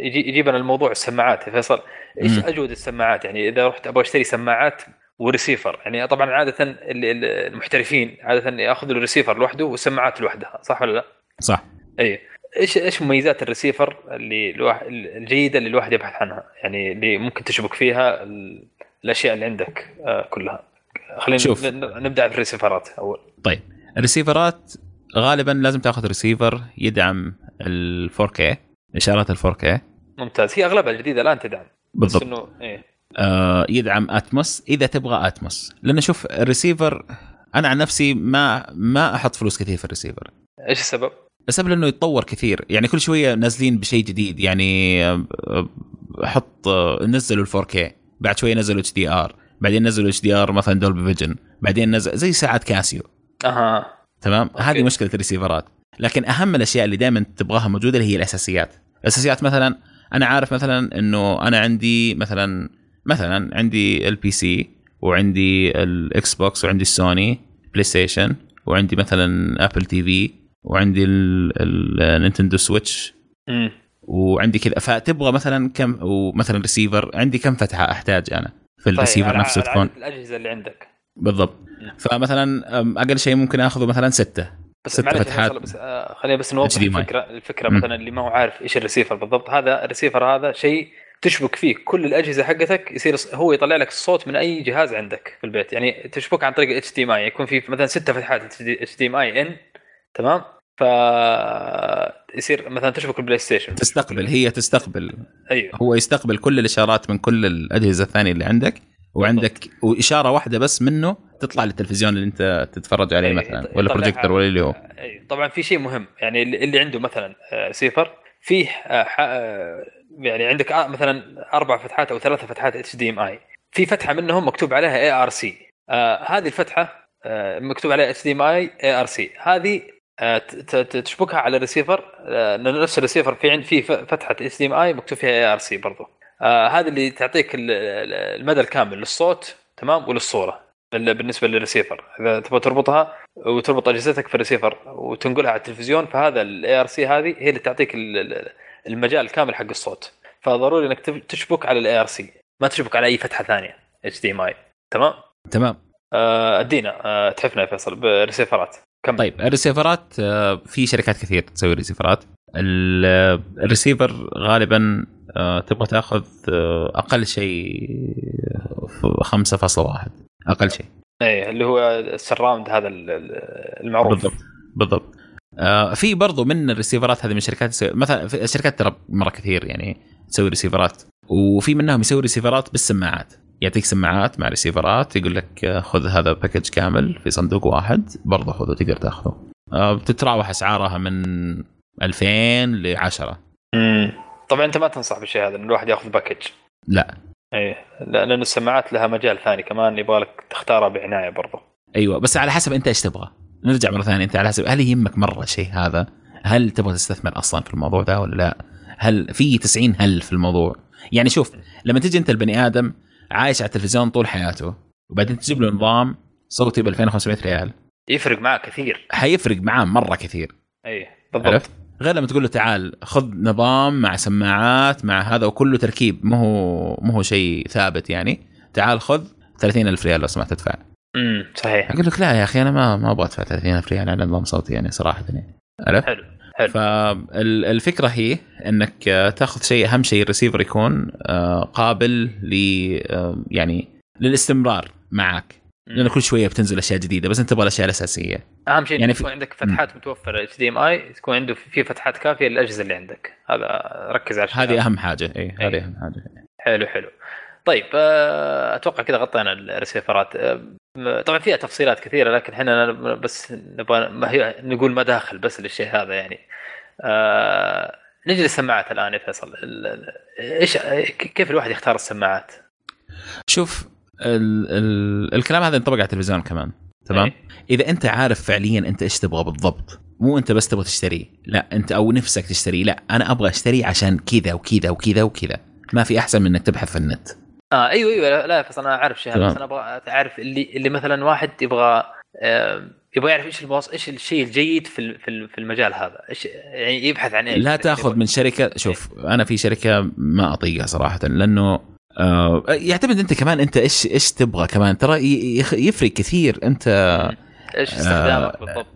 يجي يجيبنا الموضوع السماعات. فيصل إيش. أجود السماعات؟ يعني إذا رحت أبغى أشتري سماعات وريسيفر. يعني طبعا عادة ال- ال- المحترفين عادة يأخذوا الريسيفر لوحده والسماعات لوحدها صح ولا لا؟ صح. اي إيش إيش مميزات الريسيفر اللي الواحد الجيدة اللي الواحد يبحث عنها؟ يعني اللي ممكن تشبك فيها ال- الأشياء اللي عندك آه، كلها. خلينا شوف. نبدأ بالريسيفرات أول. طيب. الريسيفرات غالبا لازم تأخذ ريسيفر يدعم ال 4K إشارات ال 4K ممتاز. هي أغلبها الجديده الآن تدعم. بس بالضبط. إنه إيه. آه يدعم أتموس إذا تبغى أتموس. لأنه شوف الريسيفر أنا عن نفسي ما ما أحط فلوس كثير في الريسيفر. إيش السبب؟ السبب انه يتطور كثير. يعني كل شوية نازلين بشيء جديد. يعني آه، آه، حط آه، نزلوا ال 4K بعد شوية نزلوا HDR بعدين نزلوا HDR مثلا دولبي Vision بعدين نزل زي ساعات كاسيو أها. تمام؟ okay. هذه مشكلة الريسيفرات. لكن أهم الأشياء اللي دائما تبغاها موجودة اللي هي الأساسيات. الأساسيات مثلا أنا عارف مثلا إنه أنا عندي مثلا مثلا عندي ال PC وعندي ال Xbox وعندي السوني بلاي ستيشن وعندي مثلا ابل تي في وعندي ال- النينتندو سويتش وعندي كذا. فتبغى مثلا كم ومثلا ريسيفر عندي كم فتحة أحتاج أنا في الريسيفر طيب، نفسه تكون؟ الأجهزة اللي عندك. بالضبط. فمثلا أقل شيء ممكن آخذه مثلا ستة. بس ست فتحات. بس آه، خلينا بس نوضح. الفكرة الفكرة مم. مثلا اللي ما هو عارف إيش الريسيفر بالضبط. هذا الريسيفر هذا شيء تشبك فيه كل الأجهزة حقتك يصير هو يطلع لك الصوت من أي جهاز عندك في البيت. يعني تشبك عن طريق HDMI يكون في مثلا ستة فتحات HDMI in تمام؟ ف يصير مثلا تشبك البلاي ستيشن. تستقبل هي تستقبل. أيوه. هو يستقبل كل الإشارات من كل الأجهزة الثانية اللي عندك وعندك وإشارة واحدة بس منه تطلع للتلفزيون اللي أنت تتفرج عليه أي، مثلا ولا. بروجيكتور ولا اللي هو. أي. طبعا في شيء مهم يعني اللي عنده مثلا آه، سيفر فيه آه، آه، يعني عندك آه، مثلا أربع فتحات أو ثلاثة فتحات HDMI في فتحة منهم مكتوب عليها ARC هذه الفتحة آه، مكتوب عليها اتش دي ام اي اي ار سي هذه آه، تشبكها على الريسيفر آه، نفس الريسيفر في عند فيه ف- فتحة HDMI مكتوب فيها ARC برضه آه، هذا اللي تعطيك ال- ال- المدى الكامل للصوت تمام وللصورة بال- بالنسبة للريسيفر. إذا تبغى تربطها وتربط أجهزتك في الريسيفر وتنقلها على التلفزيون فهذا ال ARC هذه هي اللي تعطيك المجال الكامل حق الصوت. فضروري إنك تشبك على ال ARC ما تشبك على أي فتحة ثانية. HDMI تمام؟ تمام. آه، أدينا. آه، اتحفنا يا فيصل. ب receivers كم طيب ال receivers آه، في شركات كثير تسوي receivers. ال- آه، الريسيفر غالبا آه، تبغى تأخذ آه، أقل شيء آه، 5.1 أقل شيء. إيه اللي هو ال surround هذا ال- ال- المعروف. بالضبط. بالضبط. آه في برضو من ال receivers هذه من الشركات مثلا الشركات ترى مرة كثير يعني تسوي receivers. وفي منهم يسوي receivers بالسماعات. يعطيك سماعات مع receivers يقول لك آه، خذ هذا package كامل في صندوق واحد برضه خذه تقدر تاخذه. آه بتتراوح أسعارها من 2000 ل 10 مم. طبعا أنت ما تنصح بالشيء هذا إن الواحد ياخذ package لا. إيه. لا- لأن السماعات لها مجال ثاني كمان يبغى لك تختارها بعناية برضه أيوه بس على حسب أنت إيش تبغى. نرجع مرة ثانية أنت على حسب هل يهمك مرة الشيء هذا؟ هل تبغى تستثمر أصلا في الموضوع ده ولا لا؟ هل في 90 هل في الموضوع؟ يعني شوف لما تجي أنت البني آدم عايش على التلفزيون طول حياته وبعدين تجيب له نظام صوتي ب 2500 ريال. يفرق معك كثير. حيفرق معاه مرة كثير. إيه بالضبط. عرفت غير لما تقول له تعال خذ نظام مع سماعات مع هذا وكله تركيب ما هو ما هو شيء ثابت يعني. تعال خذ 30000 ريال لو سمحت تدفع. امم صحيح. أقول لك لا يا أخي أنا ما ما أبغى أدفع 30000 ريال على نظام صوتي يعني صراحة يعني. عرفت؟ حلو حلو. فالفكرة هي إنك آه، تاخذ شيء أهم شيء الريسيفر يكون آه، قابل ل آه، يعني للاستمرار معك. لأنه كل شوية بتنزل أشياء جديدة بس أنت تبغى الأشياء الاساسيه أهم شيء يعني يكون عندك فتحات متوفرة HDMI تكون عنده في فتحات كافية للأجهزة اللي عندك. هذا ركز على هذه. أهم حاجة اي هذه إيه. أهم حاجة. حلو حلو. طيب آه، أتوقع كذا غطينا ال receivers. آه، طبعا فيها تفصيلات كثيرة لكن إحنا بس نبغى نقول مداخل بس للشيء هذا يعني. آه نجي للسماعات الآن يا فيصل. إيش كيف الواحد يختار السماعات؟ شوف ال ال الكلام هذا ينطبق على التلفزيون كمان تمام؟ إيه. إذا أنت عارف فعليا أنت إيش تبغى بالضبط مو أنت بس تبغى تشتريه لا أنت أو نفسك تشتريه لا أنا أبغى اشتريه عشان كذا وكذا وكذا وكذا. ما في أحسن من إنك تبحث في النت. آه أيوه أيوه لا, فيصل أنا عارف شيء. بس أنا أبغى أعرف اللي اللي مثلا واحد يبغى آه يبغى يعرف إيش المواص... إيش الشيء الجيد في في ال- في المجال هذا. إيش يعني يبحث عن إيش لا تأخذ من شركة شوف أنا في شركة ما أطيقها صراحة لأنه آه يعتمد أنت كمان أنت إيش إيش تبغى كمان. ترى يفرق كثير أنت إيش استخدامك آه، بالضبط.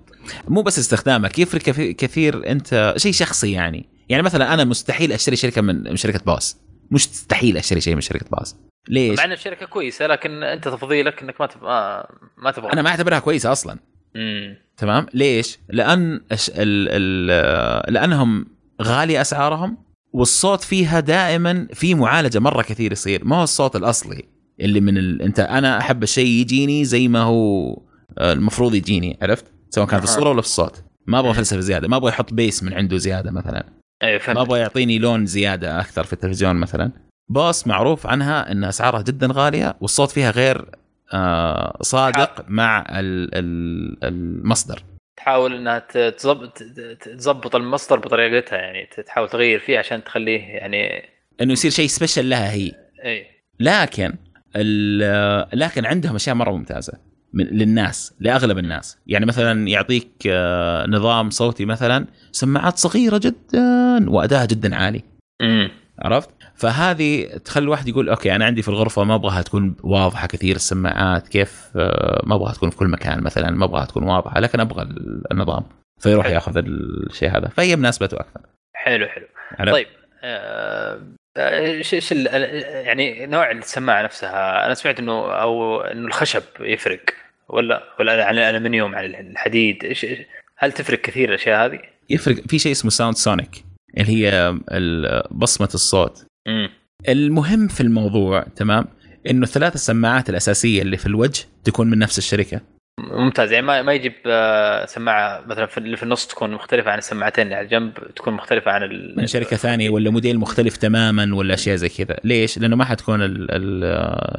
مو بس استخدامك يفرق كثير- أنت شيء شخصي يعني. يعني مثلا أنا مستحيل أشتري شركة من من شركة باص. مستحيل أشتري شيء من شركة باص ليش؟ مع ان الشركة كويسة لكن أنت تفضيلك إنك ما تبغى ما, تبغى أنا ما أعتبرها كويسة أصلا امم تمام ليش؟ لأن أش... ال... ال... لأنهم غاليه أسعارهم والصوت فيها دائما في معالجة مرة كثير يصير ما هو الصوت الأصلي اللي من ال... أنت أنا أحب الشيء يجيني زي ما هو آه، المفروض يجيني عرفت؟ سواء كان في. الصورة ولا في الصوت ما أبغى فلسفه زيادة ما أبغى يحط بيس من عنده زيادة مثلا أيوه ما أبغى يعطيني لون زيادة أكثر في التلفزيون مثلا. باص معروف عنها إن أسعارها جدا غالية والصوت فيها غير آه صادق مع ال- ال- المصدر. تحاول إنها تظبط المصدر بطريقتها يعني تحاول تغير فيه عشان تخليه يعني إنه يصير شيء سبيشل لها هي. اي لكن لكن عندهم أشياء مرة ممتازة. من للناس لأغلب الناس. يعني مثلا يعطيك آه، نظام صوتي مثلا سماعات صغيرة جدا وادائها جدا عالي. امم عرفت؟ فهذه تخلي الواحد يقول أوكي أنا عندي في الغرفة ما أبغاها تكون واضحة كثير السماعات كيف آه، ما أبغاها تكون في كل مكان مثلا ما أبغاها تكون واضحة لكن أبغى النظام. فيروح حلو. ياخذ الشيء هذا. فهي مناسبته أكثر. حلو حلو. عرفت؟ طيب آه، آه، إيش إيش ال- يعني نوع السماعة نفسها؟ أنا سمعت انه أو إنه الخشب يفرق. ولا ولا عن الالمنيوم عن الحديد. إيش هل تفرق كثير الأشياء هذه؟ يفرق. في شيء اسمه sound sonic اللي هي بصمة الصوت. امم المهم في الموضوع تمام إنه الثلاث السماعات الأساسية اللي في الوجه تكون من نفس الشركة. ممتاز. يعني ما ما يجيب آه، سماعة مثلا في اللي في النص تكون مختلفة عن السماعتين اللي على الجنب تكون مختلفة عن ال... من شركة ثانية ولا موديل مختلف تماما ولا اشياء زي كذا. ليش؟ لأنه ما حتكون ال- ال-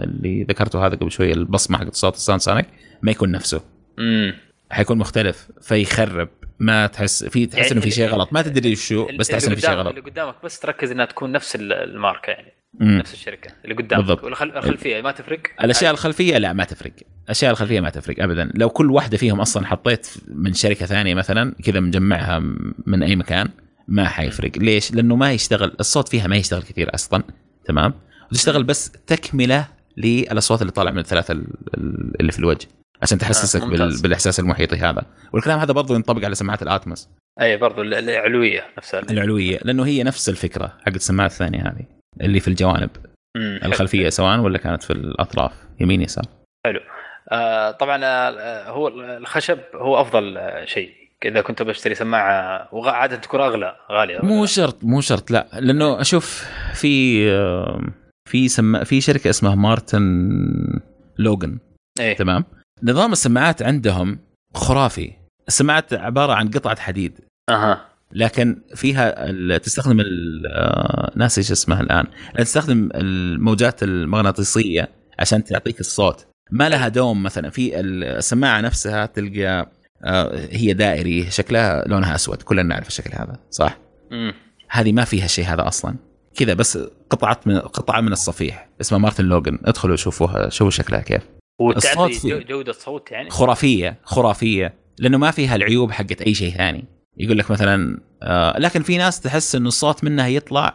اللي ذكرته هذا قبل شوية البصمة حقت صوت ال sound sonic ما يكون نفسه. امم حيكون مختلف فيخرب. ما تحس في تحس يعني إنه في شيء غلط. ما تدري وش هو بس تحس إنه في شيء اللي غلط. قدامك بس تركز إنها تكون نفس ال- الماركة يعني. مم. نفس الشركة اللي قدامك. بالضبط. والخل- الخلفية ما تفرق؟ الأشياء الخلفية لا ما تفرق. الأشياء الخلفية ما تفرق ابدا. لو كل واحدة فيهم أصلا حطيت من شركة ثانية مثلا كذا مجمعها من أي مكان ما حيفرق. ليش؟ لأنه ما يشتغل الصوت فيها ما يشتغل كثير أصلا. تمام؟ وتشتغل بس تكملة للأصوات اللي طالع من الثلاثة ال- ال- اللي في الوجه. عشان تحسسك آه، بال... بالإحساس المحيطي هذا. والكلام هذا برضو ينطبق على سماعات الاتموس أي برضو ال- العلوية نفسها. العلوية لأنه هي نفس الفكرة حق السماعات الثانية هذه اللي في الجوانب. مم، حلو. الخلفية سواء ولا كانت في الأطراف يمين يسار. آه طبعا آه، هو الخشب هو أفضل آه، شيء. إذا كنت بشتري سماعة وعاده تكون أغلى غالية. مو شرط مو شرط لا. لأنه أشوف في في سما في شركة اسمها مارتن لوجن إيه. تمام؟ نظام السماعات عندهم خرافي. السماعات عبارة عن قطعة حديد. أها. لكن فيها تستخدم آه، ناسي إيش اسمها الآن. تستخدم الموجات المغناطيسية عشان تعطيك الصوت. ما لها دوم مثلا. في السماعة نفسها تلقى آه، هي دائري شكلها لونها أسود. كلنا نعرف الشكل هذا صح؟ امم هذه ما فيها الشيء هذا أصلا. كذا بس قطعه من قطعة من الصفيح. اسمها مارتن لوجن ادخلوا شوفوها شوفوا شكلها كيف. الصوت فيه. جو- جودة صوت يعني. خرافية خرافية. لأنه ما فيها العيوب حقت أي شيء ثاني. يقول لك مثلا آه لكن في ناس تحس إنه الصوت منها يطلع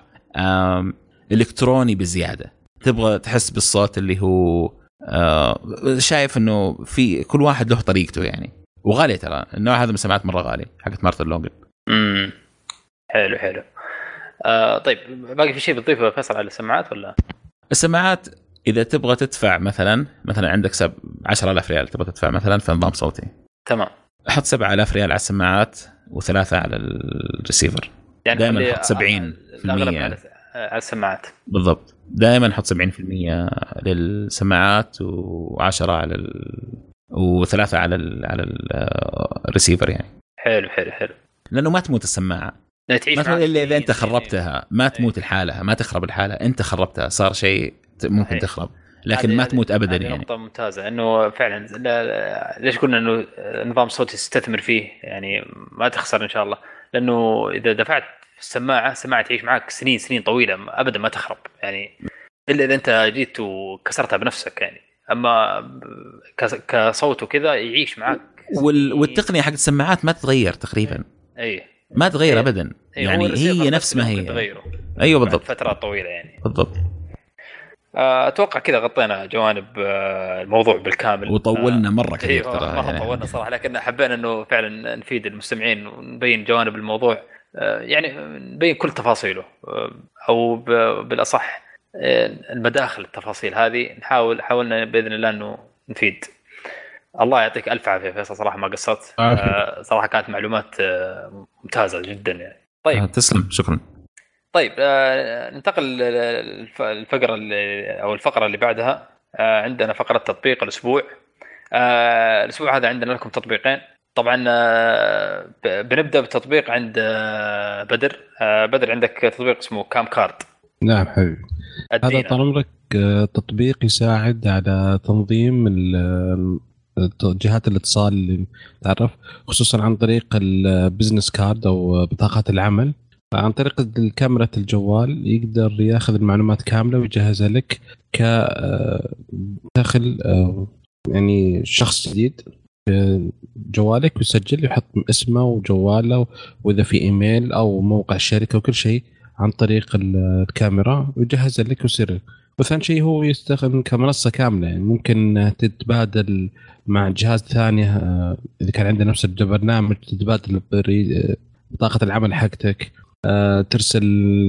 إلكتروني بزيادة. تبغى تحس بالصوت اللي هو آه شايف إنه في كل واحد له طريقته يعني. وغالي ترى. النوع هذا من السماعات مرة غالي حقت مارتن لوجن امم حلو حلو. آه طيب باقي في شيء بتضيفه فيصل على السماعات ولا؟ السماعات إذا تبغى تدفع مثلا مثلا عندك سب 10000 ريال تبغى تدفع مثلا في نظام صوتي. تمام. حط 7000 ريال على السماعات وثلاثة على الريسيفر. يعني دايماً خلي- حط 70% الأغلب يعني. على السماعات. بالضبط. دائما حط 70% للسماعات و10 على ال... وثلاثة على ال... على ال- الريسيفر يعني. حلو حلو حلو. لأنه ما تموت السماعة. لا تعيش ما تموت معك الا إذا أنت. خربتها ما تموت الحالة ما تخرب الحالة أنت خربتها صار شيء ممكن. تخرب. لكن ما تموت ابدا يعني. نقطة ممتازة إنه فعلا لا لا ليش قلنا إنه نظام الصوت تستثمر فيه؟ يعني ما تخسر إن شاء الله. لأنه إذا دفعت في السماعة السماعة تعيش معك سنين سنين طويلة ابدا ما تخرب. يعني إلا إذا أنت جيت وكسرتها بنفسك يعني. أما كص- كصوت وكذا يعيش معك وال... والتقنية حق السماعات ما تتغير تقريبا. اي ما تغير إيه. ابدا. إي، هو يعني هي نفس ما هي. تغيره. أيوه بالضبط. فترات طويلة يعني. بالضبط. أتوقع كذا غطينا جوانب آه، الموضوع بالكامل. وطولنا مرة كثير أيوه ترى ما يعني. طولنا صراحة لكن حبينا إنه فعلا نفيد المستمعين ونبين جوانب الموضوع آه، يعني نبين كل تفاصيله آه، أو بالأصح آه، المداخل التفاصيل هذه نحاول حاولنا بإذن الله إنه نفيد. الله يعطيك ألف عافية فيصل صراحة ما قصرت. آه، صراحة كانت معلومات آه، ممتازة جدا يعني. آه، طيب تسلم شكرا. طيب آه، ننتقل للف- الفقرة اللي أو الفقرة اللي بعدها آه، عندنا فقرة تطبيق الأسبوع. آه، الأسبوع هذا عندنا لكم تطبيقين. طبعا آه، بنبدأ بالتطبيق عند آه، بدر. آه، بدر عندك تطبيق اسمه كام كارد نعم حبيبي. هذا. طال عمرك آه، تطبيق يساعد على تنظيم جهات الاتصال اللي تعرف خصوصا عن طريق ال business card أو بطاقة العمل. عن طريق الكاميرا الجوال يقدر ياخذ المعلومات كاملة ويجهزها لك ك آه، داخل آه، يعني شخص جديد جوالك ويسجل يحط اسمه وجواله وإذا في إيميل أو موقع الشركة وكل شيء عن طريق ال- الكاميرا ويجهز لك ويصير وثاني شيء هو يستخدم كمنصة كاملة يعني ممكن تتبادل مع جهاز ثاني آه، إذا كان عنده نفس البرنامج تتبادل آه، بطاقه العمل حقتك. آه، ترسل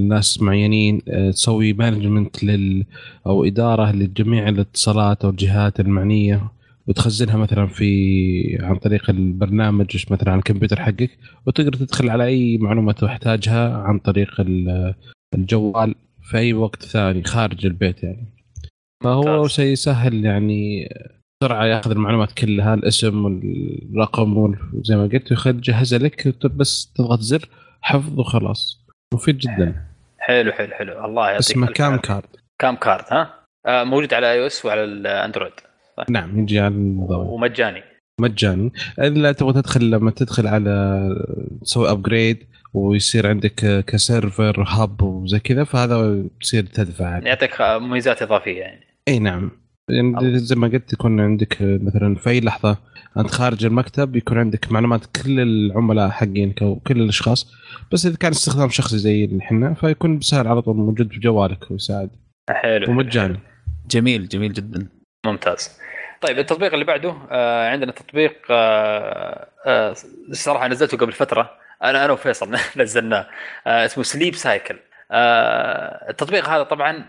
ناس معينين آه، تسوي مانجمنت لل أو إدارة لجميع الاتصالات أو الجهات المعنية وتخزنها مثلا في عن طريق البرنامج مثلا على الكمبيوتر حقك وتقدر تدخل على أي معلومة تحتاجها عن طريق ال- الجوال في أي وقت ثاني خارج البيت يعني فهو ممتاز. شيء سهل يعني بسرعة ياخذ المعلومات كلها الاسم والرقم وزي ما قلت ويخلي يجهزها لك بس تضغط زر حفظ وخلاص. مفيد جدا. حلو حلو حلو. الله يعطيك اسمه كام. كارد كام كارد ها؟ آه، موجود على iOS وعلى الأندرويد. نعم يجي على النظام. ومجاني. مجاني. إلا تبغى تدخل لما تدخل على تسوي upgrade ويصير عندك ك server hub وزي كذا فهذا تصير تدفع. يعطيك مميزات إضافية يعني. إي نعم. يعني. زي ما قلت يكون عندك مثلا في أي لحظة أنت خارج المكتب يكون عندك معلومات كل العملاء حقينك أو كل الأشخاص. بس إذا كان استخدام شخصي زي اللي إحنا فيكون بسهل على طول موجود في جوالك ويساعد. حلو. ومجاني. جميل جميل جدا. ممتاز. طيب التطبيق اللي بعده آه عندنا تطبيق آه آه الصراحه نزلته قبل فترة. أنا أنا وفيصل نزلناه. آه اسمه سليب سايكل آه التطبيق هذا طبعا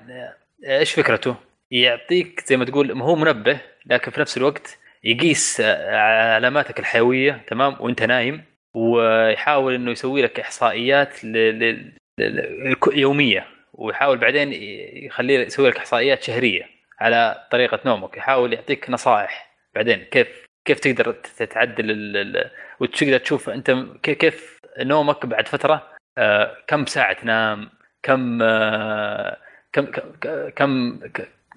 آه، إيش فكرته؟ يعطيك زي ما تقول هو منبه لكن في نفس الوقت يقيس علاماتك الحيوية تمام؟ وانت نايم ويحاول إنه يسوي لك إحصائيات ل... ل... ل... يومية ويحاول بعدين يخلي يسوي لك إحصائيات شهرية على طريقة نومك. يحاول يعطيك نصائح بعدين كيف كيف تقدر تتعدل ال... وتقدر تشوف أنت كيف نومك بعد فترة آه كم ساعة تنام كم آه كم كم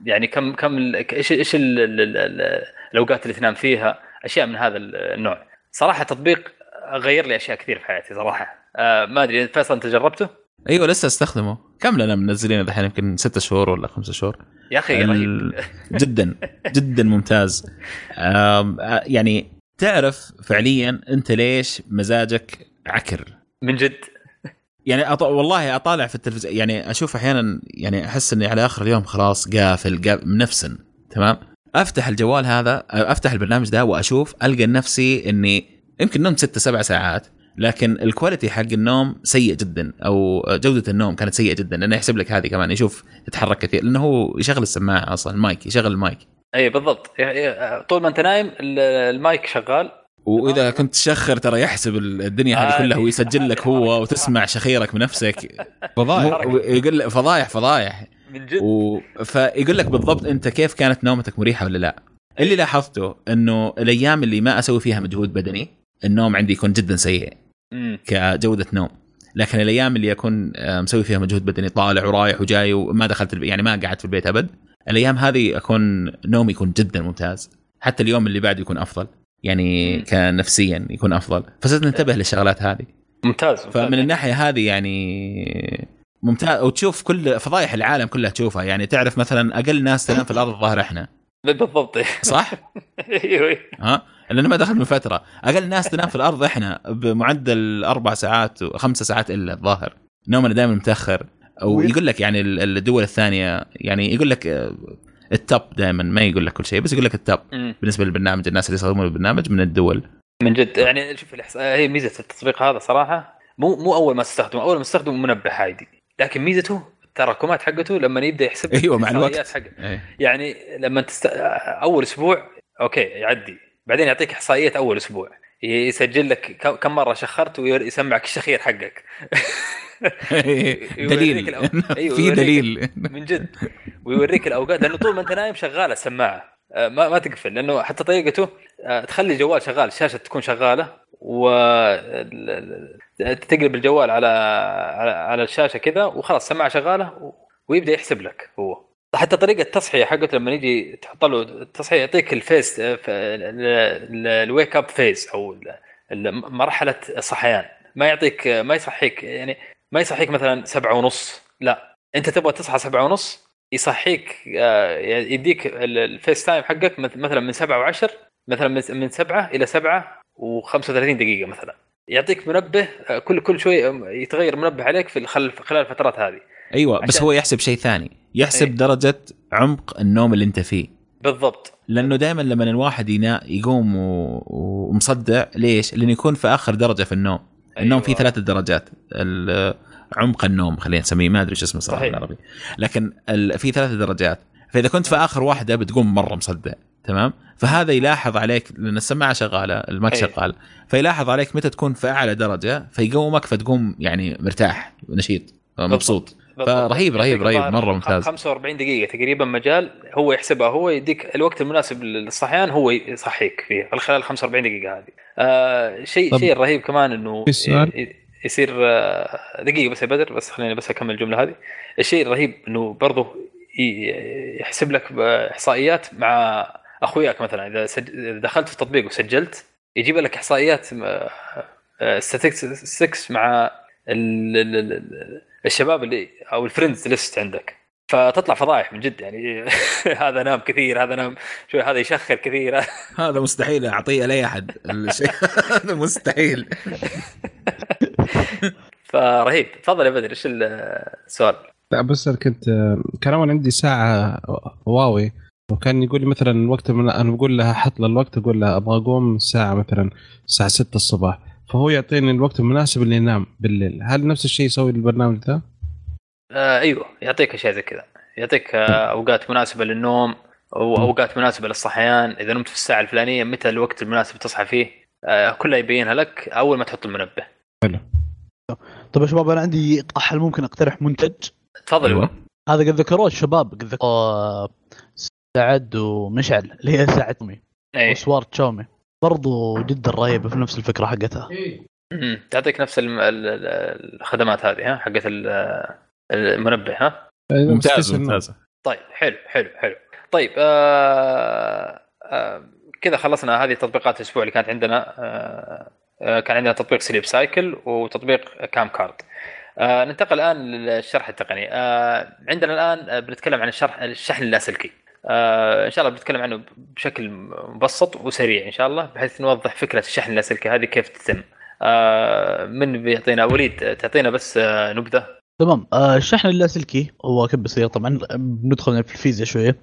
يعني كم كم إيش إيش ال- ال- ال- ال- الأوقات اللي تنام فيها؟ أشياء من هذا النوع. صراحة تطبيق غير لي أشياء كثير في حياتي صراحة. آه ما أدري فيصل أنت جربته؟ أيوه لسه أستخدمه. كم لنا منزلينه دحين يمكن ستة شهور ولا خمسة شهور. يا أخي رهيب جدا جدا ممتاز. يعني تعرف فعليا أنت ليش مزاجك عكر؟ من جد؟ يعني أط... والله أطالع في التلفزيون يعني أشوف أحيانا يعني أحس إني على آخر اليوم خلاص قافل, قافل منفسن تمام؟ أفتح الجوال هذا أفتح البرنامج ده وأشوف ألقى نفسي إني يمكن نمت ستة سبع ساعات لكن ال quality حق النوم سيء جدا أو جودة النوم كانت سيئة جدا لأنه يحسب لك هذه كمان يشوف تتحرك كثير لأنه هو يشغل السماعة أصلا المايك يشغل المايك. أي بالضبط. طول ما أنت نايم ال- المايك شغال وإذا كنت تشخر ترى يحسب الدنيا هذه كلها هذه- ويسجل لك هو وتسمع شخيرك بنفسك. فضايح. يقول لك فضايح فضايح. من جد. و... فيقول لك بالضبط أنت كيف كانت نومتك مريحة ولا لا. اللي لاحظته إنه الأيام اللي ما أسوي فيها مجهود بدني النوم عندي يكون جدا سيء. كجودة نوم. لكن الأيام اللي أكون آه، مسوي فيها مجهود بدني طالع ورايح وجاي وما دخلت البيت يعني ما قعدت في البيت أبد الأيام هذه أكون نومي يكون جدا ممتاز. حتى اليوم اللي بعده يكون أفضل. يعني. كنفسيا يكون أفضل. فصرت ننتبه للشغلات هذه. ممتاز فمن الناحية هذه يعني ممتاز. وتشوف كل فضايح العالم كلها تشوفها. يعني تعرف مثلا أقل ناس تنام في الأرض الظاهر إحنا. بالضبط. صح؟ أيوه. ها؟ لأنه ما دخل من فترة. أقل ناس تنام في الأرض إحنا بمعدل أربع ساعات وخمس ساعات إلا الظاهر. نومنا دائما متأخر. ويقول لك يعني ال- الدول الثانية يعني يقول لك ال top دائما ما يقول لك كل شيء بس يقول لك ال top. بالنسبة للبرنامج الناس اللي يستخدمون البرنامج من الدول من جد يعني شوف الإحصاء هي ميزة التطبيق هذا صراحة مو مو أول ما تستخدمه أول ما تستخدمه منبه عادي لكن ميزته التراكمات حقته لما يبدأ يحسب أيوه مع الوقت. إيه. يعني لما تست... أول أسبوع أوكي يعدي بعدين يعطيك إحصائية أول أسبوع يسجل لك كم مرة شخرت ويسمعك الشخير حقك. دليل. أيوة، في دليل. من جد. ويوريك الأوقات لأنه طول ما أنت نايم شغاله السماعة. آه، ما ما تقفل لأنه حتى طريقته آه، تخلي الجوال شغال الشاشة تكون شغالة و ال- تقلب الجوال على على, الشاشة كذا وخلاص السماعة شغالة ويبدأ يحسب لك هو. حتى طريقة التصحية حقته لما يجي تحط له التصحية يعطيك الفيس ال wake up phase أو مرحلة الصحيان ما يعطيك ما يصحيك يعني ما يصحيك مثلا سبعة ونص لا. أنت تبغى تصحى سبعة ونص يصحيك آه، يديك ال- ال phase time حقك مث- مثلا من سبعة وعشر مثلا من- سبعة إلى سبعة و35 دقيقة مثلا. يعطيك منبه آه، كل كل شوي آه، يتغير منبه عليك في خلال الفترات هذه. أيوه بس هو يحسب شيء ثاني. يحسب إيه. درجة عمق النوم اللي أنت فيه. بالضبط. لأنه دائما لما الواحد ينا يقوم و- ومصدع ليش؟ لأنه يكون في آخر درجة في النوم. النوم أيوة. فيه ثلاث درجات عمق النوم خلينا نسميه. ما أدري شو اسمه صراحة. بالعربي. لكن ال- في ثلاث درجات. فإذا كنت في آخر واحدة بتقوم مرة مصدع. تمام؟ فهذا يلاحظ عليك لأن السماعة شغالة الماك أي. شغال. فيلاحظ عليك متى تكون في أعلى درجة فيقومك فتقوم يعني مرتاح نشيط مبسوط. بالضبط. فرهيب رهيب رهيب مرة ممتاز. 45 دقيقة تقريبا مجال هو يحسبها هو يديك الوقت المناسب للصحيان هو يصحيك فيه خلال 45 دقيقة هذه. آه شيء شيء رهيب كمان إنه يصير آه دقيقة بس يا بدر بس خليني بس أكمل الجملة هذه. الشيء الرهيب إنه برضه يحسب لك إحصائيات مع أخوياك مثلا. إذا سج... دخلت في التطبيق وسجلت يجيب لك إحصائيات statistics مع ال... ال... ال... ال- الشباب اللي أو ال friends list عندك. فتطلع فضايح من جد يعني. هذا نام كثير هذا نام شوي هذا يشخر كثير. هذا مستحيل أعطيه لأي أحد. الشيء هذا مستحيل. فرهيب تفضل يا بدر إيش السؤال؟ لا بس أنا كنت كان أول عندي ساعة هواوي وكان يقول لي مثلا الوقت من أنا بقول لها حط له الوقت أقول لها أبغى أقوم الساعة مثلا الساعة 6 الصباح. فهو يعطيني الوقت المناسب اللي ينام بالليل. هل نفس الشيء يسوي البرنامج ذا؟ آه أيوه يعطيك أشياء زي كذا. يعطيك آه أوقات مناسبة للنوم واوقات مناسبة للصحيان. إذا نمت في الساعة الفلانية متى الوقت المناسب تصحى فيه؟ آه كلها يبينها لك أول ما تحط المنبه. طيب يا شباب أنا عندي هل ممكن أقترح منتج؟ تفضل. أيوة. هذا قد ذكروه الشباب قد ذكروه سعد ومشعل اللي هي ساعة تومي اي وسوار تشاومي. برضو جدا رهيبه في نفس الفكرة حقتها. مم. تعطيك نفس الخدمات هذه ها؟ حقت ال- المنبه ها؟ ممتاز النوم. ممتاز طيب حلو حلو حلو. طيب آه آه كذا خلصنا هذه تطبيقات الأسبوع اللي كانت عندنا. آه كان عندنا تطبيق Sleep Cycle وتطبيق CamCard. آه ننتقل الآن للشرح التقني. آه عندنا الآن بنتكلم عن الشرح الشحن اللاسلكي آه إن شاء الله بنتكلم عنه بشكل مبسط وسريع إن شاء الله بحيث نوضح فكرة الشحن اللاسلكي هذه كيف تتم. آه من بيعطينا؟ وليد تعطينا بس آه نبذة. تمام. آه الشحن اللاسلكي هو كيف بيصير؟ طبعا بندخل في الفيزياء شوية.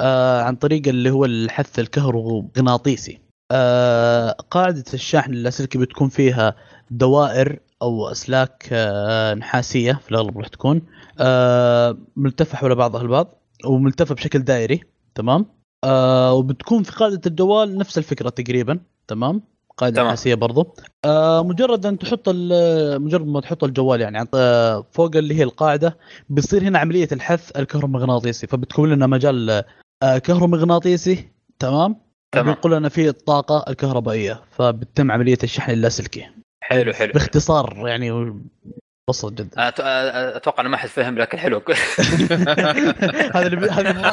آه عن طريق اللي هو الحث الكهرومغناطيسي آه قاعدة الشحن اللاسلكي بتكون فيها دوائر أو أسلاك آه نحاسية في الأغلب راح تكون آه ملتفه حول بعضها البعض. وملتفة بشكل دائري تمام؟ آه وبتكون في قاعدة الجوال نفس الفكرة تقريبا تمام؟ قاعدة تمام. برضو. آه مجرد أن تحط مجرد ما تحط الجوال يعني عن- آه، فوق اللي هي القاعدة بيصير هنا عملية الحث الكهرومغناطيسي فبتكون لنا مجال آه كهرومغناطيسي تمام؟ تمام. بينقل لنا فيه الطاقه الكهربائية فبتتم عملية الشحن اللاسلكي. حلو حلو. باختصار يعني بسيط جدا. أتوقع إنه ما حد فهم لكن حلو. هذا اللي هذا.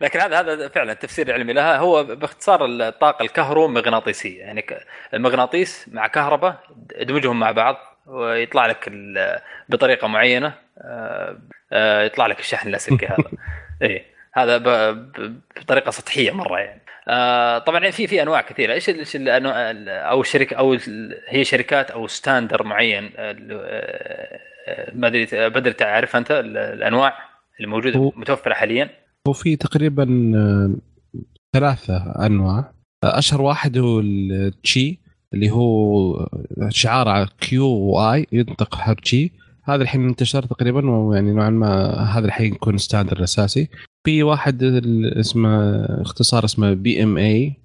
لكن هذا هذا فعلا التفسير العلمي لها. هو باختصار الطاقة الكهرومغناطيسية. يعني المغناطيس مع كهرباء ادمجهم مع بعض ويطلع لك ال- بطريقة معينة آه، آه، يطلع لك الشحن اللاسلكي هذا. إيه هذا ب- ب- بطريقة سطحية مرة يعني. آه، طبعا في في أنواع كثيرة. إيش إيش الأنواع- ال- أو الشركة أو هي شركات أو ستاندر معين آه، آه، ما أدري بدر تعرف أنت؟ ال- الأنواع اللي موجودة هو- متوفرة حاليا؟ هو في تقريبا آه، ثلاثة أنواع. آه، أشهر واحد هو التشي اللي هو شعار على Q و I ينطق حرف تشي هذا الحين انتشر تقريبا ويعني نوعا ما هذا الحين يكون standard الاساسي في واحد اسمه اختصار اسمه PMA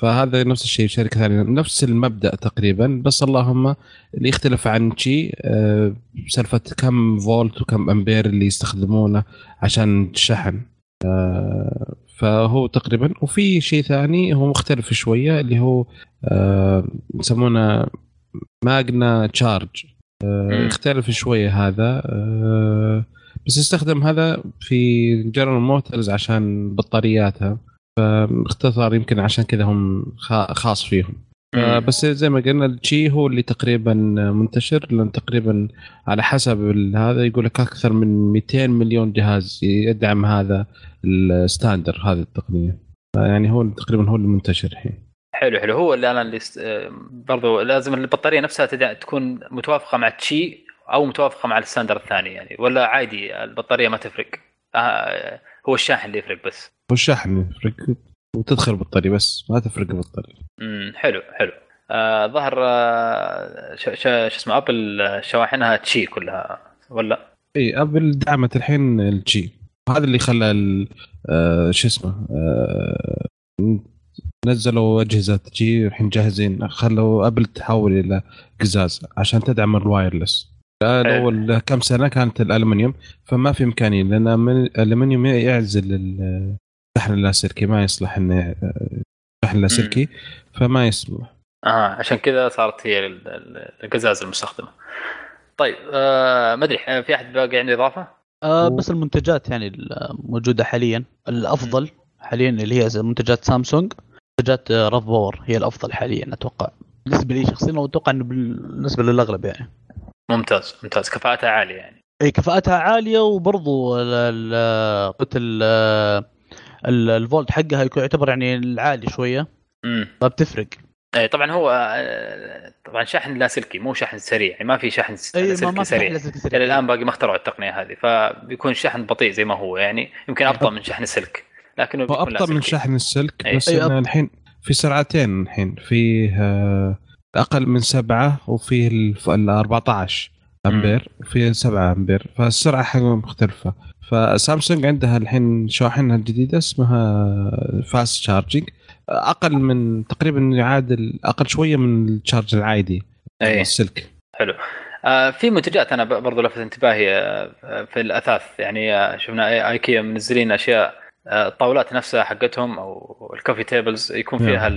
فهذا نفس الشيء شركة ثانية. نفس المبدأ تقريبا بس اللهم اللي يختلف عن شي آه، سالفة كم فولت وكم أمبير اللي يستخدمونه عشان الشحن. آه، فهو تقريبا. وفي شيء ثاني هو مختلف شوية اللي هو آه، يسمونه Magna charge. يختلف شوية هذا. آه، بس يستخدم هذا في جنرال موتورز عشان بطارياتها. فاختصار يمكن عشان كذا هم خا- خاص فيهم. آه، بس زي ما قلنا الشي هو اللي تقريبا منتشر لأن تقريبا على حسب هذا يقول لك أكثر من 200 مليون جهاز يدعم هذا ال standard هذه التقنية. يعني هو تقريبا هو المنتشر الحين. حلو حلو. هو اللي أنا اللي است... آه، برضو لازم البطارية نفسها تدع... تكون متوافقة مع التشي أو متوافقة مع ال standard الثاني يعني ولا عادي البطارية ما تفرق. آه هو الشاحن اللي يفرق بس. هو الشحن يفرق. وتدخل البطاريه بس ما تفرق البطارية. امم حلو حلو. آه ظهر آه. شو اسمه Apple شواحنها Qi كلها ولا؟ إي Apple دعمت الحين ال Qi هذا اللي خلى ال- آه، شو اسمه آه، نزلوا أجهزة جي الحين جاهزين. خلوا Apple تحول إلى قزاز عشان تدعم ال wireless. اول كم سنة كانت الالومنيوم فما في إمكانية لأن الالومنيوم يعزل ال- الشحن اللاسلكي ما يصلح إنه الشحن اللاسلكي فما يسمح. آه عشان كذا صارت هي ال- ال- القزاز المستخدمة. طيب آه ما أدري آه، في أحد باقي عنده إضافة؟ آه بس المنتجات يعني الموجوده حاليا. الأفضل حاليا اللي هي منتجات سامسونج منتجات آه، راف باور هي الأفضل حاليا أتوقع. بالنسبة لي شخصيا واتوقع إنه بالنسبة للأغلب يعني. ممتاز ممتاز. كفاءتها عالية يعني. إي كفاءتها عالية وبرضو ال- ال- قلت ال- ال- الفولت حقها يكون يعتبر يعني العالي شوية. امم فبتفرق إي طبعا هو آه، طبعا شحن لاسلكي مو شحن سريع. يعني ما في شحن لاسلكي ما سريع. إلى الآن باقي ما اخترعوا التقنية هذه. فبيكون الشحن بطيء زي ما هو. يعني يمكن أبطأ من شحن السلك لكنه هو أبطأ من. شحن السلك أي. بس أي، أب- الحين في سرعتين الحين. فيه آه، أقل من سبعة وفيه ال 14 أمبير وفيه 7 أمبير. فالسرعة حقهم مختلفة. فسامسونج عندها الحين شواحنها الجديده اسمها fast charging أقل من تقريبا يعادل أقل شوية من ال charge العادي أي. السلك. حلو. آه في منتجات أنا برضو لفت انتباهي آه، في الأثاث. يعني آه، شفنا ايكيا منزلين أشياء الطاولات نفسها حقتهم أو ال coffee tables يكون نعم. فيها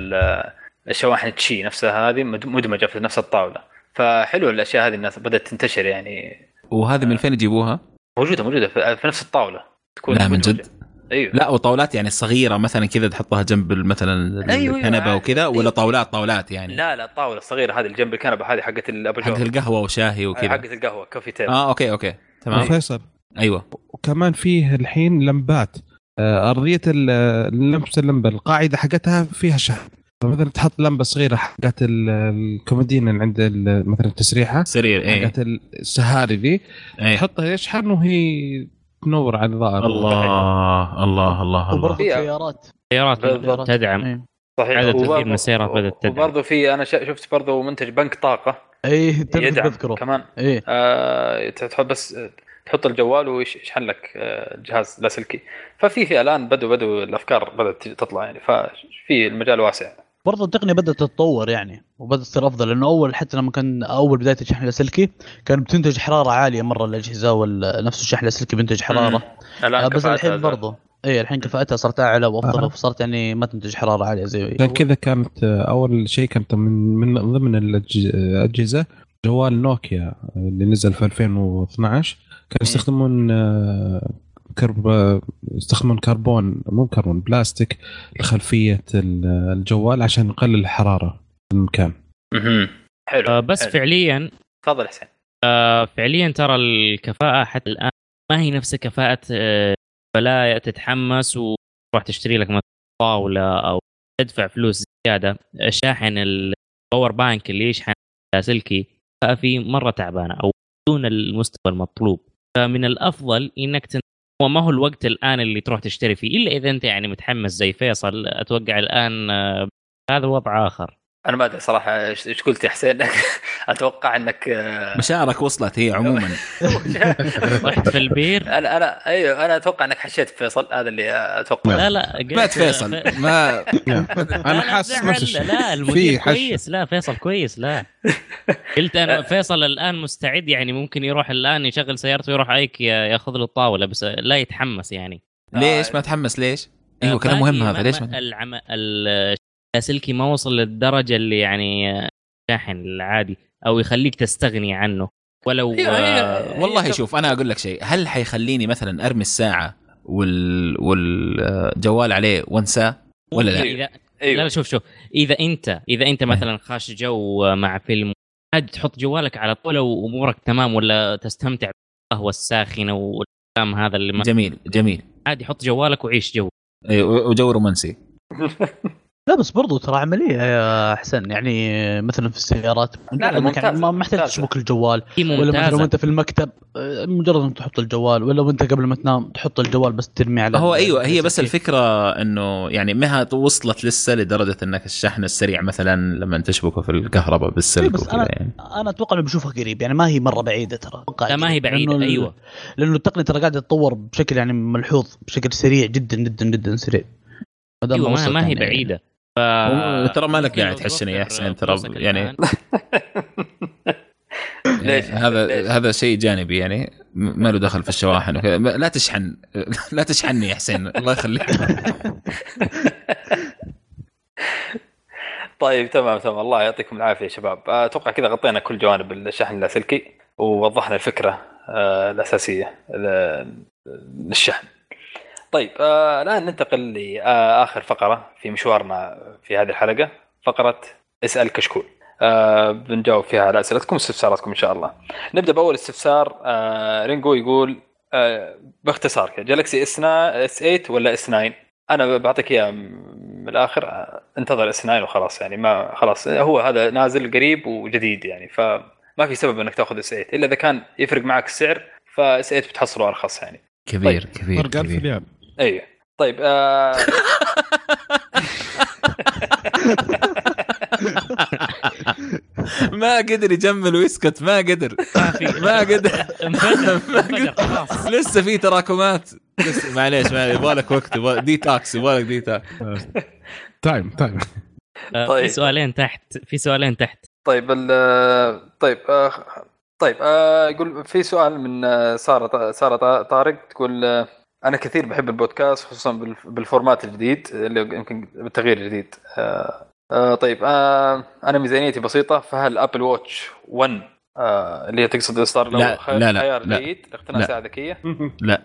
الشواحن تشي نفسها هذه مد- مدمجة في نفس الطاولة. فحلو الأشياء هذه الناس بدأت تنتشر يعني. وهذه من فين يجيبوها؟ موجودة موجودة في في نفس الطاولة. تكون لا من. جد؟ أيوه. لا وطاولات يعني صغيرة مثلا كذا تحطها جنب مثلا أيوة، الكنبة أيوة. وكذا ولا أيوة. طاولات طاولات يعني. لا لا الطاوله الصغيره هذه اللي جنب الكنبة هذه حقت الاباجور حقت القهوة وشاهي وكذا. حقت القهوة coffee table آه أوكي أوكي. تمام. فيصل أيوه. وكمان فيه الحين لمبات. آه، أرضية ال- نفس اللمبة القاعدة حقتها فيها شحن فمثلا تحط لمبة صغيرة حقت ال- الكومودين اللي عند مثلا التسريحه سرير إيه. حقت السهاري ذي إيه. تحطها يشحن وهي تنور على الظاهر الله الله الله الله. فيها. سيارات سيارات. تدعم. اي صحيح. عدد كثير من السيارات بدأت تدعم. وبرضو في أنا ش- شفت برضو منتج بنك طاقة. اي تذكر يدعم تذكره. كمان. اي آه تحط بس تحط الجوال ويشحن لك آه، جهاز لاسلكي ففي في الآن بدوا بدوا الأفكار بدأت تطلع يعني. ففي المجال واسع. برضه التقنيه بدأت تتطور يعني وبدأت تصير أفضل لأنه أول حتى لما كان أول بداية الشحن اللاسلكي كان بتنتج حرارة عالية مرة الأجهزة ونفس الشحن اللاسلكي بينتج حرارة. الآن آه، بس الحين. برضه اي الحين كفاءتها صارت أعلى وأفضل آه. وصارت يعني ما تنتج حرارة عالية زي عشان كذا كانت آه، أول شيء كانت من من ضمن الأجهزة جوال نوكيا اللي نزل في 2012 كانوا يستخدمون آه، كرب يستخدمون كربون مو كربون بلاستيك لخلفية ال- الجوال عشان يقلل الحرارة في المكان. حلو. آه، بس حلو. فعليا تفضل حسين. آه، فعليا ترى الكفاءة حتى الآن ما هي نفس كفاءة آه، فلا تتحمس وتروح تشتري لك مثلا طاولة أو تدفع فلوس زيادة. الشاحن ال power bank اللي يشحن لاسلكي فيه مرة تعبانة أو دون المستوى المطلوب. فمن الأفضل إنك تن... هو ما هو الوقت الآن اللي تروح تشتري فيه إلا إذا أنت يعني متحمس زي فيصل أتوقع الآن آه، هذا وضع آخر. أنا ما أدري صراحة إيش إيش قلت يا حسين. أتوقع إنك آه، مشاعرك وصلت هي عموما. رحت في البير. أنا أنا أيوه أنا أتوقع إنك حشيت فيصل هذا اللي أتوقع. لا لا قلت- مات فيصل. ما أنا لا، حاسس لا نفس لا المدير. كويس. لا فيصل كويس لا. قلت أنا فيصل الآن مستعد يعني ممكن يروح الآن يشغل سيارته ويروح ايكيا يأخذ له الطاولة بس لا يتحمس يعني. ليش؟ ما تحمس ليش؟ أيوه كلام مهم هذا. ما- ليش ما- ما العم... اللاسلكي ما وصل للدرجة اللي يعني الشاحن العادي أو يخليك تستغني عنه. ولو أيوة، أيوة. آه، والله شوف أنا أقول لك شيء. هل حيخليني مثلا أرمي الساعة وال والجوال عليه وانساه؟ ولا لا؟ إذا... لا أيوه. لا شوف شوف. إذا أنت إذا أنت مثلا خاش جو مع فيلم عاد تحط جوالك على طول وامورك تمام ولا تستمتع بالقهوة الساخنة والكلام هذا اللي ما جميل جميل. عادي حط جوالك وعيش جو. إيه، و- وجو رومانسي. لا بس برضو ترى عملية يا حسن يعني مثلا في السيارات لا، إنك يعني ممتازة، ما محتاج. تشبك الجوال ولا مثلا وانت في المكتب آه، مجرد انك تحط الجوال ولا وانت قبل ما تنام تحط الجوال بس ترمي على هو أيوه هي بس. الفكرة إنه يعني ما هي وصلت لسه لدرجة إنك الشحن السريع مثلا لما تشبكه في الكهرباء بالسلك بس وكذا أنا يعني أنا أتوقع اني بشوفها قريب يعني ما هي مرة بعيدة ترى أتوقع لا ما هي. بعيدة لأنه أيوه لأنه التقنية ترى قاعدة تتطور بشكل يعني ملحوظ بشكل سريع جدا جدا جدا سريع أيوه ما, ما هي يعني. بعيدة ف... ترى ما لك ممكن داعي لو تحشني يا توفر حسين ترى يعني. ليش؟ هذا؟ هذا شيء جانبي يعني ما له دخل في الشواحن وكذا. لا تشحن لا تشحنني يا حسين الله يخليك طيب تمام تمام الله يعطيكم العافية يا شباب أتوقع كذا غطينا كل جوانب الشحن اللاسلكي ووضحنا الفكرة آه، الأساسية للشحن طيب آه، الآن ننتقل لآخر فقرة في مشوارنا في هذه الحلقة فقرة اسأل كشكول. آه، بنجاوب فيها على أسئلتكم واستفساراتكم إن شاء الله. نبدأ بأول استفسار آه، رينجو يقول آه، باختصار كذا جالكسي اس 8 ولا اس 9 أنا بعطيك اياه من الآخر آه، انتظر اس 9 وخلاص يعني ما خلاص هو هذا نازل قريب وجديد يعني فما في سبب إنك تأخذ اس 8 إلا إذا كان يفرق معك السعر فاس 8 بتحصله أرخص يعني. كبير كبير فرق 1000 كبير. ريال. أيوه طيب آه... ما قدر يجمل ويسكت ما قدر. ما قدر. انفجر انفجر خلاص. لسه في تراكمات. لسه معليش معليش يبغى لك وقت يبغى ديتاكس يبغى لك detox time time طيب. في سؤالين تحت في سؤالين تحت. طيب ال... طيب آه... طيب آه... يقول في سؤال من سارة سارة طارق تقول. أنا كثير بحب البودكاست خصوصا بالف- بال format الجديد اللي يمكن بالتغيير الجديد. آه... آه... طيب آه... أنا ميزانيتي بسيطة فهل Apple Watch 1 آه... اللي هي تقصد اصدار لا، لا، لا، خيار لا. جيد لاقتناء لا. ساعة ذكية؟ لا.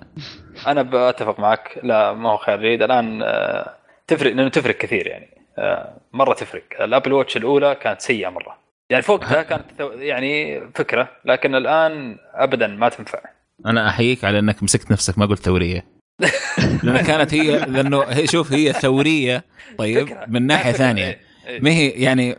أنا بتفق معك لا ما هو خيار جيد. الآن آه، تفرق لأنه تفرق كثير يعني. آه، مرة تفرق. ال Apple Watch الأولى كانت سيئة مرة. يعني فوق ده كانت يعني فكرة لكن الآن ابدا ما تنفع. أنا أحييك على إنك مسكت نفسك ما قلت ثورية. لأن كانت هي لأنه هي شوف هي ثورية طيب. من ناحية. ثانية. إيه،. ما هي يعني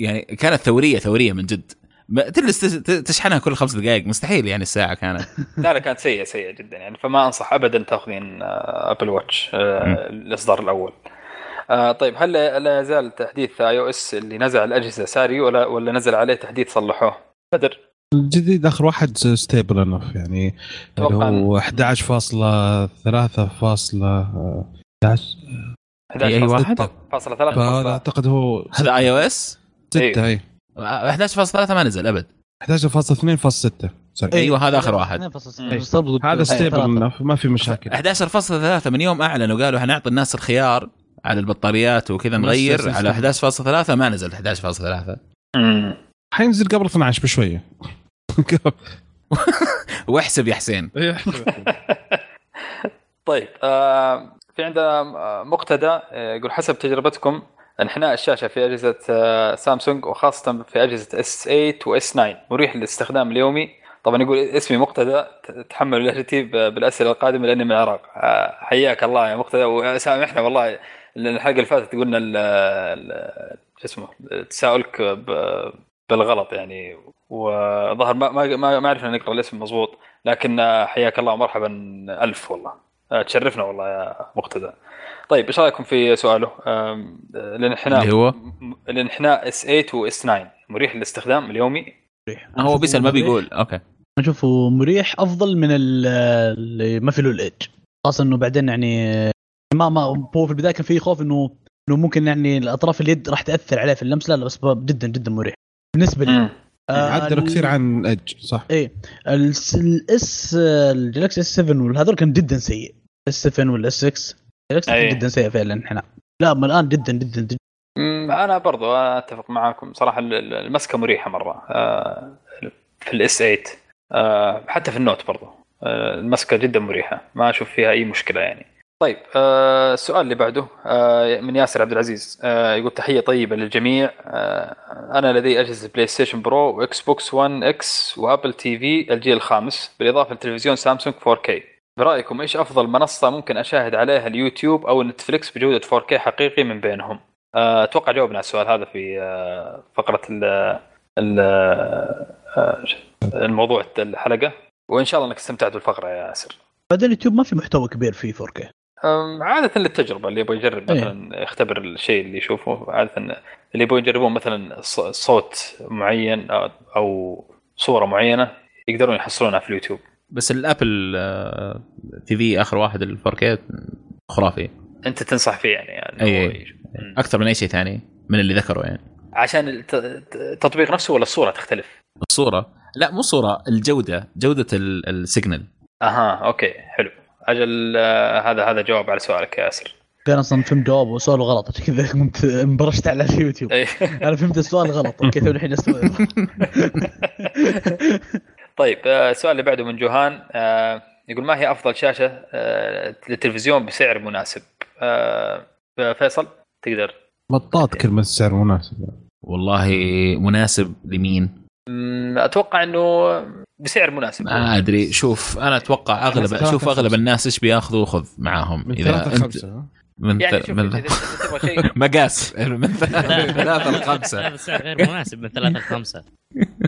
يعني كانت ثورية ثورية من جد. تجلس تشحنها كل خمس دقائق مستحيل يعني الساعة كانت. لا لا كانت سيئة سيئة جدا يعني. فما أنصح ابدا تأخذين آه، ابل واتش آه، الإصدار الأول. آه، طيب هل لا يزال تحديث iOS اللي نزل على الأجهزة ساري ولا ولا نزل عليه تحديث صلحوه؟ بدر. الجديد آخر واحد stable enough يعني اللي أتوقع هو 11.3.11 أي واحد؟ 11.3 فهذا أعتقد هو هذا iOS 6 أيوه. اي 11.3 ما نزل أبد. 11.2.6 sorry. أيوه هذا آخر واحد. 2.6. هذا stable. enough ما في مشاكل. 11.3 من يوم اعلنوا قالوا حنعطي الناس الخيار على البطاريات وكذا نغير على 11.3 ما نزل 11.3 مم. حينزل قبل 12 بشوية. واحسب يا حسين. طيب آه في عندنا آه، مقتدى آه، يقول حسب تجربتكم انحناء الشاشة في أجهزة سامسونج وخاصة في أجهزة إس 8 وإس 9 مريح للاستخدام اليومي. طبعا يقول اسمي مقتدى ت- تحملوا لهجتي بالأسئلة القادمة لأني من العراق. حياك الله يا مقتدى. وسامحنا والله لأن الحلقة اللي فاتت قلنا ال- ال- شو اسمه تساؤلك بالغلط يعني. وظهر ما ما ما ما عرفنا نقرأ الاسم مضبوط لكن آه، حياك الله ومرحبا ألف والله. آه، تشرفنا والله يا مقتدى. طيب إيش رأيكم في سؤاله؟ آم، آه، الانحناء اللي هو؟ الانحناء إس 8 واس 9 مريح للاستخدام اليومي؟ هو بيسأل ما بيقول. okay. اشوفه مريح أفضل من ال- اللي ما في له ال edge. خاصة إنه بعدين يعني ما ما هو في البداية كان في خوف إنه إنه ممكن يعني الأطراف اليد راح تأثر عليه في اللمس لا لا بس جدا جدا مريح. بالنسبة لي مم. آه، عدلوا ال- كثير عن edge صح. إيه ال S الجلاكسي S7 والهذول كان جدا سيء. S7 وال S6 الجلاكسي أي. كان جدا سيء فعلا انحناء لا اما الآن جدا جدا جدا. أنا برضو أتفق معاكم. صراحة ال- ال- المسكة مريحة مرة آه، في ال S8 آه، حتى في ال Note برضو. آه، المسكة جدا مريحة. ما أشوف فيها أي مشكلة يعني. طيب آه، السؤال اللي بعده آه، من ياسر عبد العزيز آه، يقول تحية طيبة للجميع. آه، أنا لدي أجهزة PlayStation Pro و Xbox One X و Apple TV الجيل الخامس بالإضافة لتلفزيون سامسونج 4K برأيكم إيش أفضل منصة ممكن أشاهد عليها اليوتيوب أو نتفليكس بجودة 4K حقيقي من بينهم؟ آه، أتوقع جاوبنا على السؤال هذا في آه، فقرة ال ال الموضوع الحلقة. وإن شاء الله إنك استمتعت بالفقرة يا ياسر. بعدين اليوتيوب ما في محتوى كبير فيه 4K أم، عادة للتجربة اللي يبغى يجرب إيه. مثلا يختبر الشيء اللي يشوفه عادة اللي يبغوا يجربون مثلا صوت معين أو صورة معينة يقدرون يحصلونها في اليوتيوب بس الأبل آه، تي في آخر واحد ال 4K خرافي أنت تنصح فيه يعني, يعني أي. مم. أكثر من أي شيء ثاني من اللي ذكره يعني عشان الت- الت- التطبيق نفسه ولا الصورة تختلف؟ الصورة لا مو صورة الجودة جودة ال- ال signal أها okay حلو أجل آه، هذا هذا جواب على سؤالك يا ياسر كان أصلا فهمت جوابه وسؤاله غلط عشان كذا قمت انبرشت على اليوتيوب. أنا فهمت السؤال غلط okay تو الحين أستوعب طيب آه، السؤال اللي بعده من جوهان آه، يقول ما هي أفضل شاشة للتلفزيون بسعر مناسب؟ فيصل تقدر بطاط كلمه سعر مناسب والله مناسب لمين؟ أتوقع إنه بسعر مناسب. ما أدري. شوف أنا أتوقع اغلب شوف أغلب. الناس إيش بيأخذوا؟ خذ معاهم. من إذا ثلاثة أنت خمسة. من يعني من مقاس من ثلاثة لخمسة هذا السعر غير مناسب من ثلاثة لخمسة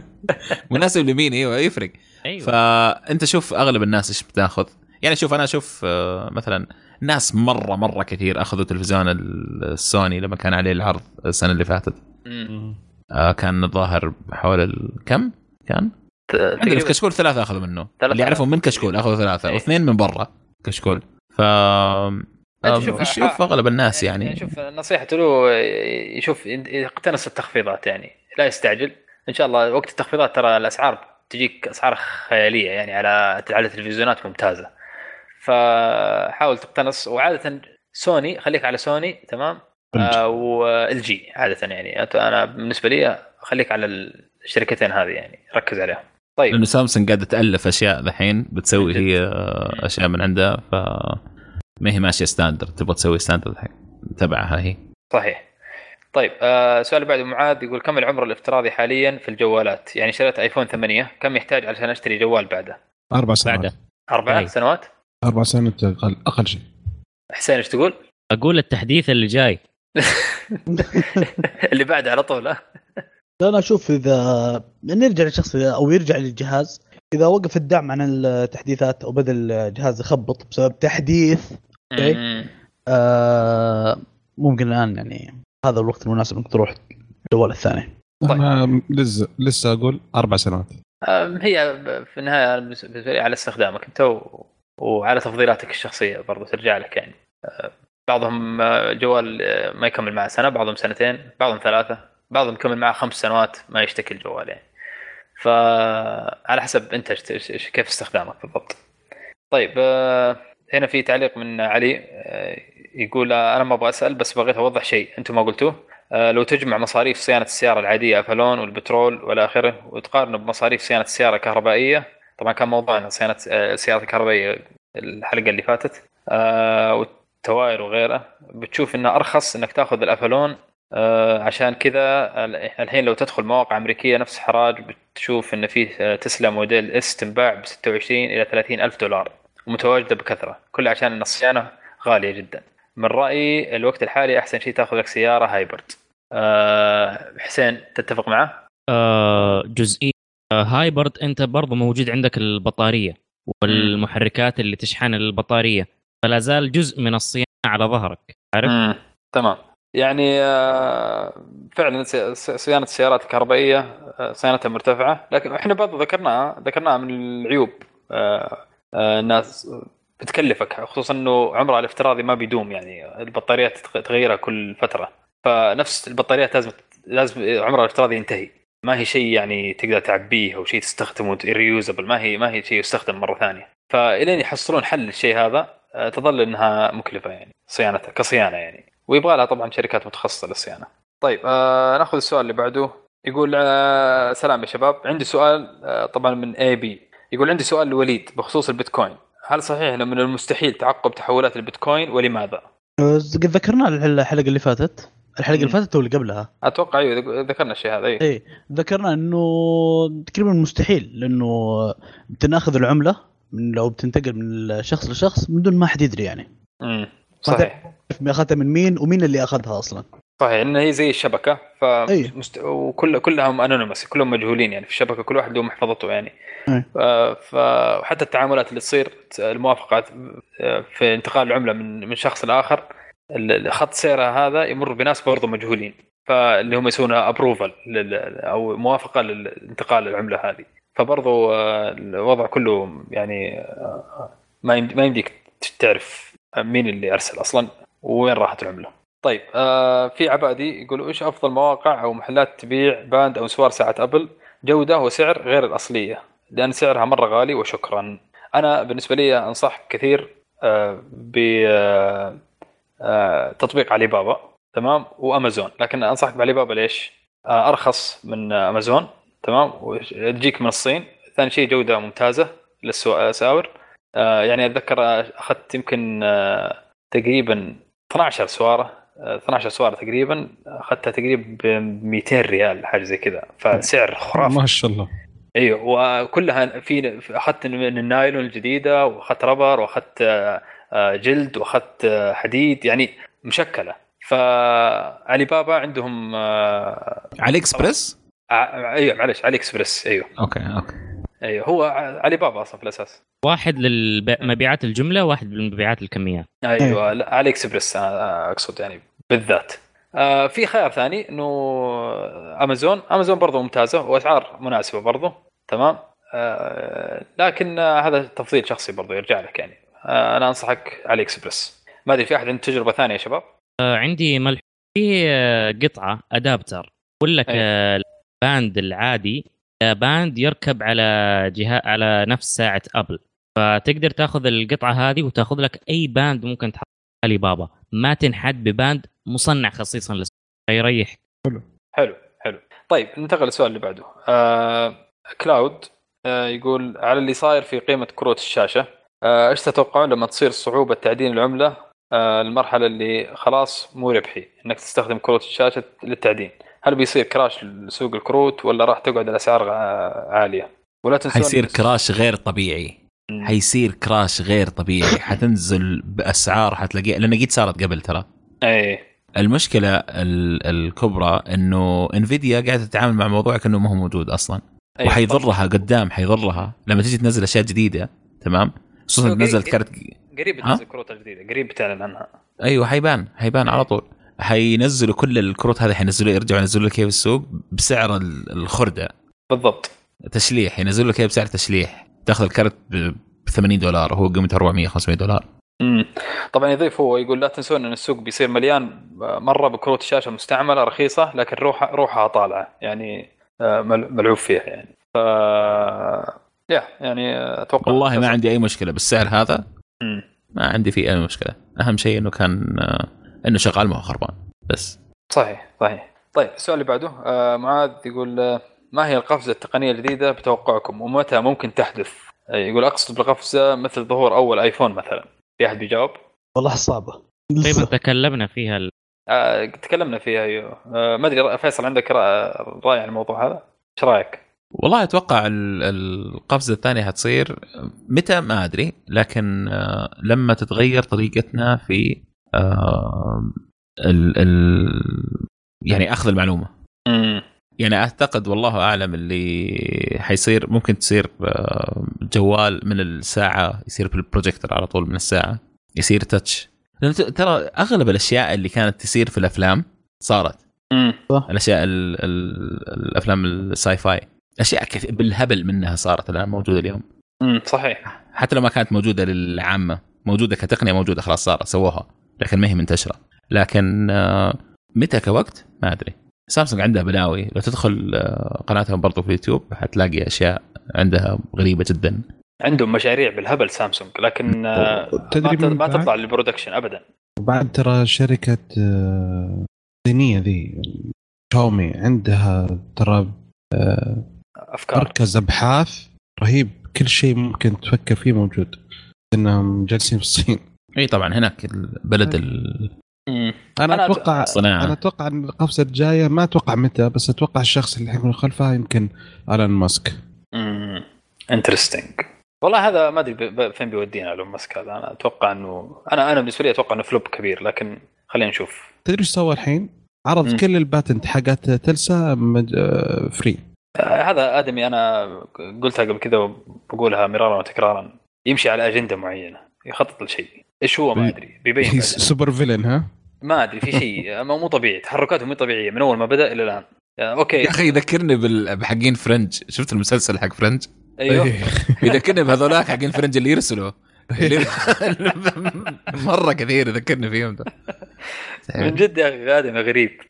مناسب لمين؟ إيوه يفرق. أيوه. فأنت شوف أغلب الناس إيش بتأخذ. يعني شوف أنا أشوف آه، مثلا ناس مره مرة كثير أخذوا تلفزيون السوني لما كان عليه العرض السنة اللي فاتت. آه، كان الظاهر حول. كم؟ كان؟ عندنا في كشكول ثلاثة أخذوا منه. ثلاثة. اللي يعرفهم من كشكول أخذوا ثلاثة إيه. واثنين من برا. كشكول. ف آه، شوف- شوف أغلب الناس يعني يعني. شوف نصيحته له يشوف يقتنص التخفيضات يعني لا يستعجل. إن شاء الله وقت التخفيضات ترى الأسعار تجيك أسعار خيالية يعني على على تلفزيونات ممتازة. فحاول تقتنص. وعادة سوني خليك على سوني تمام؟ آه وال جي عادة يعني. أنا بالنسبة لي خليك على الشركتين هذه يعني ركز عليهم. طيب. لأنه سامسونج قاعدة تألف أشياء الحين بتسوي. هي أشياء من عندها ف ما هي ماشية standard تبغى تسوي standard الحين تبعها هي. صحيح. طيب آه السؤال اللي بعده معاذ يقول كم العمر الافتراضي حاليا في الجوالات؟ يعني شريت iPhone 8 كم يحتاج علشان أشتري جوال بعده؟ أربع سنوات. بعده. أربع أي. سنوات؟ أربع سنوات أقل أقل شيء. حسين إيش تقول؟ أقول التحديث اللي جاي. اللي بعده على طول أنا أشوف إذا نرجع للشخص إذا- أو يرجع للجهاز إذا وقف الدعم عن التحديثات أو بدا الجهاز يخبط بسبب تحديث أوكي. مم. آه ممكن الآن يعني هذا الوقت المناسب إنك تروح الجوال الثاني طيب. أنا لسه لسه أقول أربع سنوات هي في النهاية بالنسبة لي على استخدامك أنت و- وعلى تفضيلاتك الشخصية برضو ترجع لك يعني أه، بعضهم أه، جوال ما يكمل معه سنة بعضهم سنتين بعضهم ثلاثة بعضهم يكمل معه خمس سنوات ما يشتكي الجوال يعني. فعلى حسب انت كيف استخدامك بالضبط. طيب أه، هنا في تعليق من علي أه، يقول أه، أنا ما أبغى أسأل بس بغيت أوضح شيء. أنتم ما قلتوه. لو تجمع مصاريف صيانة السيارة العادية افلون والبترول والى آخره وتقارنه بمصاريف صيانة السياره الكهربائيه طبعا كان موضوعنا صيانة السيارات الكهربائية الحلقة اللي فاتت والتواير وغيره. بتشوف إنه أرخص إنك تأخذ الافلون عشان كذا ال- الحين لو تدخل مواقع أمريكية نفس حراج بتشوف إن فيه أه، Tesla Model S تنباع ب 26 إلى 30 ألف دولار ومتواجدة بكثرة كله عشان ان الصيانه غالية جدا. من رأيي الوقت الحالي أحسن شيء تأخذ لك سيارة hybrid. أه، حسين تتفق معه؟ آه جزئية. آه hybrid أنت برضو موجود عندك البطارية والمحركات اللي تشحن البطاريه فلا زال جزء من الصيانة على ظهرك عارف؟ تمام. يعني آه، فعلا صيانة السيارات الكهربائية آه، صيانتها مرتفعة لكن إحنا برضه ذكرناها ذكرناها من العيوب آه، الناس بتكلفك خصوصا إنه عمرها الافتراضي ما بيدوم يعني البطاريات تغيرها كل فترة. فنفس البطاريات لازم لازم عمرها الافتراضي ينتهي. ما هي شيء يعني تقدر تعبيه أو شيء تستخدمه ريوزبل ما هي ما هي شيء يستخدم مرة ثانية. فإلين يحصلون حل للشيء هذا تظل إنها مكلفة يعني صيانتها كصيانة يعني. ويبغى لها طبعا شركات متخصصة للصيانة. طيب آه نأخذ السؤال اللي بعده. يقول آه سلام يا شباب. عندي سؤال آه طبعا من اي بي يقول عندي سؤال لوليد بخصوص البيتكوين. هل صحيح إنه من المستحيل تعقب تحولات البيتكوين ولماذا؟ قد ذكرنا الحلقة اللي فاتت. الحلقة اللي. فاتت واللي قبلها؟ أتوقع أيوه ذك- ذكرنا الشيء هذا أيوه. إيه. ذكرنا إنه تقريبا مستحيل لأنه بتنأخذ العملة من لو بتنتقل من شخص لشخص من دون ما حد يدري يعني. امم صحيح اخذتها من مين ومين اللي أخذها أصلا صحيح ان هي زي الشبكة ف أي. مست... وكل كلهم انونيمس كلهم مجهولين يعني في الشبكة كل واحد له محفظته يعني أي. ف... ف... وحتى التعاملات اللي تصير الموافقات في انتقال العملة من من شخص لآخر خط سيرها هذا يمر بناس برضه مجهولين فاللي هم يسوونها ابروفل أو موافقة لانتقال العملة هذه فبرضه آه، الوضع كله يعني آه، ما يمديك تعرف مين اللي أرسل أصلا؟ وين راحت العمله طيب آه في عبادي يقول إيش أفضل مواقع أو محلات تبيع band أو سوار ساعة Apple؟ جودة وسعر غير الأصلية لأن سعرها مرة غالي وشكرا. أنا بالنسبة لي أنصح كثير آه ب آه آه تطبيق علي بابا تمام؟ وأمازون. لكن أنصحك بعلي بابا ليش؟ آه أرخص من أمازون تمام؟ وتجيك من الصين. ثاني شيء جودة ممتازة للساور آه يعني أتذكر أخذت يمكن آه تقريبا 12 سوارة آه، 12 سوارة تقريبا أخذتها تقريبا ب 200 ريال حاجة زي كذا. فسعر خرافي. ما شاء الله. أيوه وكلها في أخذت من النايلون الجديدة وأخذت ربر وأخذت آه، آه، جلد وأخذت آه، حديد يعني مشكلة. فعلي بابا عندهم آه، AliExpress؟ أيوه معلش AliExpress أيوه. okay okay. أيوه هو ع- علي بابا أصلا في الأساس. واحد للمبيعات الجملة واحد للمبيعات الكميات. أيوه لا، AliExpress أقصد يعني بالذات. آه، في خيار ثاني إنه أمازون أمازون برضه ممتازة وأسعار مناسبة برضه تمام؟ آه، لكن آه، هذا تفضيل شخصي برضه يرجع لك يعني. آه، أنا أنصحك AliExpress ما أدري في أحد عنده تجربة ثانية يا شباب؟ آه، عندي ملح. في آه، قطعة adapter. يقول لك أي. آه، ال band العادي band يركب على جهاز على نفس ساعة Apple. فتقدر تاخذ القطعة هذه وتاخذ لك أي band ممكن تحط علي بابا ما تنحد ب band مصنع خصيصا للس يريح. حلو حلو. طيب ننتقل للسؤال اللي بعده. آه Cloud آه يقول على اللي صاير في قيمة كروت الشاشة. آه إيش تتوقعون لما تصير صعوبة تعدين العملة؟ آه المرحلة اللي خلاص مو ربحي إنك تستخدم كروت الشاشة للتعدين. هل بيصير crash لسوق الكروت ولا راح تقعد الأسعار عالية؟ ولا تنسون حيصير crash غير طبيعي. مم. حيصير crash غير طبيعي. حتنزل بأسعار حتلاقيها لأن قد صارت قبل ترى. اي المشكلة ال- الكبرى إنه Nvidia قاعدة تتعامل مع موضوع كانه ما هو موجود أصلا. أي. وحيضرها قدام حيضرها. لما تيجي تنزل أشياء جديدة تمام؟ خصوصا okay. تنزل كارت قريب؟ تنزل كروت جديدة. قريب بتعلن عنها. أيوه حيبان حيبان على طول. حينزلوا كل الكروت هذه حينزلوا يرجعوا ينزلوا لك السوق بسعر ال- الخردة. بالضبط. تشليح ينزل لك إياه بسعر تشليح تأخذ الكرت ب 80 دولار وهو قيمته 400 500 دولار. امم طبعا يضيف هو يقول لا تنسون إن السوق بيصير مليان مرة بكروت شاشة مستعملة رخيصة لكن روح روحها طالعة يعني آه، مل- ملعوب فيها يعني. ف يا يعني أتوقع والله ما عندي أي مشكلة بالسعر هذا. مم. ما عندي فيه أي مشكلة. أهم شيء إنه كان آه، إنه شغال ما هو خربان. بس. صحيح صحيح. طيب السؤال اللي بعده آه معاذ يقول آه، ما هي القفزة التقنية الجديدة بتوقعكم ومتى ممكن تحدث؟ آه، يقول أقصد بالقفزة مثل ظهور أول آيفون مثلا. في أحد بيجاوب؟ والله صعبة. تقريبا تكلمنا فيها ال- آه تكلمنا فيها أيوه. آه ما أدري فيصل عندك رأي عن الموضوع هذا؟ إيش رأيك؟ والله أتوقع ال- القفزة الثانية حتصير متى؟ ما أدري. لكن آه، لما تتغير طريقتنا في ال ال يعني أخذ المعلومة. امم يعني أعتقد والله أعلم اللي حيصير ممكن تصير آه، جوال من الساعة يصير بالبروجيكتور على طول من الساعة يصير touch لأن ت- ترى أغلب الأشياء اللي كانت تصير في الأفلام صارت. امم الأشياء ال ال الأفلام ال sci-fi أشياء كثير بالهبل منها صارت الآن موجودة اليوم. امم صحيح. حتى لو ما كانت موجودة للعامة موجودة كتقنية موجودة خلاص صارت سووها. لكن ما هي منتشرة. لكن آه، متى كوقت؟ ما أدري. سامسونج عندها بلاوي. لو تدخل آه، قناتهم برضو في اليوتيوب حتلاقي أشياء عندها غريبة جدا. عندهم مشاريع بالهبل سامسونج لكن آه، ما, تدري ما؟ تطلع لل production ابدا. وبعد ترى شركة آه، صينية ذي شاومي عندها ترى أفكار. مركز أبحاث رهيب. كل شيء ممكن تفكر فيه موجود. إنهم جالسين في الصين. إي طبعا هناك البلد ال-. أنا أنا- أتوقع الصناعة. أنا أتوقع إن القفزة الجاية ما أتوقع متى بس أتوقع الشخص اللي حيكون خلفها يمكن إيلون ماسك. interesting والله هذا ما أدري ب- فين بيودينا إيلون ماسك هذا. أنا أتوقع انه أنا أنا بالنسبة لي أتوقع إنه flop كبير لكن خلينا نشوف. تدري إيش سوى الحين؟ عرض مم. كل ال patent حقت تلسا مج... آه، free آه، هذا آدمي أنا قلتها قبل كذا وبقولها مرارا وتكرارا. يمشي على أجندة معينة. يخطط لشيء. إيش هو؟ ما أدري. بيبين. super villain ها؟ ما أدري في شيء. مو مو طبيعي. تحركاته مو طبيعية من أول ما بدأ إلى الآن. يعني okay. يا أخي يذكرني بحقين Fringe. شفت المسلسل حق Fringe؟ أيوه. إيه. يذكرني بهذولاك حقين Fringe اللي يرسلوا. مرة كثير يذكرني فيهم ده. من جد يا أخي ادمي غريب.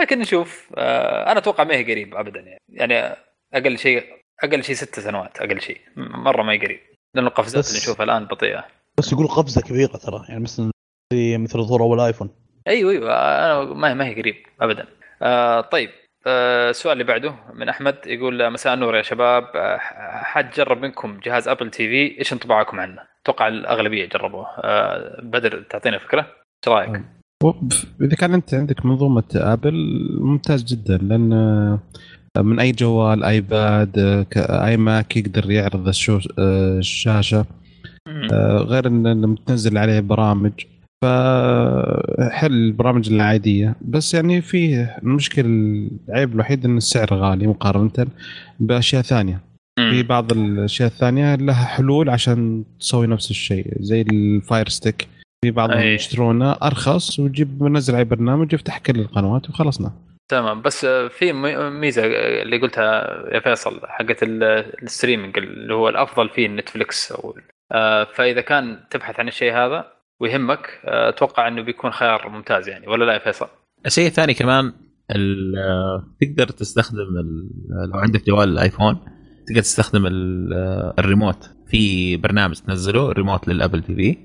لكن نشوف آه، أنا أتوقع ما هي قريب ابدا يعني. يعني أقل شيء أقل شيء ست سنوات أقل شيء. مرة ما هي قريب. لأن القفزات اللي نشوفها الآن بطيئة. بس يقول قفزة كبيرة ترى يعني مثل زي مثل ظهور أول آيفون أيوه أيوه أنا ما هي ما هي قريب ابدا آه طيب آه السؤال اللي بعده من أحمد يقول آه، مساء النور يا شباب آه، حد جرب منكم جهاز أبل تي في إيش انطباعكم عنه؟ أتوقع الأغلبية جربوه آه بدر تعطينا فكرة؟ إيش رأيك؟ وب- إذا كان أنت عندك منظومة Apple ممتاز جدا لأن آه، من أي جوال iPad آه، iMac يقدر يعرض الشو- آه، الشاشة آه، غير إن تنزل عليه برامج. فحل البرامج العادية. بس يعني فيه المشكلة العيب الوحيد إن السعر غالي مقارنة بأشياء ثانية. في بعض الأشياء الثانية لها حلول عشان تسوي نفس الشيء زي ال Fire Stick. في بعضهم. يشترونه أرخص ويجيب منزل عليه برنامج يفتح كل القنوات وخلصنا. تمام. بس آه، في ميزة آه، اللي قلتها يا فيصل حقت ال- streaming اللي هو الأفضل فيه Netflix أو آه، فإذا كان تبحث عن الشيء هذا ويهمك آه، أتوقع إنه بيكون خيار ممتاز يعني ولا لا يا فيصل؟ الشيء الثاني كمان ال- تقدر تستخدم ال- لو عندك جوال ال iPhone تقدر تستخدم ال- الريموت في برنامج تنزله remote لل Apple TV.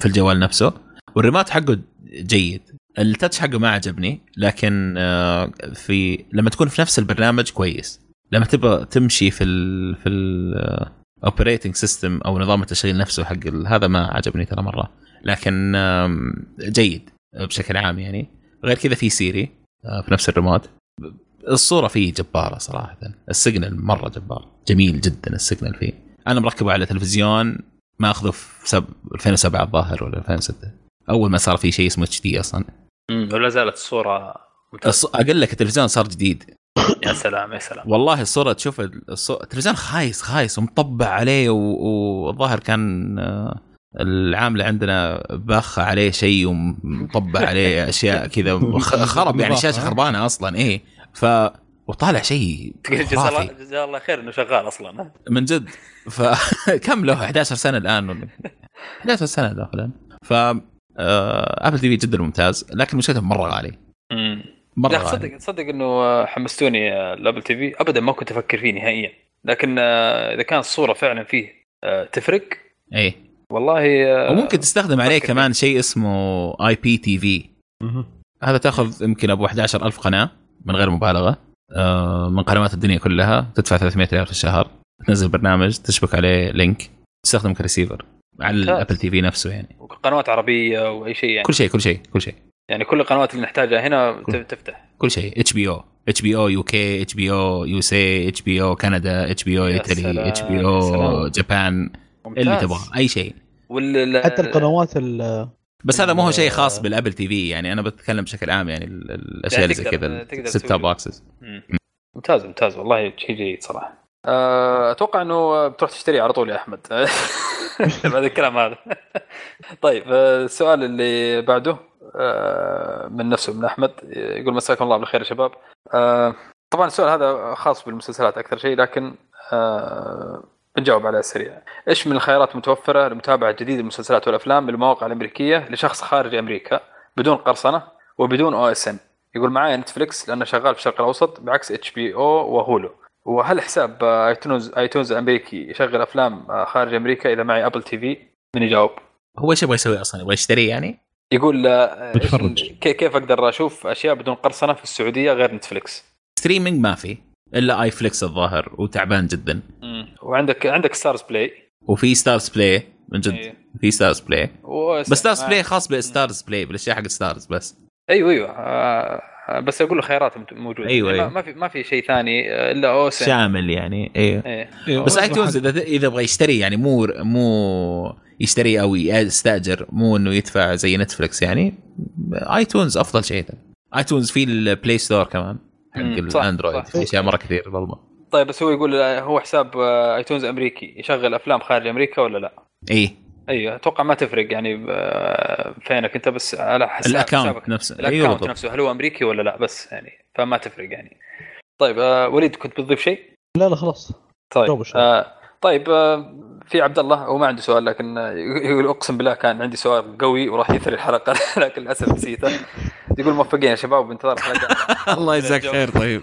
في الجوال نفسه والريموت حقه جيد ال touch حقه ما عجبني لكن آه، في لما تكون في نفس البرنامج كويس لما تبغى تمشي في ال في ال operating system أو نظام التشغيل نفسه حق هذا ما عجبني ترى مرة. لكن جيد بشكل عام يعني. غير كذا في Siri آه، في نفس الريموت. الصورة فيه جبارة صراحة. ال signal مرة جبار. جميل جدا ال signal فيه. أنا مركبه على تلفزيون ما أخذه في سب... 2007 الظاهر ولا 2006 أول ما صار في شيء اسمه اتش دي أصلا. مم. ولا زالت الصورة ممتازة. أقول لك التلفزيون صار جديد. يا سلام يا سلام. والله الصورة تشوف. التلفزيون خايس خايس ومطبع عليه والظاهر كان آه، العامله عندنا باخه عليه شيء ومطبع عليه أشياء كذا خرب يعني شاشة خربانة أصلا إيه. ف وطالع شيء جزاه الله خير إنه شغال أصلا من جد. فكم له؟ 11 سنة الآن. ولا 11 سنة الآن. ف Apple TV جدا ممتاز لكن مشكلته مرة غالي. مرة لا غالي تصدق تصدق إنه حمستوني آه، ال Apple TV. ابدا ما كنت أفكر فيه نهائيا. لكن آه، إذا كانت الصورة فعلا فيه آه، تفرق. اي والله آه، وممكن تستخدم عليه كمان شيء اسمه IPTV. هذا تأخذ يمكن أبو 11000 قناة من غير مبالغة آه، من قنوات الدنيا كلها. تدفع 300 ريال في الشهر. تنزل برنامج تشبك عليه link. تستخدم كريسيفر على. ال Apple TV نفسه يعني. قنوات عربية وأي شيء يعني. كل شيء كل شيء كل شيء. يعني كل القنوات اللي نحتاجها هنا تفتح. كل شيء. اتش بي أو اتش بي أو يو كي اتش بي أو يو سي اتش بي أو كندا اتش بي أو ايطالي اتش بي أو. جابان اللي. تبغاه أي شيء. وال حتى القنوات ال- بس هذا مو هو شيء خاص. بال Apple TV. يعني أنا بتكلم بشكل عام يعني ال- ال- الأشياء اللي زي كذا ال set-top boxes مم. ممتاز ممتاز. والله شيء جيد صراحة. آه، أتوقع إنه بتروح تشتري على طول يا أحمد. بعد الكلام هذا. طيب آه، السؤال اللي بعده. من نفسه من أحمد يقول مساكم الله بالخير يا شباب. آه، طبعا السؤال هذا خاص بالمسلسلات أكثر شيء لكن آه، بنجاوب عليه سريع إيش من الخيارات المتوفرة لمتابعة جديد المسلسلات والأفلام بالمواقع الأمريكية لشخص خارج أمريكا بدون قرصنة وبدون OSN؟ يقول معايا Netflix لأنه شغال في الشرق الأوسط بعكس HBO و Hulu. وهل حساب آه، iTunes iTunes الأمريكي يشغل أفلام آه، خارج أمريكا إذا معي Apple TV؟ من يجاوب. هو إيش يبغى يسوي أصلا؟ يبغى يشتري يعني؟ يقول آه، بتفرج. كي- كيف أقدر أشوف أشياء بدون قرصنة في السعودية غير Netflix؟ streaming ما في إلا iflix الظاهر وتعبان جدا. وعندك عندك Starz Play وفي Starz Play من جد إيه. في Starz Play بس Starz Play خاص ب Starz Play بالأشياء حق Starz بس. أيوه أيوه. آه، آه، بس أقول له خيارات موجودة. أيوة، يعني أيوة. ما في ما في شيء ثاني آه، إلا OSN شامل يعني أيوه إيه. إيه، بس iTunes إذا إذا يبغى يشتري يعني مو مو يشتري أو يستأجر مو إنه يدفع زي Netflix يعني iTunes أفضل شيء iTunes في ال Play Store كمان حق ال Android. في أشياء مرة كثير بالله طيب بس هو يقول هو حساب iTunes أمريكي يشغل أفلام خارج أمريكا ولا لا؟ إي أيوه أتوقع ما تفرق يعني فينك أنت بس على حساب ال account حسابك. نفسه ال account بالضبط نفسه هل هو أمريكي ولا لا بس يعني فما تفرق يعني طيب آه، وليد كنت بتضيف شيء؟ لا لا خلاص طيب. آه طيب آه في عبد الله هو ما عنده سؤال لكن يقول أقسم بالله كان عندي سؤال قوي وراح يثري الحلقة لكن للأسف نسيته. يقول موفقين يا شباب بانتظار الحلقة. الله يجزاك خير طيب.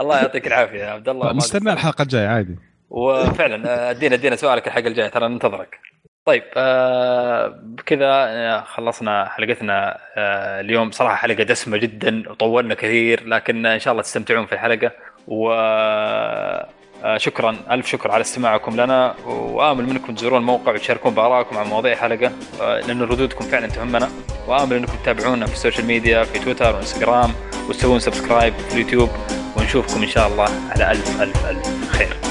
الله يعطيك العافية يا عبد الله ما نستنى الحلقة الجاية عادي. وفعلا أدينا أدينا سؤالك الحلقة الجايه ترى ننتظرك. طيب آه بكذا آه، خلصنا حلقتنا آه اليوم. صراحة حلقة دسمة جدا وطولنا كثير لكن إن شاء الله تستمتعون في الحلقة. و شكرا. ألف شكر على استماعكم لنا وآمل منكم تزورون الموقع وتشاركون بآرائكم عن مواضيع الحلقة آه، لأن ردودكم فعلا تهمنا. وآمل إنكم تتابعونا في ال social media في تويتر وإنستغرام وتسوون subscribe في اليوتيوب. ونشوفكم إن شاء الله على ألف ألف ألف خير.